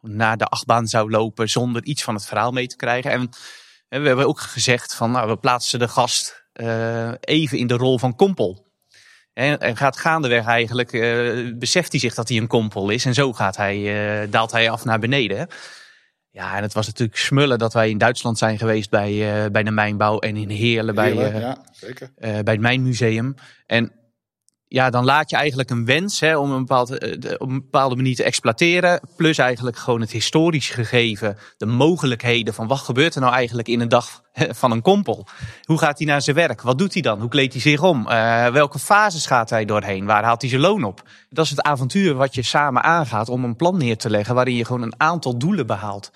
naar de achtbaan zou lopen zonder iets van het verhaal mee te krijgen. En we hebben ook gezegd van nou, we plaatsen de gast even in de rol van kompel. En, gaat gaandeweg eigenlijk, uh, beseft hij zich dat hij een kompel is. En zo gaat hij, daalt hij af naar beneden. Ja, en het was natuurlijk smullen dat wij in Duitsland zijn geweest bij, uh, bij de mijnbouw en in Heerlen, bij, ja, zeker. Bij het Mijnmuseum. En ja, dan laat je eigenlijk een wens hè, om een, bepaald, op een bepaalde manier te exploiteren. Plus eigenlijk gewoon het historisch gegeven, de mogelijkheden van wat gebeurt er nou eigenlijk in een dag van een kompel. Hoe gaat hij naar zijn werk? Wat doet hij dan? Hoe kleedt hij zich om? welke fases gaat hij doorheen? Waar haalt hij zijn loon op? Dat is het avontuur wat je samen aangaat om een plan neer te leggen waarin je gewoon een aantal doelen behaalt.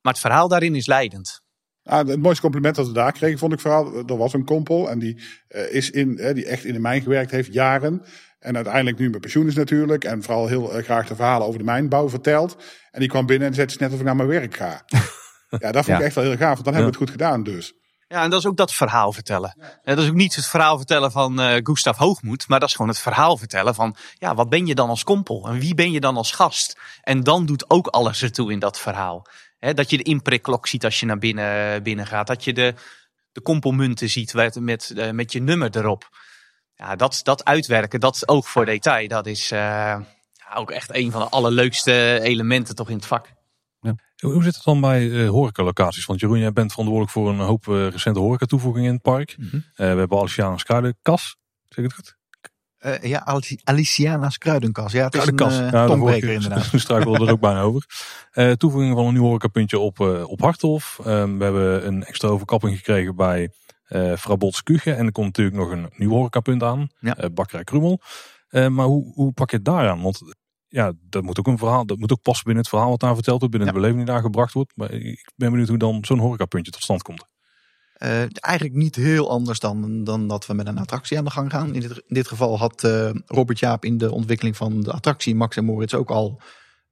Maar het verhaal daarin is leidend. Ah, het mooiste compliment dat we daar kregen, vond ik vooral. Er was een kompel en die, uh, is in, uh, die echt in de mijn gewerkt heeft, jaren. En uiteindelijk nu met pensioen is natuurlijk. En vooral heel uh, graag de verhalen over de mijnbouw vertelt. En die kwam binnen en zei: Het is net of ik naar mijn werk ga. ja, dat vond ja. ik echt wel heel gaaf, want dan hebben we het goed gedaan dus. Ja, en dat is ook dat verhaal vertellen. Dat is ook niet het verhaal vertellen van uh, Gustav Hoogmoed, maar dat is gewoon het verhaal vertellen van, ja, wat ben je dan als kompel? En wie ben je dan als gast? En dan doet ook alles ertoe in dat verhaal. He, dat je de inprikklok ziet als je naar binnen, binnen gaat. Dat je de, de kompelmunten ziet met, met, uh, met je nummer erop. Ja, dat, dat uitwerken, dat oog voor detail, dat is uh, ja, ook echt een van de allerleukste elementen toch in het vak. Ja. Hoe zit het dan bij uh, horecalocaties? Want Jeroen, jij bent verantwoordelijk voor een hoop uh, recente horeca toevoegingen in het park. Mm -hmm. we hebben Aliciaans Kruidenkas, zeg ik het goed? Uh, ja, Aliciana's kruidenkas. Ja, het is een uh, ja, tongbreker inderdaad. Struikelen we er ook bijna over. Uh, toevoeging van een nieuw horecapuntje op, op Harthof. Ehm, we hebben een extra overkapping gekregen bij Vrouw Bots Kuche. En er komt natuurlijk nog een nieuw horecapunt aan. Ja. Bakkerij Krummel. maar hoe, hoe pak je het daaraan? Want ja, dat moet ook een verhaal, dat moet ook passen binnen het verhaal wat daar verteld wordt, binnen ja. de beleving die daar gebracht wordt. Maar ik ben benieuwd hoe dan zo'n horecapuntje tot stand komt. Uh, eigenlijk niet heel anders dan, dan dat we met een attractie aan de gang gaan. In dit, geval had uh, Robert Jaap in de ontwikkeling van de attractie Max en Moritz ook al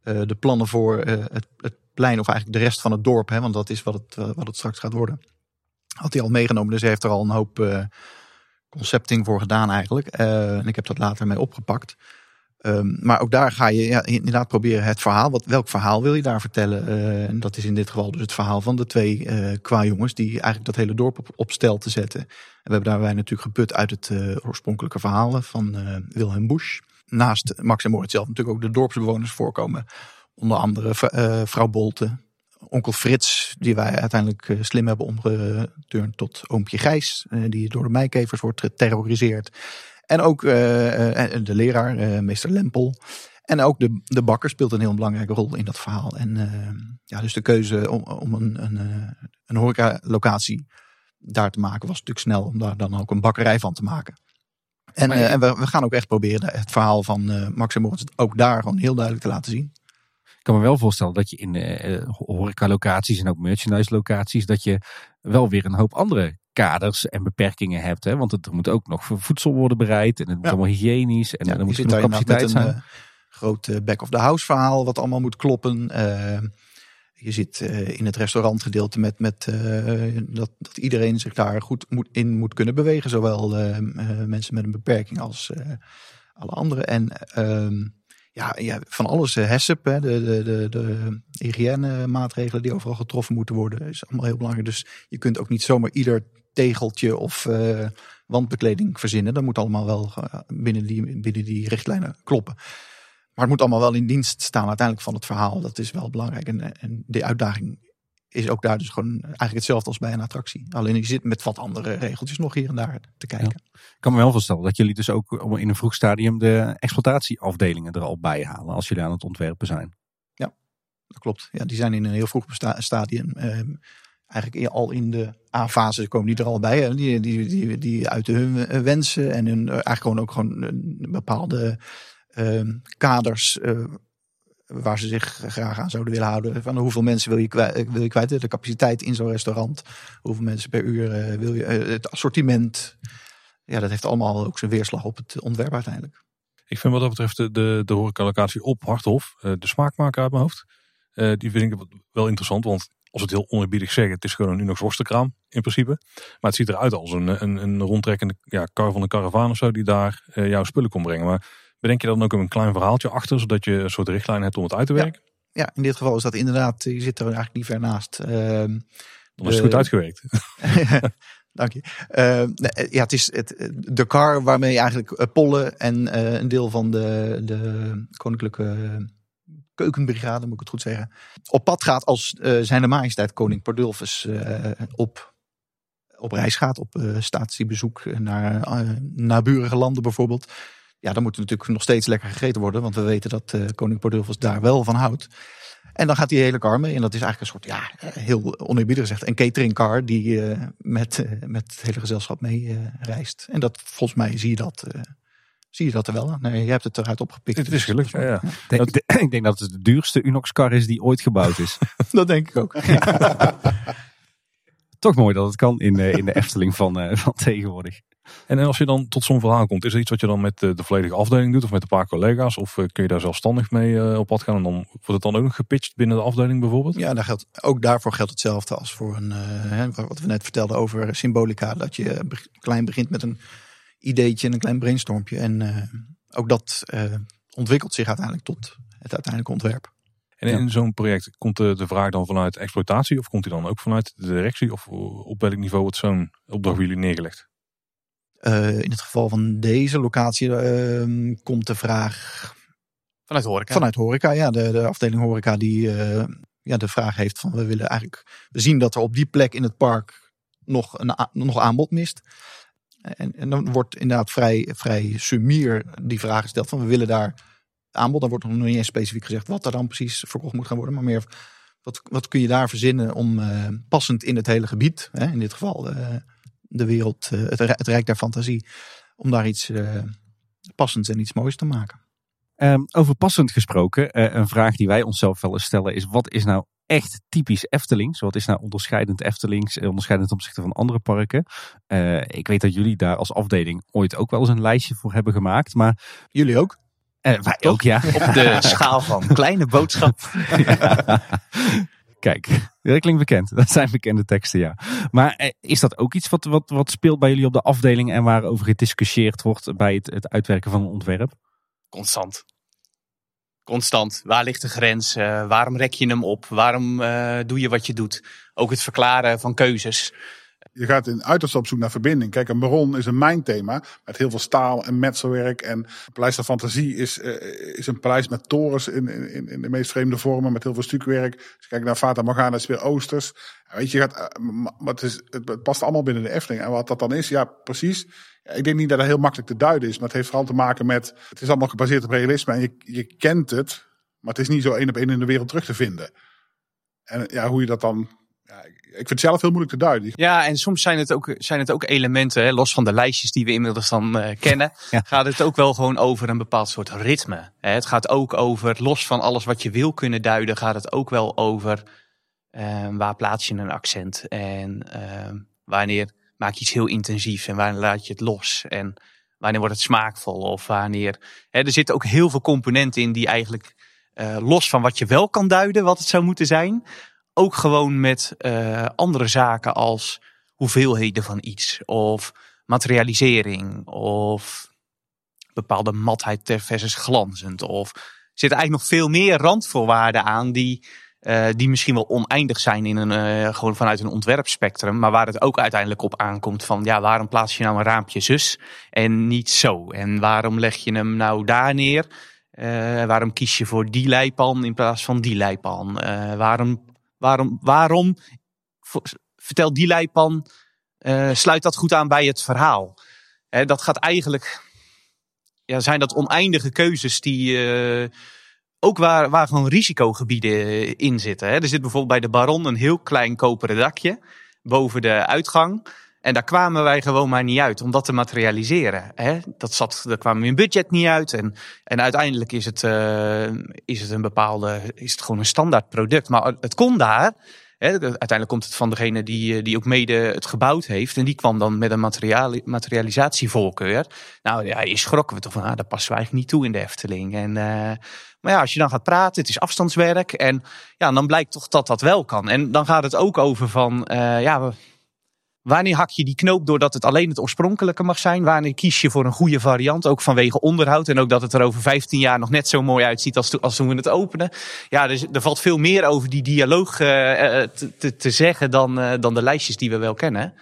uh, de plannen voor het, het, plein of eigenlijk de rest van het dorp. Hè, want dat is wat het, wat het straks gaat worden. Had hij al meegenomen, dus hij heeft er al een hoop concepting voor gedaan eigenlijk. en ik heb dat later mee opgepakt. Um, maar ook daar ga je ja, inderdaad proberen het verhaal. Wat, welk verhaal wil je daar vertellen? Uh, en dat is in dit geval dus het verhaal van de twee uh, qua-jongens. Die eigenlijk dat hele dorp op, stel te zetten. En we hebben daarbij natuurlijk geput uit het uh, oorspronkelijke verhaal van Wilhelm Busch. Naast Max en Moritz zelf natuurlijk ook de dorpsbewoners voorkomen. Onder andere vrouw Bolte. onkel Frits, die wij uiteindelijk eh, slim hebben omgeturnd tot oompje Gijs, eh, die door de meikevers wordt geterroriseerd. En ook eh, eh, de leraar, eh, meester Lempel. En ook de, de bakker speelt een heel belangrijke rol in dat verhaal. En eh, ja, dus de keuze om, om een, een, een horecalocatie daar te maken was natuurlijk snel om daar dan ook een bakkerij van te maken. En, en we, we gaan ook echt proberen het verhaal van eh, Max en Moritz ook daar gewoon heel duidelijk te laten zien. Ik kan me wel voorstellen dat je in horecalocaties en ook merchandise locaties, dat je wel weer een hoop andere kaders en beperkingen hebt. Hè? Want het, er moet ook nog voedsel worden bereid en het moet Ja. allemaal hygiënisch en Ja, er je moet genoeg daar inderdaad capaciteit zijn. een eh, groot eh, back-of-the-house verhaal wat allemaal moet kloppen. Eh, je zit eh, in het restaurantgedeelte met, met dat, dat iedereen zich daar goed moet, in moet kunnen bewegen. Zowel mensen met een beperking als alle anderen. En ehm, ja, ja, van alles. HESSEP, hè, de, de, de, de hygiënemaatregelen die overal getroffen moeten worden, is allemaal heel belangrijk. Dus je kunt ook niet zomaar ieder tegeltje of eh, wandbekleding verzinnen. Dat moet allemaal wel eh, binnen die, binnen die richtlijnen kloppen. Maar het moet allemaal wel in dienst staan uiteindelijk van het verhaal. Dat is wel belangrijk. En, en die uitdaging is ook daar dus gewoon eigenlijk hetzelfde als bij een attractie. Alleen je zit met wat andere regeltjes nog hier en daar te kijken. Ik kan me wel voorstellen dat jullie dus ook in een vroeg stadium de exploitatieafdelingen er al bij halen als jullie aan het ontwerpen zijn. Dat klopt. Ja, die zijn in een heel vroeg stadium. ehm, eigenlijk al in de A-fase komen die er al bij. Hè. Die, die, die, die hun eh, wensen en hun, eh, eigenlijk gewoon ook gewoon een bepaalde ehm, kaders eh, waar ze zich graag aan zouden willen houden. Van hoeveel mensen wil je kwijt, wil je kwijt de capaciteit in zo'n restaurant. Hoeveel mensen per uur eh, wil je, eh, het assortiment. Ja, dat heeft allemaal ook zijn weerslag op het ontwerp uiteindelijk. Ik vind wat dat betreft de, de, de horecalocatie op Harthof, eh, de smaakmaker uit mijn hoofd, eh, die vind ik wel interessant. Want als het heel oneerbiedig zeggen, het is gewoon een Unox worstenkraam in principe. Maar het ziet eruit als een, een, een rondtrekkende ja, kar van een karavaan of zo die daar eh, jouw spullen kon brengen. Maar bedenk je dan ook een klein verhaaltje achter, zodat je een soort richtlijn hebt om het uit te werken? Ja, in dit geval is dat inderdaad, je zit er eigenlijk niet ver naast. Ehm, Dan is het goed uitgewerkt. Dank je. Eh, nee, ja, het is het, de car waarmee je eigenlijk eh, Pollen en eh, een deel van de, de koninklijke keukenbrigade, moet ik het goed zeggen, op pad gaat als eh, zijn majesteit koning Pardulfus eh, op, op reis gaat, op eh, statiebezoek naar naburige landen bijvoorbeeld. Ja, dan moet natuurlijk nog steeds lekker gegeten worden, want we weten dat koning Pardulfus daar wel van houdt. En dan gaat die hele car mee. En dat is eigenlijk een soort, ja, heel oneerbiedig gezegd, een cateringcar die met, met het hele gezelschap mee reist. En dat, volgens mij zie je dat, zie je dat er wel aan. Nee, je hebt het eruit opgepikt. Het is gelukt, ja. ja. Ik denk, ik denk dat het de duurste Unox-car is die ooit gebouwd is. Dat denk ik ook. Toch mooi dat het kan in, eh, in de Efteling van, eh, van tegenwoordig. En als je dan tot zo'n verhaal komt, is er iets wat je dan met de, de volledige afdeling doet of met een paar collega's? Of eh, kun je daar zelfstandig mee eh, op pad gaan en dan wordt het dan ook nog gepitcht binnen de afdeling bijvoorbeeld? Ja, daar geldt, ook daarvoor geldt hetzelfde als voor een, eh, hè, wat we net vertelden over symbolica. Dat je klein begint met een ideetje en een klein brainstormpje. En eh, ook dat eh, ontwikkelt zich uiteindelijk tot het uiteindelijke ontwerp. En in zo'n project komt de, de vraag dan vanuit exploitatie of komt die dan ook vanuit de directie? Of op welk niveau wordt zo'n opdracht bij jullie neergelegd? Eh, in het geval van deze locatie eh, komt de vraag Vanuit horeca. vanuit horeca. Ja, de, de afdeling horeca die eh, ja, de vraag heeft van we willen eigenlijk... We zien dat er op die plek in het park nog, een, nog aanbod mist. En, en dan wordt inderdaad vrij, vrij sumier die vraag gesteld van we willen daar aanbod. Dan wordt nog niet eens specifiek gezegd wat er dan precies verkocht moet gaan worden. Maar meer wat, wat kun je daar verzinnen om eh, passend in het hele gebied, hè, in dit geval eh, de wereld, eh, het, rij- het rijk der fantasie, om daar iets passends en iets moois te maken. Ehm, over passend gesproken, een vraag die wij onszelf wel eens stellen is: wat is nou echt typisch Eftelings? Wat is nou onderscheidend Eftelings, eh, onderscheidend ten opzichte van andere parken? Eh, ik weet dat jullie daar als afdeling ooit ook wel eens een lijstje voor hebben gemaakt, maar Jullie ook? eh, wij ook, ja. Op de schaal van kleine boodschap. Kijk, dat klinkt bekend. Dat zijn bekende teksten, ja. Maar is dat ook iets wat, wat, wat speelt bij jullie op de afdeling en waarover gediscussieerd wordt bij het, het uitwerken van een ontwerp? Constant. Constant. Waar ligt de grens? Eh, waarom rek je hem op? Waarom eh, doe je wat je doet? Ook het verklaren van keuzes. Je gaat in uiterste op zoek naar verbinding. Kijk, een baron is een mijnthema met heel veel staal en metselwerk. En het Paleis Fantasie is, uh, is een paleis met torens in, in, in de meest vreemde vormen, met heel veel stukwerk. Als je kijkt naar Fata Morgana, is weer Oosters. Weet je, gaat, maar het, is, het past allemaal binnen de Efteling. En wat dat dan is, ja, precies. Ik denk niet dat dat heel makkelijk te duiden is, maar het heeft vooral te maken met, het is allemaal gebaseerd op realisme en je, je kent het, maar het is niet zo één op één in de wereld terug te vinden. En ja, hoe je dat dan ja, ik vind het zelf heel moeilijk te duiden. Ja, en soms zijn het ook, zijn het ook elementen, hè, los van de lijstjes die we inmiddels dan uh, kennen, gaat het ook wel gewoon over een bepaald soort ritme. Hè. Het gaat ook over, los van alles wat je wil kunnen duiden, gaat het ook wel over uh, waar plaats je een accent en uh, wanneer maak je iets heel intensiefs en wanneer laat je het los en wanneer wordt het smaakvol of wanneer. Hè, er zitten ook heel veel componenten in die eigenlijk uh, los van wat je wel kan duiden, wat het zou moeten zijn, ook gewoon met uh, andere zaken als hoeveelheden van iets of materialisering of bepaalde matheid versus glanzend. Of er zitten eigenlijk nog veel meer randvoorwaarden aan die, uh, die misschien wel oneindig zijn in een, uh, gewoon vanuit een ontwerpspectrum. Maar waar het ook uiteindelijk op aankomt van ja, waarom plaats je nou een raampje zus en niet zo? En waarom leg je hem nou daar neer? Waarom kies je voor die leipan in plaats van die leipan? waarom Waarom, waarom vertelt die leipan, uh, sluit dat goed aan bij het verhaal? Dat gaat eigenlijk, ja, zijn dat oneindige keuzes die, uh, ook waar, waar gewoon risicogebieden in zitten. Er zit bijvoorbeeld bij de Baron een heel klein koperen dakje boven de uitgang. En daar kwamen wij gewoon maar niet uit om dat te materialiseren. Hè? Dat zat, daar kwamen we in budget niet uit. En, en uiteindelijk is het, uh, is het een bepaalde, is het gewoon een standaard product. Maar het kon daar. Hè? Uiteindelijk komt het van degene die, eh, die ook mede het gebouwd heeft. En die kwam dan met een materiaal, materialisatievoorkeur. Nou ja, je schrokken we toch van, ah, dat passen we eigenlijk niet toe in de Efteling. En, uh, maar ja, als je dan gaat praten, het is afstandswerk. En ja, dan blijkt toch dat dat wel kan. En dan gaat het ook over van, ja, Wanneer hak je die knoop doordat het alleen het oorspronkelijke mag zijn? Wanneer kies je voor een goede variant, ook vanwege onderhoud en ook dat het er over 15 jaar nog net zo mooi uitziet als, als toen we het openen? Ja, dus er valt veel meer over die dialoog uh, te, te, te, zeggen dan, dan de lijstjes die we wel kennen.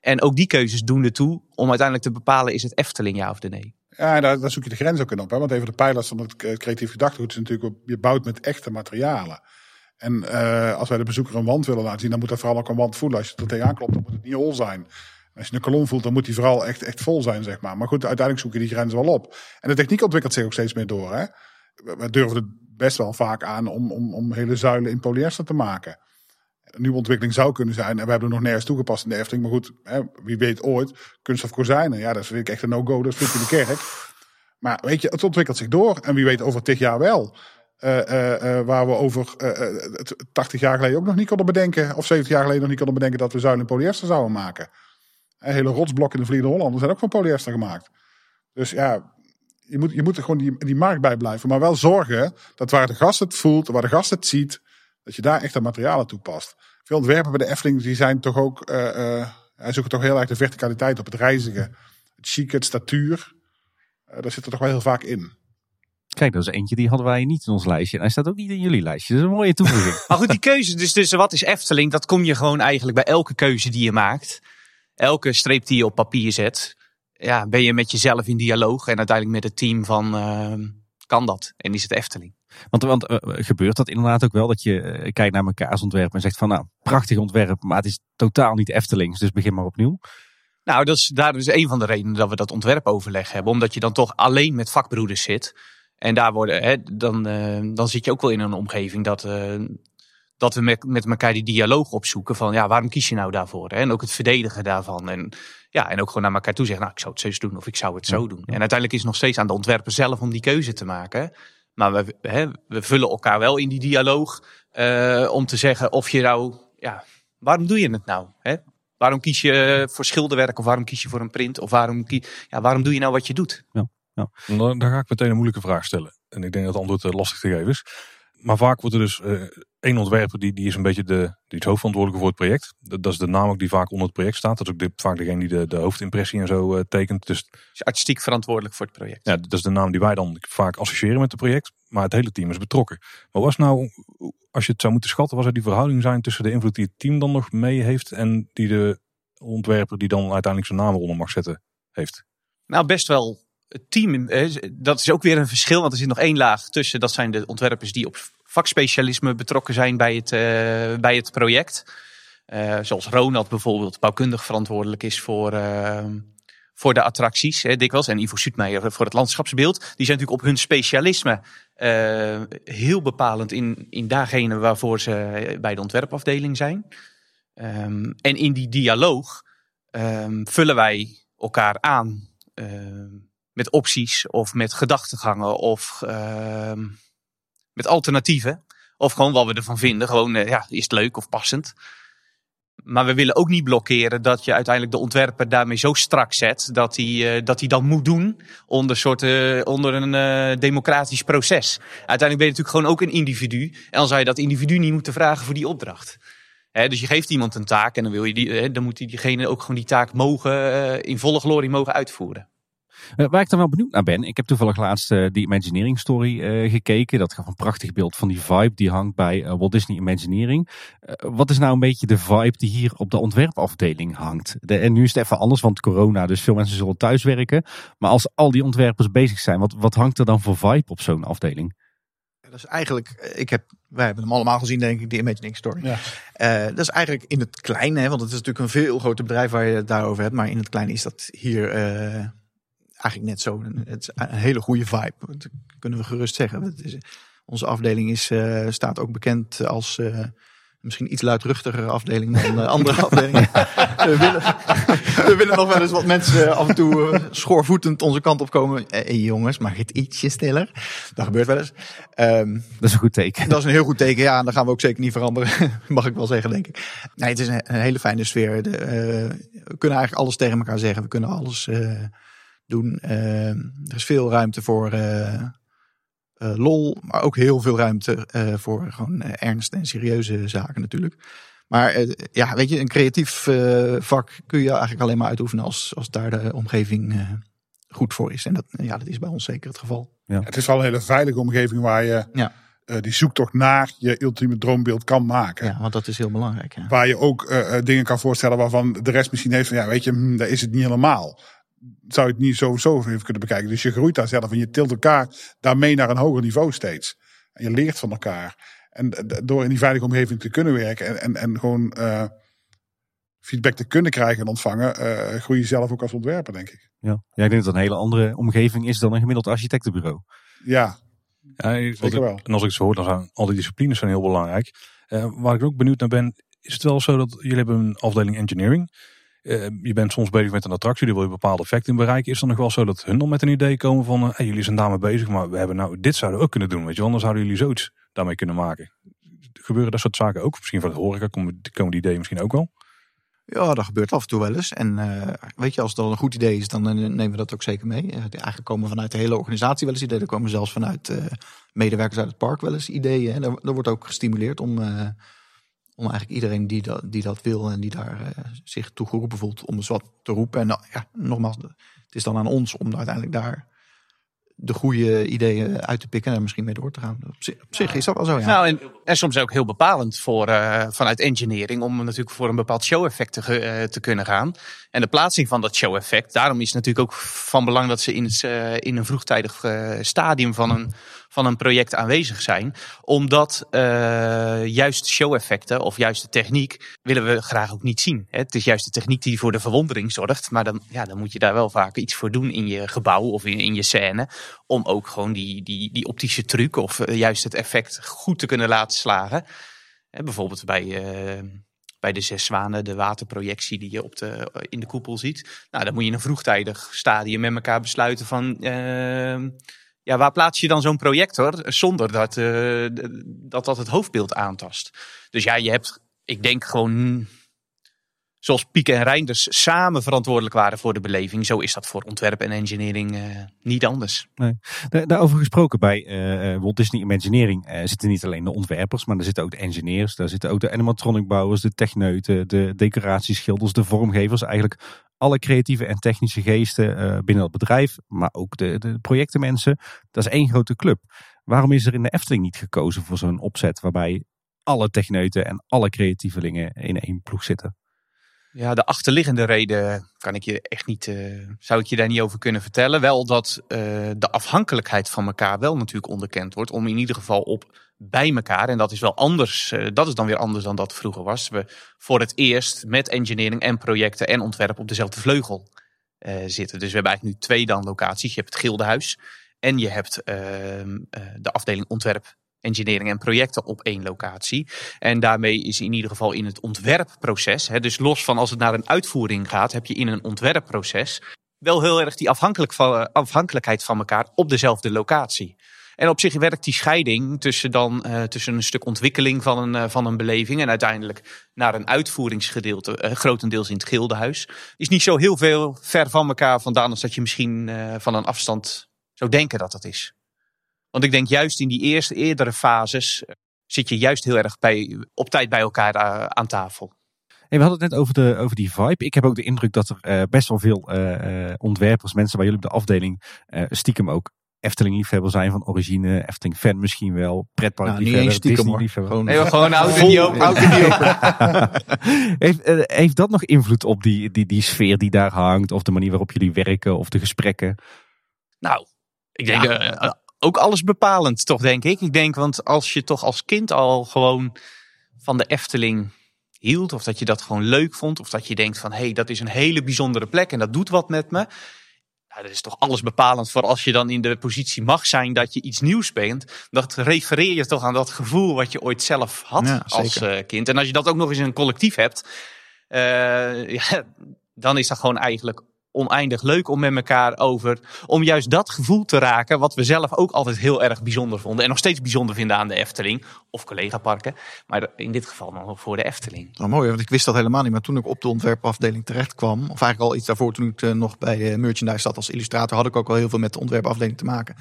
En ook die keuzes doen ertoe om uiteindelijk te bepalen is het Efteling ja of de nee. Ja, daar, daar zoek je de grens ook in op. Hè? Want even de pijlers van het creatief gedachtegoed is natuurlijk, je bouwt met echte materialen. En uh, als wij de bezoeker een wand willen laten zien, dan moet dat vooral ook een wand voelen. Als je er tegenaan klopt, dan moet het niet hol zijn. als je een kolom voelt, dan moet die vooral echt, echt vol zijn, zeg maar. Maar goed, uiteindelijk zoek je die grens wel op. En de techniek ontwikkelt zich ook steeds meer door. Hè? We durven het best wel vaak aan om, om, om hele zuilen in polyester te maken. Een nieuwe ontwikkeling zou kunnen zijn, en we hebben er nog nergens toegepast in de Efteling. Maar goed, hè, wie weet ooit, kunststof kozijnen. Ja, dat vind ik echt een no-go, dat is in de kerk. Maar weet je, het ontwikkelt zich door. En wie weet over tig jaar wel. Uh, uh, waar we over 80 jaar geleden ook nog niet konden bedenken, of 70 jaar geleden nog niet konden bedenken dat we zuilen in polyester zouden maken. Hele rotsblokken in de Vliegende Hollander zijn ook van polyester gemaakt. Dus ja, je moet, je moet er gewoon die, die markt bij blijven. Maar wel zorgen dat waar de gast het voelt, waar de gast het ziet, dat je daar echt de materialen toepast. Veel ontwerpen bij de Efteling die zijn toch ook, uh, zoeken toch heel erg de verticaliteit op, het reizigen. Het chic, het statuur. daar zit er toch wel heel vaak in. Kijk, dat is eentje die hadden wij niet in ons lijstje. En hij staat ook niet in jullie lijstje. Dat is een mooie toevoeging. maar goed, die keuze, dus, dus wat is Efteling? Dat kom je gewoon eigenlijk bij elke keuze die je maakt. Elke streep die je op papier zet. Ja, ben je met jezelf in dialoog. En uiteindelijk met het team van, uh, kan dat? En is het Efteling? Want, want uh, gebeurt dat inderdaad ook wel? Dat je uh, kijkt naar elkaars ontwerp en zegt van nou, prachtig ontwerp. Maar het is totaal niet Eftelings. Dus begin maar opnieuw. Nou, dat is, daar is een van de redenen dat we dat ontwerpoverleg hebben. Omdat je dan toch alleen met vakbroeders zit. En daar worden, hè, dan, uh, dan zit je ook wel in een omgeving dat, uh, dat we met, met elkaar die dialoog opzoeken van ja, waarom kies je nou daarvoor? Hè? En ook het verdedigen daarvan. En, ja, en ook gewoon naar elkaar toe zeggen, nou, ik zou het zo doen of ik zou het zo doen. En uiteindelijk is het nog steeds aan de ontwerper zelf om die keuze te maken. Maar we, hè, we vullen elkaar wel in die dialoog uh, om te zeggen of je nou, ja, waarom doe je het nou? Hè? Waarom kies je voor schilderwerk of waarom kies je voor een print? Of waarom, ja, waarom doe je nou wat je doet? Ja. Ja. Dan, dan, ga ik meteen een moeilijke vraag stellen. En ik denk dat het antwoord uh, lastig te geven is. Maar vaak wordt er dus uh, één ontwerper die, die is een beetje de, die is hoofdverantwoordelijke voor het project. Dat, dat, is de naam ook die vaak onder het project staat. Dat is ook de, vaak degene die de, de hoofdimpressie en zo uh, tekent. Dus is artistiek verantwoordelijk voor het project. Ja, dat is de naam die wij dan vaak associëren met het project. Maar het hele team is betrokken. Maar was nou, als je het zou moeten schatten, was er die verhouding zijn tussen de invloed die het team dan nog mee heeft en die de ontwerper die dan uiteindelijk zijn naam eronder mag zetten heeft? Nou, best wel het team. Dat is ook weer een verschil, want er zit nog één laag tussen. Dat zijn de ontwerpers die op vakspecialisme betrokken zijn bij het, eh, bij het project. Eh, zoals Ronald bijvoorbeeld, bouwkundig verantwoordelijk is voor, eh, voor de attracties, hè, dikwijls. En Ivo Soetmeijer voor het landschapsbeeld. Die zijn natuurlijk op hun specialisme eh, heel bepalend in, in datgene waarvoor ze bij de ontwerpafdeling zijn. Ehm, en in die dialoog ehm, vullen wij elkaar aan ehm, met opties of met gedachtegangen of ehm, met alternatieven. Of gewoon wat we ervan vinden. Gewoon, eh, ja, is het leuk of passend. Maar we willen ook niet blokkeren dat je uiteindelijk de ontwerper daarmee zo strak zet dat hij, eh, dat hij dan moet doen onder, soort, eh, onder een democratisch proces. Uiteindelijk ben je natuurlijk gewoon ook een individu. En dan zou je dat individu niet moeten vragen voor die opdracht. Dus je geeft iemand een taak en dan, wil je die, dan moet die- diegene ook gewoon die taak mogen, in volle glorie mogen uitvoeren. Eh, waar ik dan wel benieuwd naar ben, ik heb toevallig laatst eh, die Imagineering Story eh, gekeken. Dat gaf een prachtig beeld van die vibe die hangt bij Walt Disney Imagineering. Eh, wat is nou een beetje de vibe die hier op de ontwerpafdeling hangt? De, en nu is het even anders, want corona, dus veel mensen zullen thuiswerken. Maar als al die ontwerpers bezig zijn, wat, wat hangt er dan voor vibe op zo'n afdeling? Dat is eigenlijk, ik heb, wij hebben hem allemaal gezien, denk ik, die Imagining Story. Ja. Eh, dat is eigenlijk in het kleine, hè, want het is natuurlijk een veel groter bedrijf waar je het daarover hebt. Maar in het kleine is dat hier eh, eigenlijk net zo. Het is een hele goede vibe. Dat kunnen we gerust zeggen. Is, onze afdeling is, eh, staat ook bekend als eh, misschien iets luidruchtigere afdeling dan eh, andere afdelingen. we, willen, we willen nog wel eens wat mensen af en toe schoorvoetend onze kant op komen. Hey, jongens, mag het ietsje stiller? Dat gebeurt wel eens. Ehm, Dat is een goed teken. dat is een heel goed teken. Ja, en dat gaan we ook zeker niet veranderen. Mag ik wel zeggen, denk ik. Nee, het is een, een hele fijne sfeer. De, we kunnen eigenlijk alles tegen elkaar zeggen. We kunnen alles doen. Eh, er is veel ruimte voor eh, eh, lol. Maar ook heel veel ruimte eh, voor gewoon ernst en serieuze zaken natuurlijk. Maar eh, ja, weet je, een creatief eh, vak kun je eigenlijk alleen maar uitoefenen als, als daar de omgeving eh, goed voor is. En dat, ja, dat is bij ons zeker het geval. Het is wel een hele veilige omgeving waar je Ja. eh, die zoektocht naar je ultieme droombeeld kan maken. Ja, want dat is heel belangrijk. Ja. Waar je ook dingen kan voorstellen waarvan de rest misschien heeft van ja, weet je, hm, dat is het niet helemaal. Zou je het niet sowieso even kunnen bekijken. Dus je groeit daar zelf en je tilt elkaar daarmee naar een hoger niveau steeds. En je leert van elkaar. En door in die veilige omgeving te kunnen werken en, en, en gewoon eh, feedback te kunnen krijgen en ontvangen, eh, groei je zelf ook als ontwerper, denk ik. Ja. ja, ik denk dat het een hele andere omgeving is dan een gemiddeld architectenbureau. Ja, Ja, Zeker wel. En als ik het zo hoor, dan zijn al die disciplines zijn heel belangrijk. Eh, waar ik ook benieuwd naar ben, is het wel zo dat jullie hebben een afdeling engineering. Eh, je bent soms bezig met een attractie, die wil je bepaalde effecten in bereiken. Is dan nog wel zo dat hun dan met een idee komen van, eh, jullie zijn daarmee bezig, maar we hebben nou, dit zouden we ook kunnen doen, weet je. Dan zouden jullie zoiets daarmee kunnen maken. Gebeuren dat soort zaken ook? Misschien van het horeca komen, die ideeën misschien ook wel. Ja, dat gebeurt af en toe wel eens. En eh, weet je, als dan een goed idee is, dan nemen we dat ook zeker mee. Eigenlijk komen vanuit de hele organisatie wel eens ideeën. Er komen zelfs vanuit medewerkers uit het park wel eens ideeën. En daar wordt ook gestimuleerd om, om eigenlijk iedereen die dat, die dat wil en die daar eh, zich toe geroepen voelt, om eens wat te roepen. En nou, ja, nogmaals, het is dan aan ons om uiteindelijk daar de goede ideeën uit te pikken en misschien mee door te gaan. Op zich, op zich is dat wel zo, ja. Nou, en, en soms ook heel bepalend voor, eh, vanuit engineering om natuurlijk voor een bepaald show-effect te, eh, te kunnen gaan. En de plaatsing van dat show-effect, daarom is het natuurlijk ook van belang dat ze in, eh, in een vroegtijdig stadium van een, van een project aanwezig zijn. Omdat eh, juist show-effecten of juist de techniek willen we graag ook niet zien. Het is juist de techniek die voor de verwondering zorgt. Maar dan, ja, dan moet je daar wel vaak iets voor doen in je gebouw of in, je scène. Om ook gewoon die, die, die optische truc of eh, juist het effect goed te kunnen laten slagen. Bijvoorbeeld bij, eh, bij de Zes Zwanen, de waterprojectie die je op de, in de koepel ziet. Nou, dan moet je in een vroegtijdig stadium met elkaar besluiten van... eh, ja, waar plaats je dan zo'n projector zonder dat, eh, dat dat het hoofdbeeld aantast? Dus ja, je hebt, ik denk gewoon zoals Piek en Reinders samen verantwoordelijk waren voor de beleving. Zo is dat voor ontwerp en engineering eh, niet anders. Daar- Daarover gesproken, bij eh, Walt Disney Imagineering zitten niet alleen de ontwerpers, maar er zitten ook de engineers, daar zitten ook de animatronic bouwers, de techneuten, de decoratieschilders, de vormgevers. Eigenlijk alle creatieve en technische geesten binnen het bedrijf, maar ook de, de projectenmensen. Dat is één grote club. Waarom is er in de Efteling niet gekozen voor zo'n opzet waarbij alle techneuten en alle creatievelingen in één ploeg zitten? Ja, de achterliggende reden kan ik je echt niet, eh, zou ik je daar niet over kunnen vertellen. Wel dat eh, de afhankelijkheid van elkaar wel natuurlijk onderkend wordt. Om in ieder geval op bij elkaar, en dat is wel anders, eh, dat is dan weer anders dan dat vroeger was. We voor het eerst met engineering en projecten en ontwerp op dezelfde vleugel zitten. Dus we hebben eigenlijk nu twee dan locaties. Je hebt het Gildenhuis en je hebt ehm, eh, de afdeling ontwerp engineering en projecten op één locatie. En daarmee is in ieder geval in het ontwerpproces, hè, dus los van als het naar een uitvoering gaat, heb je in een ontwerpproces wel heel erg die van, afhankelijkheid van elkaar op dezelfde locatie. En op zich werkt die scheiding tussen, dan, eh, tussen een stuk ontwikkeling van een, eh, van een beleving en uiteindelijk naar een uitvoeringsgedeelte, eh, grotendeels in het gildenhuis, is niet zo heel veel ver van elkaar vandaan als dat je misschien eh, van een afstand zou denken dat dat is. Want ik denk juist in die eerste, eerdere fases eh, zit je juist heel erg bij, op tijd bij elkaar eh, aan tafel. Hey, we hadden het net over, de, over die vibe. Ik heb ook de indruk dat er eh, best wel veel eh, eh, ontwerpers, mensen bij jullie op de afdeling, eh, stiekem ook Efteling-liefhebber zijn van origine. Efteling-fan misschien wel. Nou, Pretpark-liefhebber, niet eens stiekem hoor. Disney-liefhebber. Gewoon, Nee, gewoon oud en Vol- nieuw open. oud en nieuw open. heeft, heeft dat nog invloed op die, die, die sfeer die daar hangt? Of de manier waarop jullie werken? Of de gesprekken? Nou, ik denk eh, ook alles bepalend, toch denk ik. Ik denk, want als je toch als kind al gewoon van de Efteling hield, of dat je dat gewoon leuk vond, of dat je denkt van, hé, hey, dat is een hele bijzondere plek en dat doet wat met me. Nou, dat is toch alles bepalend voor als je dan in de positie mag zijn dat je iets nieuws bent. Dat refereer je toch aan dat gevoel wat je ooit zelf had Ja, als eh, kind. En als je dat ook nog eens in een collectief hebt, eh, ja, dan is dat gewoon eigenlijk oneindig leuk om met elkaar over. Om juist dat gevoel te raken. Wat we zelf ook altijd heel erg bijzonder vonden. En nog steeds bijzonder vinden aan de Efteling. Of collega-parken. Maar in dit geval dan voor de Efteling. Nou, mooi, want ik wist dat helemaal niet. Maar toen ik op de ontwerpafdeling terecht kwam, of eigenlijk al iets daarvoor, toen ik eh, nog bij de merchandise zat als illustrator, had ik ook wel heel veel met de ontwerpafdeling te maken.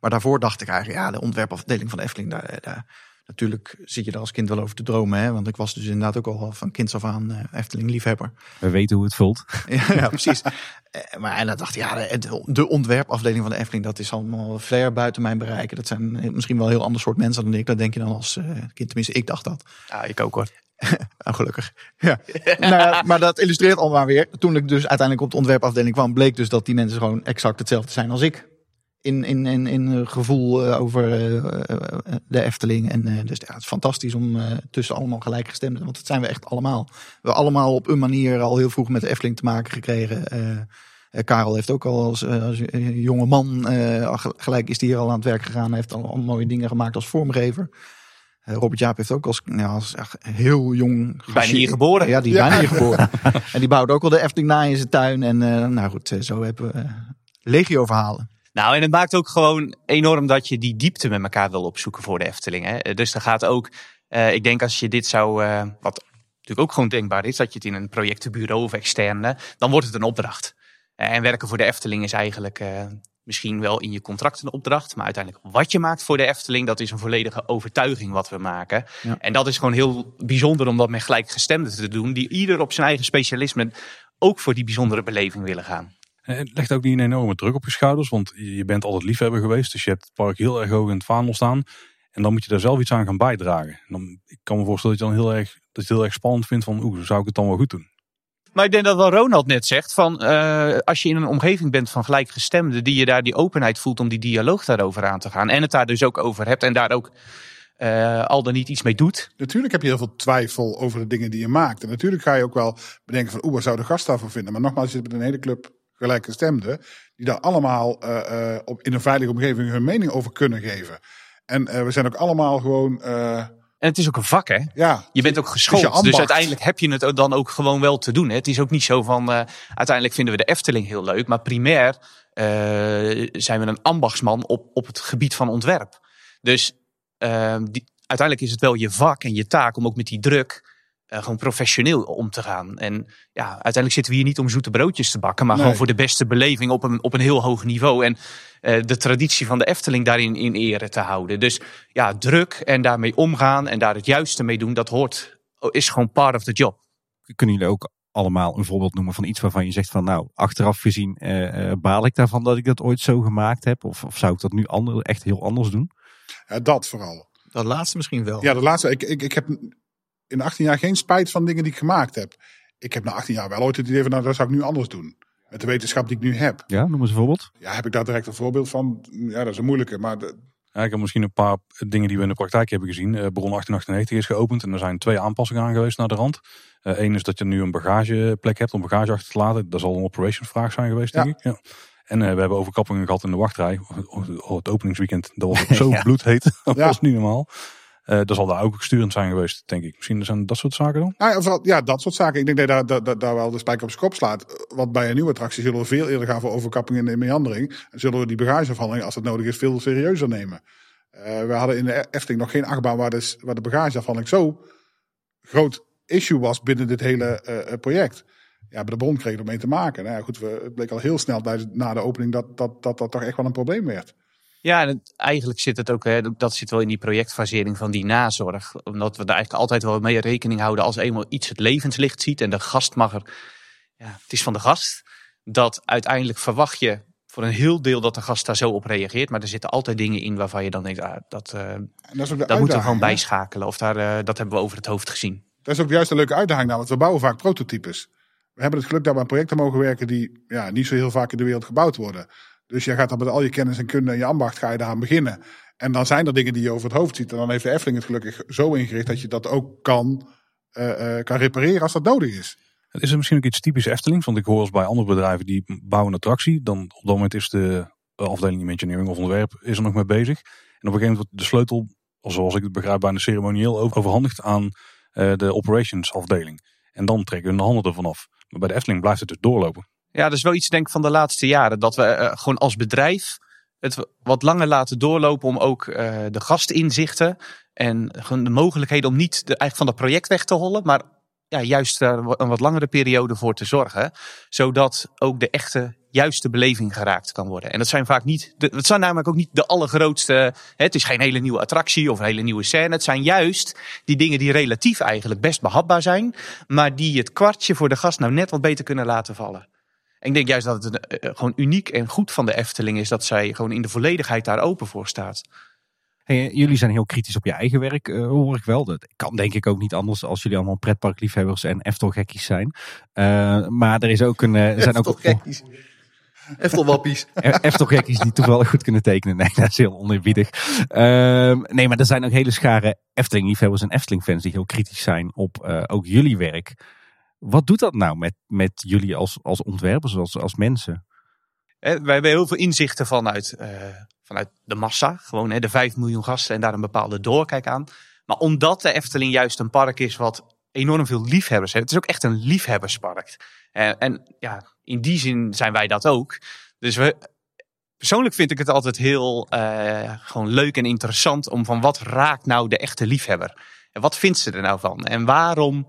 Maar daarvoor dacht ik eigenlijk, ja, de ontwerpafdeling van de Efteling, daar, daar, natuurlijk zit je daar als kind wel over te dromen. Hè? Want ik was dus inderdaad ook al van kinds af aan eh, Efteling-liefhebber. We weten hoe het voelt. ja, ja, precies. Eh, maar en dan dacht ik, ja, de, de ontwerpafdeling van de Efteling, dat is allemaal ver buiten mijn bereiken. Dat zijn misschien wel een heel ander soort mensen dan ik. Dat denk je dan als eh, kind. Tenminste, ik dacht dat. Ja, ik ook hoor. Nou, gelukkig. Ja. nou, ja, maar dat illustreert al maar weer. Toen ik dus uiteindelijk op de ontwerpafdeling kwam, bleek dus dat die mensen gewoon exact hetzelfde zijn als ik. In, in, in, in gevoel eh, over eh, eh, de Efteling. En eh, dus ja, het is fantastisch om eh, tussen allemaal gelijkgestemden. Want dat zijn we echt allemaal. We hebben allemaal op een manier al heel vroeg met de Efteling te maken gekregen. Karel heeft ook al als, als jonge man, eh, gelijk is hij hier al aan het werk gegaan. Hij heeft al, al mooie dingen gemaakt als vormgever. Eh, Robert Jaap heeft ook als, ja, als echt heel jong... Bijna hier geboren. Ja, die is bijna hier geboren. en die bouwde ook al de Efteling na in zijn tuin. En eh, nou goed, zo hebben we legio verhalen. Nou, en het maakt ook gewoon enorm dat je die diepte met elkaar wil opzoeken voor de Efteling. Hè? Dus er gaat ook, eh, ik denk als je dit zou, eh, wat natuurlijk ook gewoon denkbaar is, dat je het in een projectenbureau of externe, dan wordt het een opdracht. Eh, en werken voor de Efteling is eigenlijk eh, misschien wel in je contract een opdracht, maar uiteindelijk wat je maakt voor de Efteling, dat is een volledige overtuiging wat we maken. Ja. En dat is gewoon heel bijzonder om dat met gelijkgestemden te doen, die ieder op zijn eigen specialisme ook voor die bijzondere beleving willen gaan. Eh, Het legt ook niet een enorme druk op je schouders, want je bent altijd liefhebber geweest. Dus je hebt het park heel erg hoog in het vaandel staan. En dan moet je daar zelf iets aan gaan bijdragen. En dan, ik kan me voorstellen dat je dan heel erg, dat je het heel erg spannend vindt van, oeh, zou ik het dan wel goed doen? Maar ik denk dat wel Ronald net zegt, van eh, als je in een omgeving bent van gelijkgestemden, die je daar die openheid voelt om die dialoog daarover aan te gaan. En het daar dus ook over hebt en daar ook eh, al dan niet iets mee doet. Natuurlijk heb je heel veel twijfel over de dingen die je maakt. En natuurlijk ga je ook wel bedenken van, oeh, wat zou de gast daarvan vinden? Maar nogmaals, je zit met een hele club gelijkgestemden, die daar allemaal eh, eh, op, in een veilige omgeving hun mening over kunnen geven. En eh, we zijn ook allemaal gewoon, En het is ook een vak, hè? ja, Je bent ook geschoold, dus uiteindelijk heb je het dan ook gewoon wel te doen. Hè? Het is ook niet zo van, uiteindelijk vinden we de Efteling heel leuk, maar primair zijn we een ambachtsman op, op het gebied van ontwerp. Dus die, uiteindelijk is het wel je vak en je taak om ook met die druk eh, gewoon professioneel om te gaan. En ja, uiteindelijk zitten we hier niet om zoete broodjes te bakken, maar Nee. gewoon voor de beste beleving op een, op een heel hoog niveau. En eh, de traditie van de Efteling daarin in ere te houden. Dus ja, druk en daarmee omgaan en daar het juiste mee doen, dat hoort, is gewoon part of the job. Kunnen jullie ook allemaal een voorbeeld noemen van iets waarvan je zegt van nou, achteraf gezien eh, eh, baal ik daarvan dat ik dat ooit zo gemaakt heb? Of, of zou ik dat nu ander, echt heel anders doen? ja, dat vooral. Dat laatste misschien wel. Ja, de laatste, ik, ik, ik heb in 18 jaar geen spijt van dingen die ik gemaakt heb. ik heb na 18 jaar wel ooit het idee van, nou, dat zou ik nu anders doen. Met de wetenschap die ik nu heb. Ja, noem eens een voorbeeld. Ja, heb ik daar direct een voorbeeld van? Ja, dat is een moeilijke. Maar de- Ja, ik heb misschien een paar dingen die we in de praktijk hebben gezien. Eh Bron 1898 is geopend en er zijn twee aanpassingen aan geweest naar de rand. Eén is dat je nu een bagageplek hebt om bagage achter te laten. Dat zal een operations vraag zijn geweest, denk ik. Ja. En eh, we hebben overkappingen gehad in de wachtrij. Oh, oh, het openingsweekend, dat was zo Ja. bloedheet. Dat Ja. was niet normaal. Eh dat zal daar ook sturend zijn geweest, denk ik. Misschien zijn dat soort zaken dan? Nou ja, ja, dat soort zaken. Ik denk dat daar, wel de spijker op zijn kop slaat. Want bij een nieuwe attractie zullen we veel eerder gaan voor overkappingen en meandering. En zullen we die bagageafhandeling, als het nodig is, veel serieuzer nemen. Eh, we hadden in de Efteling nog geen achtbaan waar de, waar de bagageafhandeling zo groot issue was binnen dit hele eh, project. Ja, bij de bron kregen we ermee te maken. Nou ja, goed, we, het bleek al heel snel na de opening dat dat, dat dat toch echt wel een probleem werd. Ja, en het- eigenlijk zit het ook, hè, dat zit wel in die projectfasering van die nazorg. Omdat we daar eigenlijk altijd wel mee rekening houden als eenmaal iets het levenslicht ziet en de gast mag er, ja, het is van de gast, dat uiteindelijk verwacht je voor een heel deel dat de gast daar zo op reageert. Maar er zitten altijd dingen in waarvan je dan denkt, ah, dat, En dat moeten we gewoon hè? bijschakelen. Of daar, eh, dat hebben we over het hoofd gezien. Dat is ook juist een leuke uitdaging, nou, want we bouwen vaak prototypes. We hebben het geluk dat we aan projecten mogen werken die ja, niet zo heel vaak in de wereld gebouwd worden. Dus je gaat dan met al je kennis en kunde en je ambacht ga je daaraan beginnen. En dan zijn er dingen die je over het hoofd ziet. En dan heeft de Efteling het gelukkig zo ingericht dat je dat ook kan, eh, eh, kan repareren als dat nodig is. Het is er misschien ook iets typisch Efteling. Want ik hoor als bij andere bedrijven die bouwen een attractie. Dan op dat moment is de afdeling engineering of ontwerp is er nog mee bezig. En op een gegeven moment wordt de sleutel, zoals ik het begrijp, bijna ceremonieel over- overhandigd aan eh, de operations afdeling. En dan trekken hun de handen ervan af. Maar bij de Efteling blijft het dus doorlopen. Ja, dat is wel iets denk van de laatste jaren. Dat we eh, gewoon als bedrijf het wat langer laten doorlopen om ook eh, de gastinzichten en de mogelijkheden om niet eigenlijk van dat project weg te hollen, maar ja, juist daar wa- een wat langere periode voor te zorgen. Zodat ook de echte juiste beleving geraakt kan worden. En dat zijn vaak niet, de, het zijn namelijk ook niet de allergrootste, hè, het is geen hele nieuwe attractie of een hele nieuwe scène. Het zijn juist die dingen die relatief eigenlijk best behapbaar zijn, maar die het kwartje voor de gast nou net wat beter kunnen laten vallen. En ik denk juist dat het eh, gewoon uniek en goed van de Efteling is dat zij gewoon in de volledigheid daar open voor staat. Hey, jullie zijn heel kritisch op je eigen werk, eh, hoor ik wel. Dat kan denk ik ook niet anders als jullie allemaal pretparkliefhebbers en Eftel-gekkies zijn. Eh, maar er is ook een... eh, er zijn ook gekkies. Eftelwappies. Eftel-gekkies die toevallig goed kunnen tekenen. Nee, dat is heel oneerbiedig. Ehm, nee, maar er zijn ook hele schare Efteling-liefhebbers en Efteling-fans die heel kritisch zijn op eh, ook jullie werk. Wat doet dat nou met, met jullie als, als ontwerpers, als, als mensen? Hè, wij hebben heel veel inzichten vanuit, eh, vanuit de massa. Gewoon hè, de 5 miljoen gasten en daar een bepaalde doorkijk aan. Maar omdat de Efteling juist een park is wat enorm veel liefhebbers heeft. Het is ook echt een liefhebberspark. En, en ja, in die zin zijn wij dat ook. Dus we, persoonlijk vind ik het altijd heel eh, gewoon leuk en interessant om van wat raakt nou de echte liefhebber? En wat vindt ze er nou van? En waarom,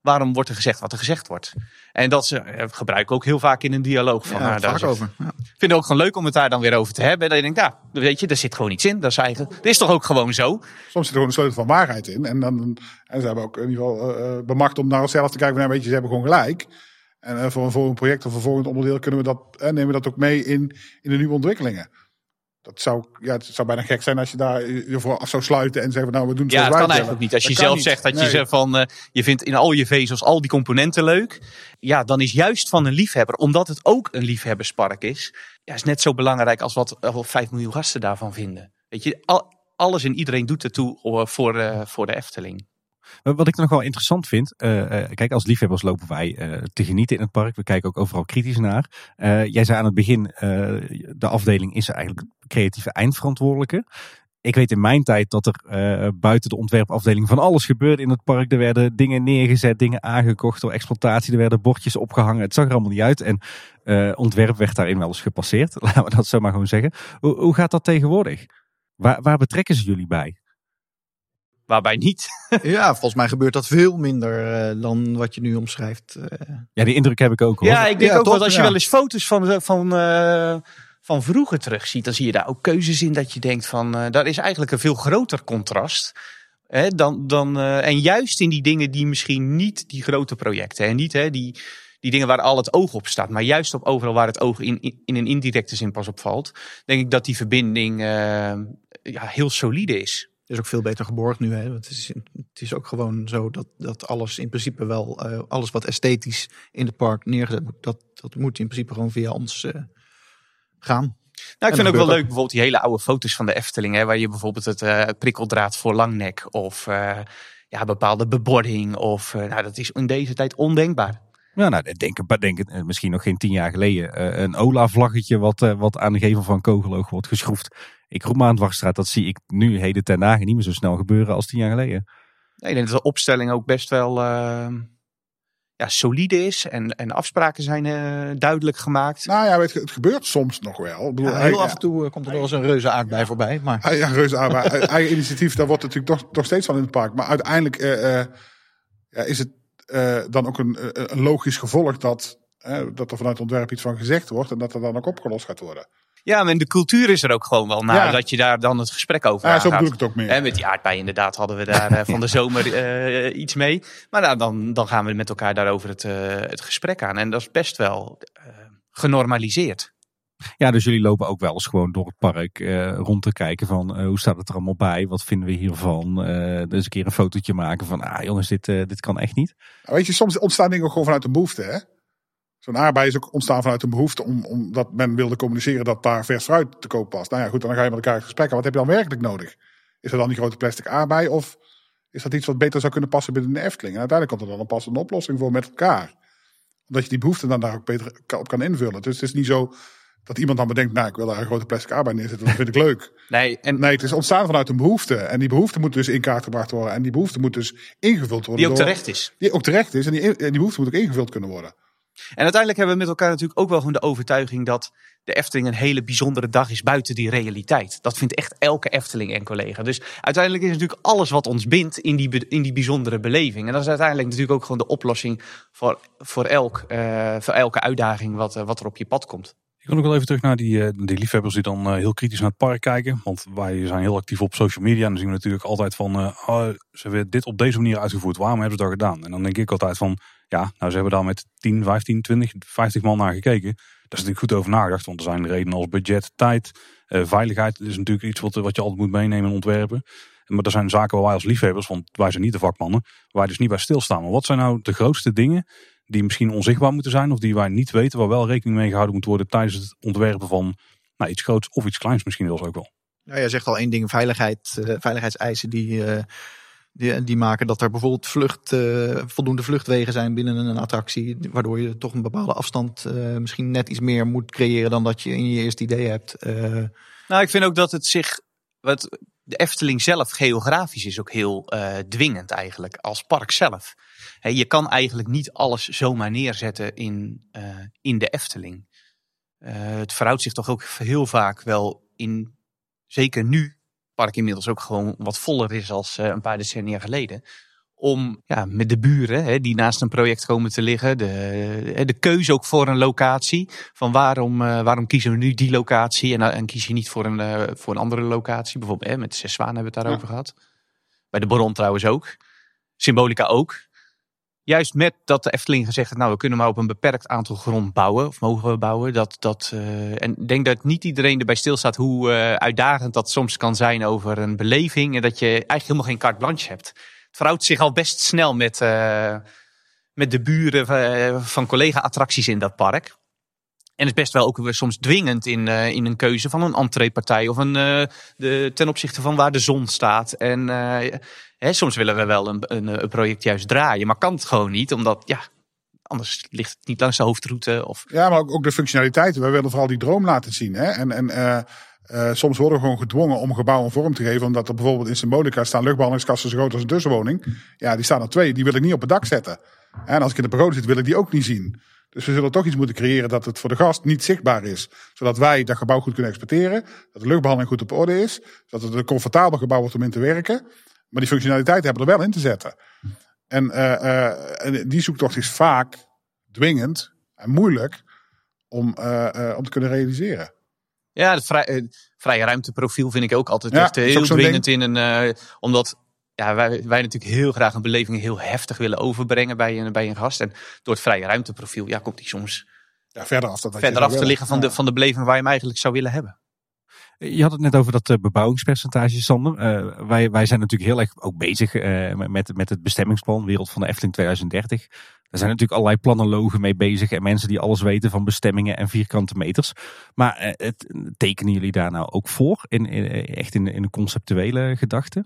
waarom wordt er gezegd wat er gezegd wordt? En dat ze eh, gebruiken ook heel vaak in een dialoog van. Ja, nou, daar over. Ja. ik vind het ook gewoon leuk om het daar dan weer over te hebben. En dat je denkt, ja, weet je, daar zit gewoon iets in. Dat is eigenlijk, dat is toch ook gewoon zo? Soms zit er gewoon een sleutel van waarheid in. En, dan, en ze hebben ook in ieder geval eh, bemacht om naar onszelf te kijken. Van, ja, weet je, ze hebben gewoon gelijk. En voor een volgend project of een volgend onderdeel kunnen we dat, nemen we dat ook mee in, in de nieuwe ontwikkelingen. Dat zou, ja, het zou bijna gek zijn als je daar je voor af zou sluiten en zeggen, van, nou, we doen het Ja, zoals kan eigenlijk niet. Als je Dat zelf niet. zegt dat je Nee. zegt van, eh, je vindt in al je vezels al die componenten leuk. Ja, dan is juist van een liefhebber, omdat het ook een liefhebberspark is. Ja, is net zo belangrijk als wat eh, 5 miljoen gasten daarvan vinden. Weet je, al, alles en iedereen doet ertoe eh, voor, voor de Efteling. Wat ik nog wel interessant vind, eh, eh, kijk, als liefhebbers lopen wij eh, te genieten in het park. We kijken ook overal kritisch naar. Eh, jij zei aan het begin, eh, de afdeling is eigenlijk creatieve eindverantwoordelijke. Ik weet in mijn tijd dat er eh, buiten de ontwerpafdeling van alles gebeurde in het park. Er werden dingen neergezet, dingen aangekocht door exploitatie. Er werden bordjes opgehangen. Het zag er allemaal niet uit. En eh, ontwerp werd daarin wel eens gepasseerd. Laten we dat zo maar gewoon zeggen. Hoe, hoe gaat dat tegenwoordig? Waar, waar betrekken ze jullie bij? Waarbij niet. ja, volgens mij gebeurt dat veel minder eh, dan wat je nu omschrijft. eh. Ja, die indruk heb ik ook hoor. Ja, ik denk Ja, ook dat als je Ja. wel eens foto's van, van, eh, van vroeger terugziet, dan zie je daar ook keuzes in dat je denkt van, eh daar is eigenlijk een veel groter contrast. Hè, dan, dan, eh, en juist in die dingen die misschien niet die grote projecten, en niet hè, die, die dingen waar al het oog op staat, maar juist op overal waar het oog in, in, in een indirecte zin pas op valt, denk ik dat die verbinding eh, ja, heel solide is. Het is ook veel beter geborgd nu. Hè? Het, is, het is ook gewoon zo dat, dat alles in principe wel, uh, alles wat esthetisch in het park neergezet wordt, dat, dat moet in principe gewoon via ons uh, gaan. Nou, ik vind ook wel leuk bijvoorbeeld die hele oude foto's van de Efteling. Hè, waar je bijvoorbeeld het uh, prikkeldraad voor langnek of ja, bepaalde bebording. Of, nou, dat is in deze tijd ondenkbaar. Ja, nou, denk, denk misschien nog geen tien jaar geleden. een Ola-vlaggetje wat, wat aan de gevel van Kogeloog wordt geschroefd. Ik roep maar aan Dwarsstraat, dat zie ik nu heden ten dagen niet meer zo snel gebeuren als tien jaar geleden. Nee, ik denk dat de opstelling ook best wel uh, ja, solide is en, en afspraken zijn uh, duidelijk gemaakt. Nou ja, het, het gebeurt soms nog wel. Ik bedoel, ja, heel af en toe komt er wel eens een reuze aardbei voorbij. Maar... Ja, reuze aardbei. eigen initiatief, daar wordt natuurlijk toch, toch steeds van in het park. Maar uiteindelijk uh, ja, is het dan ook een, een logisch gevolg dat, dat er vanuit ontwerp iets van gezegd wordt en dat er dan ook opgelost gaat worden. Ja, en de cultuur is er ook gewoon wel naar dat je daar dan het gesprek over ja, zo bedoel ik het ook meer. En met die aardbei inderdaad hadden we daar uh, van de zomer uh, iets mee. Maar nou, dan, dan gaan we met elkaar daarover het, uh, het gesprek aan. En dat is best wel genormaliseerd. Ja, dus jullie lopen ook wel eens gewoon door het park rond te kijken van hoe staat het er allemaal bij? Wat vinden we hiervan? dus een keer een fotootje maken van, ah jongens, dit, dit kan echt niet. Weet je, soms ontstaan dingen gewoon vanuit een behoefte hè? Zo'n aardbei is ook ontstaan vanuit een behoefte om, omdat men wilde communiceren dat daar vers fruit te koop was. Nou ja, goed, dan ga je met elkaar in gesprek. Wat heb je dan werkelijk nodig? Is er dan die grote plastic aardbei of is dat iets wat beter zou kunnen passen binnen de Efteling? En uiteindelijk komt er dan een passende oplossing voor met elkaar. Omdat je die behoefte dan daar ook beter op kan invullen. Dus het is niet zo dat iemand dan bedenkt, nou ik wil daar een grote plastic aardbei neerzetten, dat vind ik leuk. Nee, en... nee, het is ontstaan vanuit een behoefte. En die behoefte moet dus in kaart gebracht worden. En die behoefte moet dus ingevuld worden. Die ook terecht is. Die ook terecht is. En die, en die behoefte moet ook ingevuld kunnen worden. En uiteindelijk hebben we met elkaar natuurlijk ook wel gewoon de overtuiging dat de Efteling een hele bijzondere dag is buiten die realiteit. Dat vindt echt elke Efteling en collega. Dus uiteindelijk is natuurlijk alles wat ons bindt in die, in die bijzondere beleving. En dat is uiteindelijk natuurlijk ook gewoon de oplossing voor, voor, elk, uh, voor elke uitdaging wat, uh, wat er op je pad komt. Ik wil nog wel even terug naar die, die liefhebbers die dan heel kritisch naar het park kijken. Want wij zijn heel actief op social media. En dan zien we natuurlijk altijd van, oh, ze hebben dit op deze manier uitgevoerd. Waarom hebben ze dat gedaan? En dan denk ik altijd van, ja, nou ze hebben daar met 10, 15, 20, 50 man naar gekeken. Daar is natuurlijk goed over nagedacht. Want er zijn redenen als budget, tijd, veiligheid. Dat is natuurlijk iets wat, je altijd moet meenemen in ontwerpen. Maar er zijn zaken waar wij als liefhebbers, want wij zijn niet de vakmannen, waar dus niet bij stilstaan. Maar wat zijn nou de grootste dingen die misschien onzichtbaar moeten zijn of die wij niet weten, waar wel rekening mee gehouden moet worden tijdens het ontwerpen van nou, iets groots of iets kleins misschien wel ook wel? Nou, jij zegt al één ding, veiligheid, uh, veiligheidseisen die, uh, die, die, maken dat er bijvoorbeeld vlucht, uh, voldoende vluchtwegen zijn binnen een attractie, waardoor je toch een bepaalde afstand misschien net iets meer moet creëren dan dat je in je eerste idee hebt. Nou, ik vind ook dat het zich, wat de Efteling zelf geografisch is ook heel dwingend eigenlijk als park zelf je kan eigenlijk niet alles zomaar neerzetten in, uh, in de Efteling. Uh, het verhoudt zich toch ook heel vaak wel in, zeker nu, het park inmiddels ook gewoon wat voller is als een paar decennia geleden. Om ja, met de buren hè, die naast een project komen te liggen, de, de keuze ook voor een locatie. Van waarom, waarom kiezen we nu die locatie en, en kies je niet voor een, voor een andere locatie? Bijvoorbeeld hè, met de Zes Zwaan hebben we het daarover gehad. Bij de Baron trouwens ook. Symbolica ook juist met dat de Efteling gezegd heeft, nou we kunnen maar op een beperkt aantal grond bouwen, of mogen we bouwen. Dat, dat, uh, en ik denk dat niet iedereen erbij stilstaat hoe uitdagend dat soms kan zijn over een beleving. En dat je eigenlijk helemaal geen carte blanche hebt. Verhoudt zich al best snel met, uh, met de buren van collega-attracties in dat park. En is best wel ook soms dwingend in, uh, in een keuze van een entreepartij of een, de, ten opzichte van waar de zon staat. En hè, soms willen we wel een, een, een, project juist draaien, maar kan het gewoon niet, omdat ja, anders ligt het niet langs de hoofdroute. Of... Ja, maar ook, ook de functionaliteiten. We willen vooral die droom laten zien. Hè? En, en soms worden we gewoon gedwongen om gebouwen vorm te geven, omdat er bijvoorbeeld in Symbolica staan luchtbehandelingskasten zo groot als een tussenwoning. Ja, die staan er twee, die wil ik niet op het dak zetten. En als ik in de pagode zit, wil ik die ook niet zien. Dus we zullen toch iets moeten creëren dat het voor de gast niet zichtbaar is. Zodat wij dat gebouw goed kunnen exporteren. Dat de luchtbehandeling goed op orde is. Dat het een comfortabel gebouw wordt om in te werken. Maar die functionaliteit hebben we er wel in te zetten. En, uh, uh, die zoektocht is vaak dwingend en moeilijk om, om te kunnen realiseren. Ja, het vrij, vrije ruimteprofiel vind ik ook altijd ja, echt heel dwingend in een. omdat ja, wij, wij natuurlijk heel graag een beleving heel heftig willen overbrengen bij een, bij een gast. En door het vrije ruimteprofiel ja, komt die soms ja, verder af, dat verder af te liggen van, de, van de beleving waar je hem eigenlijk zou willen hebben. Je had het net over dat bebouwingspercentage, Sander. Uh, wij, wij zijn natuurlijk heel erg ook bezig uh, met, met het bestemmingsplan Wereld van de Efteling 2030. Daar zijn natuurlijk allerlei planologen mee bezig en mensen die alles weten van bestemmingen en vierkante meters. Maar het, tekenen jullie daar nou ook voor, in, in echt in, een conceptuele gedachte?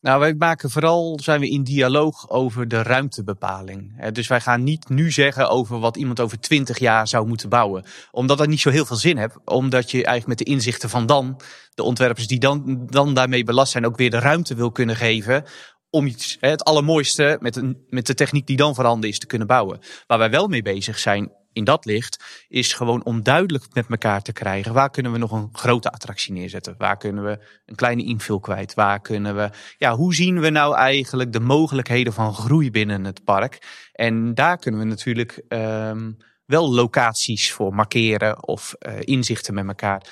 Nou, wij maken vooral, zijn we in dialoog over de ruimtebepaling. Dus wij gaan niet nu zeggen over wat iemand over twintig jaar zou moeten bouwen. Omdat dat niet zo heel veel zin heeft. Omdat je eigenlijk met de inzichten van dan, de ontwerpers die dan, dan daarmee belast zijn, ook weer de ruimte wil kunnen geven om iets, het allermooiste met, een, met de techniek die dan voorhanden is te kunnen bouwen. Waar wij wel mee bezig zijn in dat licht is gewoon om duidelijk met elkaar te krijgen. Waar kunnen we nog een grote attractie neerzetten? Waar kunnen we een kleine invul kwijt? Waar kunnen we, ja, hoe zien we nou eigenlijk de mogelijkheden van groei binnen het park? En daar kunnen we natuurlijk um, wel locaties voor markeren of uh, inzichten met elkaar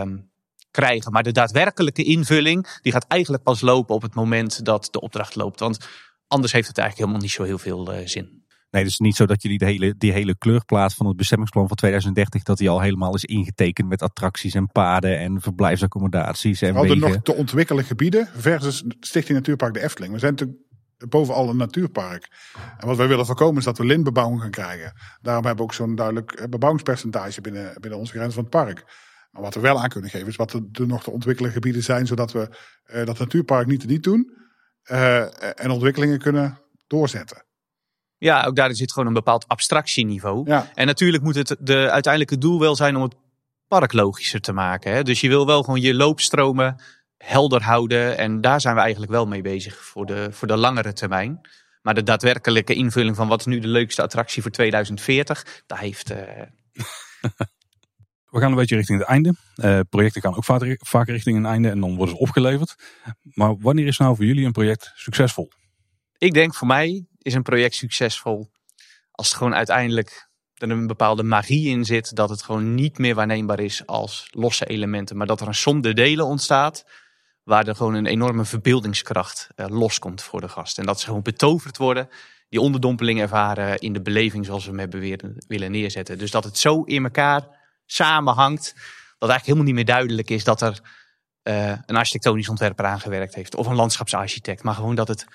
um, krijgen. Maar de daadwerkelijke invulling, die gaat eigenlijk pas lopen op het moment dat de opdracht loopt. Want anders heeft het eigenlijk helemaal niet zo heel veel uh, zin. Nee, dus niet zo dat jullie de hele, die hele kleurplaat van het bestemmingsplan van 2030, dat die al helemaal is ingetekend met attracties en paden en verblijfsaccommodaties en We nog te ontwikkelen gebieden versus Stichting Natuurpark de Efteling. We zijn natuurlijk bovenal een natuurpark. En wat wij willen voorkomen is dat we lintbebouwing gaan krijgen. Daarom hebben we ook zo'n duidelijk eh, bebouwingspercentage binnen, binnen onze grens van het park. Maar wat we wel aan kunnen geven is wat er nog te ontwikkelen gebieden zijn, zodat we uh, dat natuurpark niet te niet doen uh, en ontwikkelingen kunnen doorzetten. Ja, ook daarin zit gewoon een bepaald abstractieniveau. Ja. En natuurlijk moet het de uiteindelijke doel wel zijn om het park logischer te maken. Hè? Dus je wil wel gewoon je loopstromen helder houden. En daar zijn we eigenlijk wel mee bezig voor de, voor de langere termijn. Maar de daadwerkelijke invulling van wat is nu de leukste attractie voor 2040, daar heeft. Uh... We gaan een beetje richting het einde. Uh, projecten gaan ook vaak, vaak richting een einde en dan worden ze opgeleverd. Maar wanneer is nou voor jullie een project succesvol? Ik denk voor mij is een project succesvol als het gewoon uiteindelijk er een bepaalde magie in zit. Dat het gewoon niet meer waarneembaar is als losse elementen. Maar dat er een som de delen ontstaat. Waar er gewoon een enorme verbeeldingskracht uh, loskomt voor de gast. En dat ze gewoon betoverd worden. Die onderdompeling ervaren in de beleving zoals we hem hebben willen neerzetten. Dus dat het zo in elkaar samenhangt. Dat eigenlijk helemaal niet meer duidelijk is dat er uh, een architectonisch ontwerper aangewerkt heeft. Of een landschapsarchitect. Maar gewoon dat het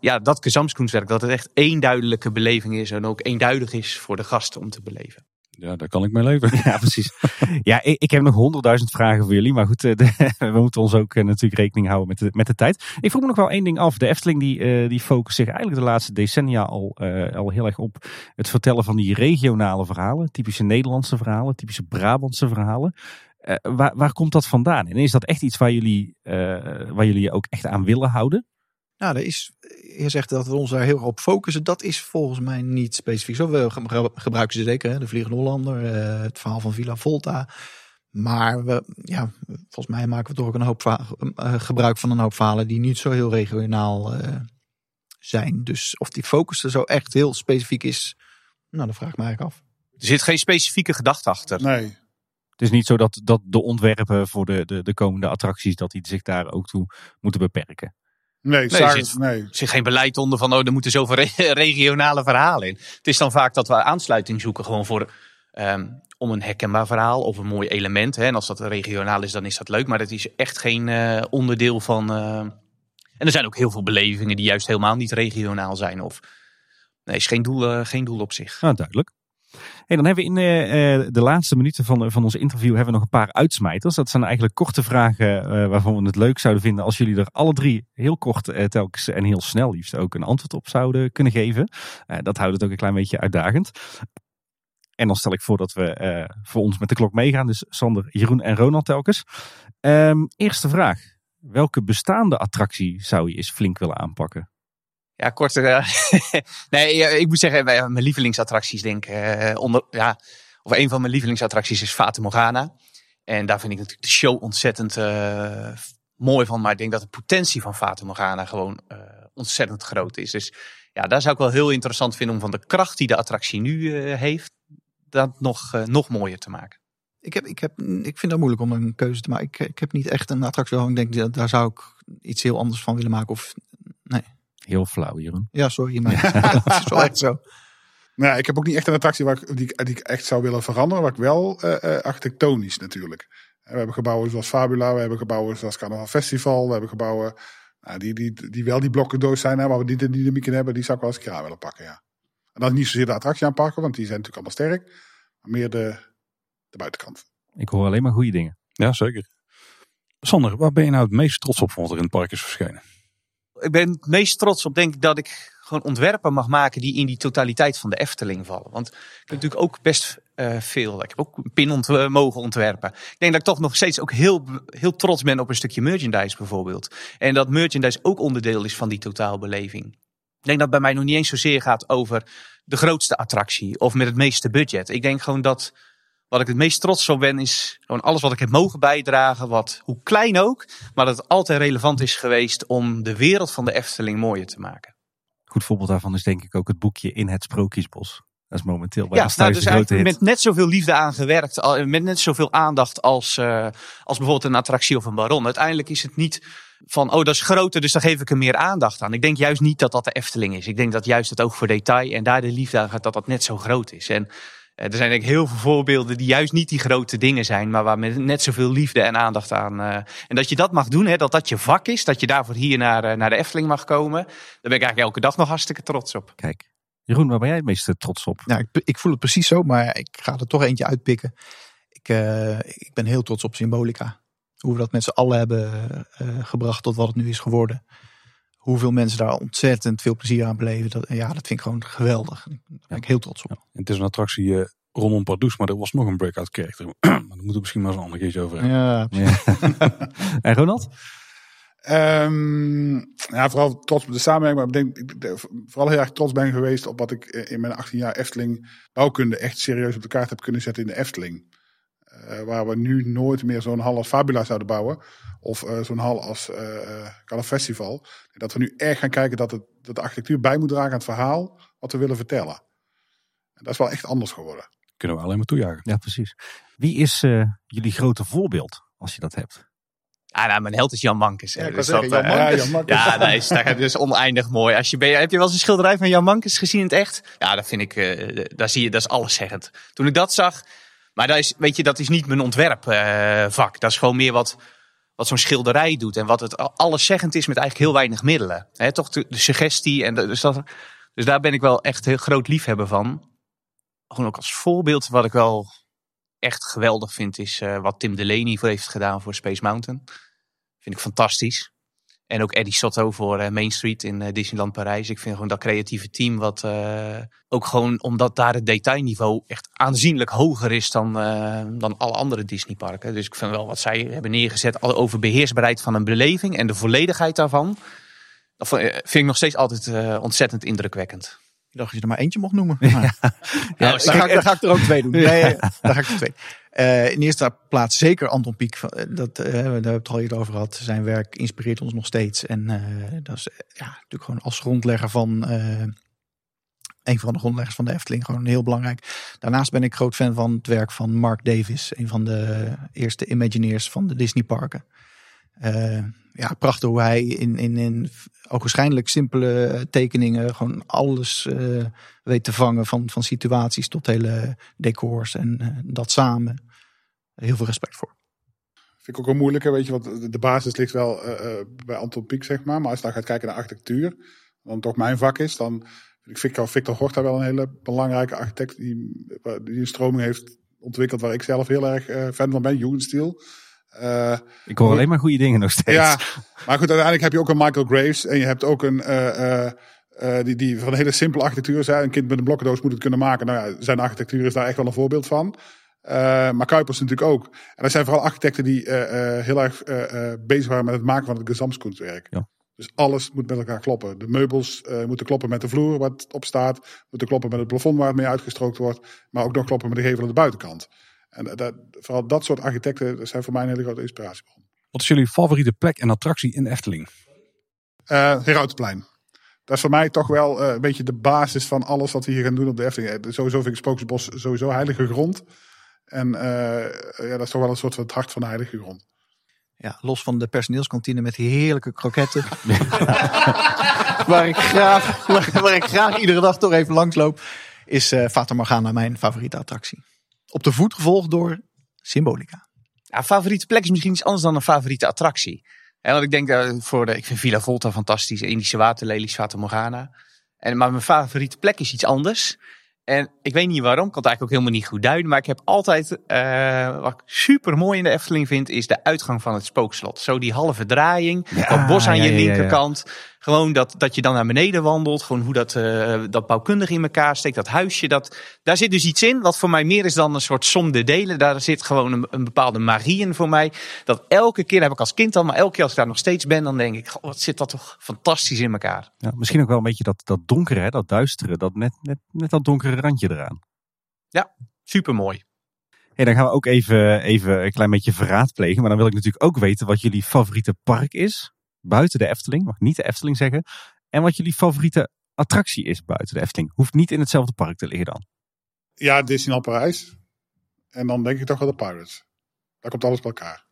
ja, dat gezamskunstwerk, dat het echt één duidelijke beleving is en ook eenduidig is voor de gasten om te beleven. Ja, daar kan ik mee leven. Ja, precies. ja, ik, ik heb nog honderdduizend vragen voor jullie. Maar goed, eh, we moeten ons ook eh, natuurlijk rekening houden met de, met de tijd. Ik vroeg me nog wel één ding af. De Efteling die, uh, die focust zich eigenlijk de laatste decennia al, uh, al heel erg op het vertellen van die regionale verhalen. Typische Nederlandse verhalen, typische Brabantse verhalen. waar, waar komt dat vandaan? En is dat echt iets waar jullie, waar jullie ook echt aan willen houden? Nou, er is, je zegt dat we ons daar heel erg op focussen. Dat is volgens mij niet specifiek zo. We gebruiken ze zeker, hè? de Vliegende Hollander, uh, het verhaal van Villa Volta. Maar we, ja, volgens mij maken we toch ook een hoop uh, gebruik van een hoop verhalen die niet zo heel regionaal uh, zijn. Dus of die focus er zo echt heel specifiek is, nou, dat vraag ik me eigenlijk af. Er zit geen specifieke gedachte achter. Nee. Het is niet zo dat, dat de ontwerpen voor de, de, de komende attracties, dat die zich daar ook toe moeten beperken. Nee, nee, er zit, nee. zit geen beleid onder van oh, er moeten zoveel regionale verhalen in. Het is dan vaak dat we aansluiting zoeken gewoon voor um, om een herkenbaar verhaal of een mooi element. Hè. En als dat regionaal is, dan is dat leuk. Maar het is echt geen uh, onderdeel van. Uh... En er zijn ook heel veel belevingen die juist helemaal niet regionaal zijn. Of nee, is geen doel, uh, geen doel op zich. Ah, duidelijk. Dan hebben we in uh, de laatste minuten van, van ons interview hebben we nog een paar uitsmijters. Dat zijn eigenlijk korte vragen uh, waarvan we het leuk zouden vinden als jullie er alle drie heel kort telkens en heel snel liefst ook een antwoord op zouden kunnen geven. dat houdt het ook een klein beetje uitdagend. En dan stel ik voor dat we voor ons met de klok meegaan. Dus Sander, Jeroen en Ronald telkens. Um, eerste vraag. Welke bestaande attractie zou je eens flink willen aanpakken? Ja, korter. Uh, nee, ik moet zeggen, mijn lievelingsattracties denk ik. Uh, onder, ja, of een van mijn lievelingsattracties is Fata Morgana. En daar vind ik natuurlijk de show ontzettend uh, mooi van. Maar ik denk dat de potentie van Fata Morgana gewoon ontzettend groot is. Dus ja, daar zou ik wel heel interessant vinden om van de kracht die de attractie nu heeft, dat nog, nog mooier te maken. Ik, heb, ik, heb, ik vind het moeilijk om een keuze te maken. Ik, ik heb niet echt een attractie waarvan ik denk, daar zou ik iets heel anders van willen maken. Of. Heel flauw, Jeroen. Ja, sorry, maar het is wel echt zo. Nou, ik heb ook niet echt een attractie waar ik, die, die ik echt zou willen veranderen. Maar ik wel uh, architectonisch natuurlijk. We hebben gebouwen zoals Fabula, we hebben gebouwen zoals Carnaval Festival, we hebben gebouwen nou, die, die, die wel die blokkendoos zijn, hè, waar we niet de dynamiek in hebben, die zou ik wel eens een keer aan willen pakken, ja. En dan niet zozeer de attractie aanpakken, want die zijn natuurlijk allemaal sterk, maar meer de, de buitenkant. Ik hoor alleen maar goede dingen. Ja, zeker. Sander, waar ben je nou het meest trots op van wat er in het park is verschenen? Ik ben het meest trots op, denk ik, dat ik gewoon ontwerpen mag maken die in die totaliteit van de Efteling vallen. Want ik heb natuurlijk ook best uh, veel. Ik heb ook een pin ont mogen ontwerpen. Ik denk dat ik toch nog steeds ook heel, heel trots ben op een stukje merchandise bijvoorbeeld. En dat merchandise ook onderdeel is van die totaalbeleving. Ik denk dat het bij mij nog niet eens zozeer gaat over de grootste attractie of met het meeste budget. Ik denk gewoon dat wat ik het meest trots op ben, is gewoon alles wat ik heb mogen bijdragen. Wat, hoe klein ook, maar dat het altijd relevant is geweest om de wereld van de Efteling mooier te maken. Goed voorbeeld daarvan is denk ik ook het boekje In het Sprookjesbos. Dat is momenteel bij ja, ons nou, thuis dus de grote eigenlijk hit. met net zoveel liefde aan gewerkt, met net zoveel aandacht als, eh, als bijvoorbeeld een attractie of een baron. Uiteindelijk is het niet van, oh dat is groter, dus daar geef ik er meer aandacht aan. Ik denk juist niet dat dat de Efteling is. Ik denk dat juist het oog voor detail en daar de liefde aan gaat, dat dat net zo groot is. En er zijn denk ik heel veel voorbeelden die juist niet die grote dingen zijn, maar waar met net zoveel liefde en aandacht aan. eh, en dat je dat mag doen, hè, dat dat je vak is, dat je daarvoor hier naar, eh, naar de Efteling mag komen. Daar ben ik eigenlijk elke dag nog hartstikke trots op. Kijk. Jeroen, waar ben jij het meest eh, trots op? Nou, ik, ik voel het precies zo, maar ik ga er toch eentje uitpikken. Ik, eh, ik ben heel trots op Symbolica. Hoe we dat met z'n allen hebben eh, gebracht tot wat het nu is geworden. Hoeveel mensen daar ontzettend veel plezier aan beleven. Dat, ja, dat vind ik gewoon geweldig. Daar ben ik heel trots op. En het is een attractie eh, rondom Pardoes, maar er was nog een breakout character. maar daar moeten we misschien maar eens een ander keertje over hebben. Ja, En Ronald? Ehm, ja, vooral trots op de samenwerking. Maar ik denk ik vooral heel erg trots ben geweest op wat ik eh, in mijn 18 jaar Efteling bouwkunde echt serieus op de kaart heb kunnen zetten in de Efteling. Eh, waar we nu nooit meer zo'n hal als Fabula zouden bouwen. Of eh, zo'n hal als eh uh, Festival. Dat we nu echt gaan kijken dat, het, dat de architectuur bij moet dragen aan het verhaal wat we willen vertellen. En dat is wel echt anders geworden. Kunnen we alleen maar toejuichen. Ja, precies. Wie is eh, jullie grote voorbeeld, als je dat hebt? Ah, nou, mijn held is Jan Mankes. hè. Ja, ik Dus zeggen, dat, Jan eh, Ja, Jan. Ja, dat is, dat is oneindig mooi. Als je, ben, je- heb je wel eens een schilderij van Jan Mankes gezien in het echt? Ja, dat vind ik, eh, daar zie je, dat is alleszeggend. Toen ik dat zag, maar dat is, weet je, dat is niet mijn ontwerpvak. dat is gewoon meer wat, wat zo'n schilderij doet. En wat het alleszeggend is met eigenlijk heel weinig middelen. Hè, toch de, suggestie. En dus, dat, dus daar ben ik wel echt heel groot liefhebber van. Gewoon ook als voorbeeld wat ik wel echt geweldig vind, is eh, wat Tim Delaney heeft gedaan voor Space Mountain. Vind ik fantastisch. En ook Eddie Sotto voor eh, Main Street in eh, Disneyland Parijs. Ik vind gewoon dat creatieve team wat eh, ook gewoon omdat daar het detailniveau echt aanzienlijk hoger is dan, dan alle andere Disneyparken. Dus ik vind wel wat zij hebben neergezet over beheersbaarheid van een beleving en de volledigheid daarvan. Dat vind ik nog steeds altijd ontzettend indrukwekkend. Ik dacht dat je er maar eentje mocht noemen. Maar, Ja, daar, ga ik, daar ga ik er ook twee doen. Nee, daar ga ik er twee. Eh, in eerste plaats zeker Anton Pieck. eh, Dat, eh, daar hebben we het al eerder over gehad. Zijn werk inspireert ons nog steeds. En eh, dat is eh, ja, natuurlijk gewoon als grondlegger van... eh, een van de grondleggers van de Efteling. Gewoon heel belangrijk. Daarnaast ben ik groot fan van het werk van Mark Davis. Een van de eerste Imagineers van de Disney parken. Eh, ja, prachtig hoe hij in, in, in ook waarschijnlijk simpele tekeningen gewoon alles eh, weet te vangen. Van, van situaties tot hele decors en eh, dat samen. Heel veel respect voor. Vind ik ook wel moeilijker, weet je, want de- basis ligt wel bij Anton Pieck, zeg maar. Maar als je dan gaat kijken naar architectuur, wat toch mijn vak is, dan vind ik Victor, Horta wel een hele belangrijke architect die, die een stroming heeft ontwikkeld waar ik zelf heel erg fan van ben, Jugendstil. Ik hoor alleen maar goede dingen nog steeds. ja, maar goed, uiteindelijk heb je ook een Michael Graves en je hebt ook een eh, eh, eh, die, die van een hele simpele architectuur zei. Een kind met een blokkendoos moet het kunnen maken. Nou ja, zijn architectuur is daar echt wel een voorbeeld van. Maar Kuipers natuurlijk ook. En dat zijn vooral architecten die heel erg bezig waren met het maken van het gezamskunstwerk. Ja. Dus alles moet met elkaar kloppen. De meubels moeten kloppen met de vloer waar het op staat. Moeten kloppen met het plafond waar het mee uitgestrookt wordt. Maar ook nog kloppen met de gevel aan de buitenkant. En dat, vooral dat soort architecten dat zijn voor mij een hele grote inspiratiebron. Wat is jullie favoriete plek en attractie in de Efteling? Herautenplein. Dat is voor mij toch wel eh, een beetje de basis van alles wat we hier gaan doen op de Efteling. Eh, Sowieso vind ik Spookjesbos sowieso heilige grond. En eh, ja, dat is toch wel een soort van het hart van de heilige grond. Ja, los van de personeelskantine met die heerlijke kroketten. waar, ik graag, waar, waar ik graag iedere dag toch even langsloop. Is eh Fata Morgana mijn favoriete attractie. Op de voet gevolgd door Symbolica. Ja, favoriete plek is misschien iets anders dan een favoriete attractie. En want ik denk uh, voor de, ik vind Villa Volta fantastisch, Indische waterlelies, Fata Morgana. En, maar mijn favoriete plek is iets anders. En ik weet niet waarom, ik kan het eigenlijk ook helemaal niet goed duiden. Maar ik heb altijd, uh, wat ik super mooi in de Efteling vind, is de uitgang van het spookslot. Zo die halve draaiing, ja, bos aan ja, je linkerkant. Gewoon dat, dat je dan naar beneden wandelt. Gewoon hoe dat, uh, dat bouwkundig in elkaar steekt. Dat huisje. Dat, daar zit dus iets in wat voor mij meer is dan een soort som de delen. Daar zit gewoon een, een bepaalde magie in voor mij. Dat elke keer, heb ik als kind al. Maar elke keer als ik daar nog steeds ben. Dan denk ik, goh, wat zit dat toch fantastisch in elkaar. Ja, misschien ook wel een beetje dat, dat donkere, hè, dat duistere. Dat net, net, net dat donkere randje eraan. Ja, super mooi. Hey, dan gaan we ook even, even een klein beetje verraad plegen. Maar dan wil ik natuurlijk ook weten wat jullie favoriete park is buiten de Efteling, mag niet de Efteling zeggen. En wat jullie favoriete attractie is buiten de Efteling. Hoeft niet in hetzelfde park te liggen dan. Ja, Disneyland Parijs. En dan denk ik toch wel de Pirates. Daar komt alles bij elkaar.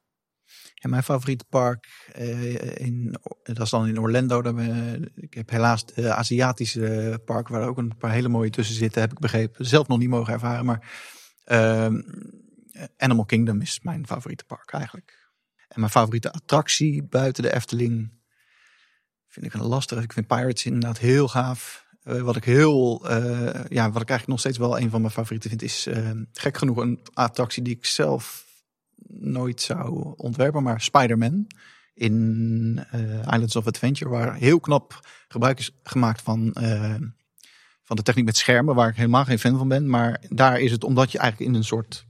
En mijn favoriete park, uh, in, dat is dan in Orlando. Daar ben, ik heb helaas de Aziatische park, waar ook een paar hele mooie tussen zitten, heb ik begrepen. Zelf nog niet mogen ervaren, maar uh, Animal Kingdom is mijn favoriete park eigenlijk. En mijn favoriete attractie buiten de Efteling vind ik een lastig. Ik vind Pirates inderdaad heel gaaf. Uh, wat ik heel, uh, ja, wat ik eigenlijk nog steeds wel een van mijn favorieten vind, is uh, gek genoeg een attractie die ik zelf nooit zou ontwerpen, maar Spider-Man in Islands of Adventure, waar heel knap gebruik is gemaakt van, van de techniek met schermen, waar ik helemaal geen fan van ben. Maar daar is het omdat je eigenlijk in een soort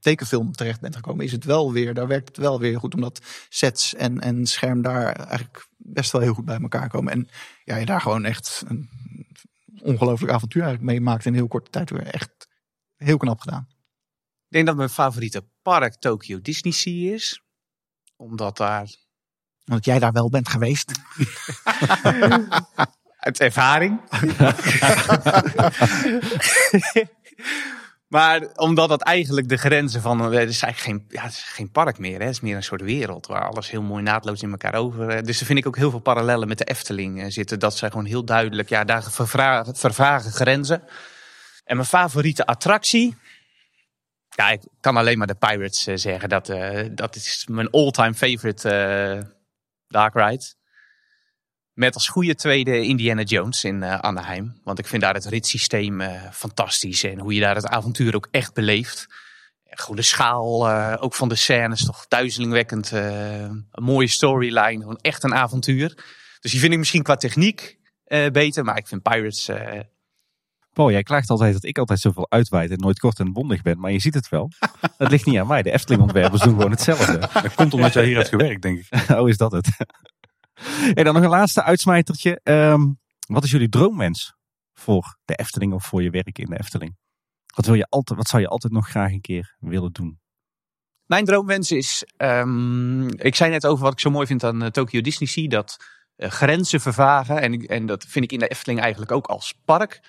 tekenfilm terecht bent gekomen, is het wel weer, daar werkt het wel weer goed, omdat sets en, en scherm daar eigenlijk best wel heel goed bij elkaar komen. En ja, je daar gewoon echt een ongelooflijk avontuur eigenlijk meemaakt in een heel korte tijd weer. Echt heel knap gedaan. Ik denk dat mijn favoriete park Tokyo Disney Sea is. Omdat daar... Omdat jij daar wel bent geweest. Uit ervaring. Maar omdat dat eigenlijk de grenzen van. Het is eigenlijk geen, ja, het is geen park meer. Hè. Het is meer een soort wereld waar alles heel mooi naadloos in elkaar over. Eh, dus daar vind ik ook heel veel parallellen met de Efteling eh, zitten. Dat zijn gewoon heel duidelijk. Ja, daar vervragen, grenzen. En mijn favoriete attractie. Ja, ik kan alleen maar de Pirates zeggen. Dat, dat is mijn all-time favorite dark ride. Met als goede tweede Indiana Jones in uh, Anaheim. Want ik vind daar het ritssysteem uh, fantastisch. En hoe je daar het avontuur ook echt beleeft. Gewoon de schaal uh, ook van de scènes toch duizelingwekkend. een mooie storyline. Gewoon echt een avontuur. Dus die vind ik misschien qua techniek beter. Maar ik vind Pirates... Paul, jij klaagt altijd dat ik altijd zoveel uitweid en nooit kort en bondig ben. Maar je ziet het wel. Dat ligt niet aan mij. De Efteling-ontwerpers doen gewoon hetzelfde. Dat komt omdat jij hier hebt gewerkt, denk ik. oh, is dat het? En dan nog een laatste uitsmijtertje. Um, wat is jullie droomwens voor de Efteling of voor je werk in de Efteling? Wat, wil je altijd, wat zou je altijd nog graag een keer willen doen? Mijn droomwens is, um, ik zei net over wat ik zo mooi vind aan uh, Tokyo Disney Sea, dat uh, grenzen vervagen. En, en dat vind ik in de Efteling eigenlijk ook als park.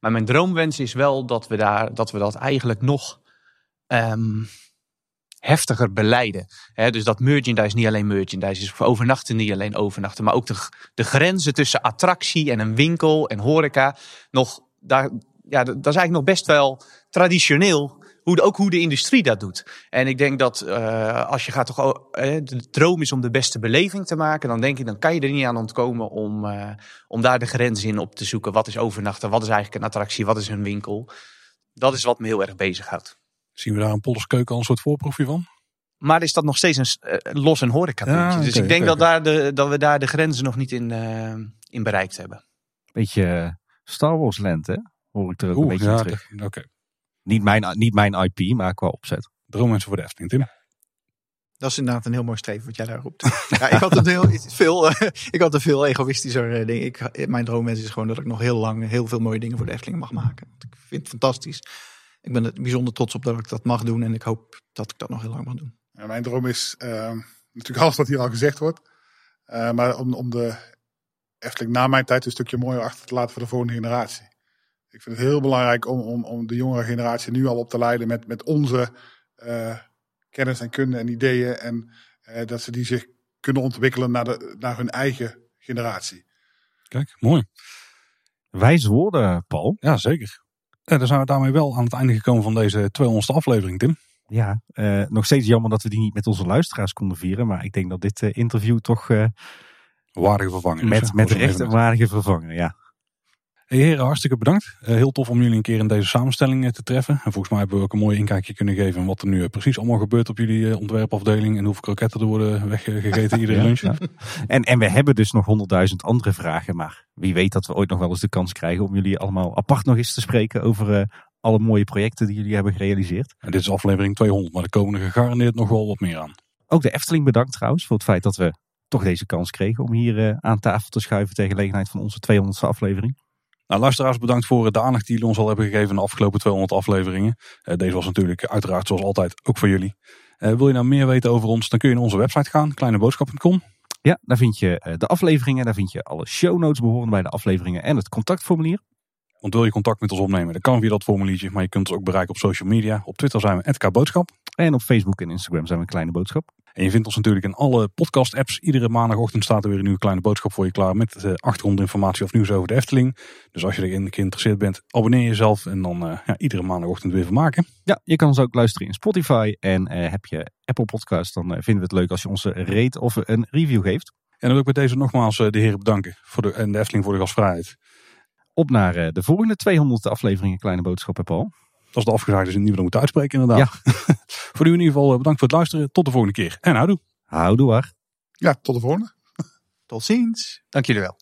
Maar mijn droomwens is wel dat we, daar, dat, we dat eigenlijk nog um, heftiger beleiden. dus dat merchandise niet alleen merchandise is, overnachten niet alleen overnachten, maar ook de, de grenzen tussen attractie en een winkel en horeca nog, daar, ja, dat is eigenlijk nog best wel traditioneel. Hoe de, ook hoe de industrie dat doet. En ik denk dat uh, als je gaat toch, uh, de droom is om de beste beleving te maken, dan denk ik, dan kan je er niet aan ontkomen om, uh, om daar de grens in op te zoeken. Wat is overnachten? Wat is eigenlijk een attractie? Wat is een winkel? Dat is wat me heel erg bezighoudt. Zien we daar een Polderskeuken al een soort voorproefje van? Maar is dat nog steeds een uh, los en horeca ja, okay, Dus ik denk okay, dat, daar de, dat we daar de grenzen nog niet in, uh, in bereikt hebben. Beetje Star Wars land, hè? Hoor ik er ook Oeh, een beetje ja, terug. Okay. Niet, mijn, niet mijn IP, maar qua opzet. Droommensen voor de Efteling, Tim. Dat is inderdaad een heel mooi streven wat jij daar roept. ja, ik had een heel, veel, uh, ik had een veel egoïstischer ding. Ik, mijn droomwens is gewoon dat ik nog heel lang heel veel mooie dingen voor de Efteling mag maken. Want ik vind het fantastisch ik ben er bijzonder trots op dat ik dat mag doen. En ik hoop dat ik dat nog heel lang mag doen. Ja, mijn droom is uh, natuurlijk alles wat hier al gezegd wordt. Uh, maar om, om de Efteling na mijn tijd een stukje mooier achter te laten voor de volgende generatie. Ik vind het heel belangrijk om, om, om de jongere generatie nu al op te leiden met, met onze uh, kennis en kunde en ideeën. En dat ze die zich kunnen ontwikkelen naar, de, naar hun eigen generatie. Kijk, mooi. Wijze woorden, Paul. Ja, zeker. En dan zijn we daarmee wel aan het einde gekomen van deze 200ste aflevering, Tim. Ja, eh, nog steeds jammer dat we die niet met onze luisteraars konden vieren. Maar ik denk dat dit eh, interview toch eh, Waardige vervanger. met, met recht en waardige vervangen. Ja. Hey heren, hartstikke bedankt. Eh, heel tof om jullie een keer in deze samenstelling eh, te treffen. En volgens mij hebben we ook een mooi inkijkje kunnen geven in wat er nu eh, precies allemaal gebeurt op jullie ontwerpafdeling. En hoeveel kroketten er worden weggegeten iedere Ja, lunch. ja. En, en we hebben dus nog honderdduizend andere vragen. Maar wie weet dat we ooit nog wel eens de kans krijgen om jullie allemaal apart nog eens te spreken over alle mooie projecten die jullie hebben gerealiseerd. En dit is aflevering 200, maar er komen er gegarandeerd nog wel wat meer aan. Ook de Efteling bedankt trouwens voor het feit dat we toch deze kans kregen om hier aan tafel te schuiven ter gelegenheid van onze 200ste aflevering. Nou, luisteraars, bedankt voor de aandacht die jullie ons al hebben gegeven in de afgelopen 200 afleveringen. Eh, deze was natuurlijk uiteraard zoals altijd ook voor jullie. Eh, wil je nou meer weten over ons, dan kun je naar onze website gaan, kleineboodschap.com. Ja, daar vind je eh, de afleveringen, daar vind je alle show notes behorend bij de afleveringen en het contactformulier. Want wil je contact met ons opnemen, dan kan via dat formuliertje. Maar je kunt ons ook bereiken op social media. Op Twitter zijn we @kboodschap. En op Facebook en Instagram zijn we een kleine boodschap. En je vindt ons natuurlijk in alle podcast apps. Iedere maandagochtend staat er weer een nieuwe kleine boodschap voor je klaar. Met eh, achtergrondinformatie of nieuws over de Efteling. Dus als je erin geïnteresseerd bent, abonneer jezelf. En dan eh, ja, iedere maandagochtend weer vermaken. Ja, je kan ons ook luisteren in Spotify. En eh, heb je Apple Podcast, dan vinden we het leuk als je ons rate of een review geeft. En dan wil ik bij deze nogmaals de heren bedanken. Voor de, en de Efteling voor de gastvrijheid. Op naar eh, de volgende 200 afleveringen Kleine Boodschappen, Paul. Dat is de afgezaagde die we dan moeten uitspreken inderdaad. voor nu in ieder geval eh, bedankt voor het luisteren. Tot de volgende keer. En houdoe. Houdoe waar. Ja, tot de volgende. Tot ziens. Dank jullie wel.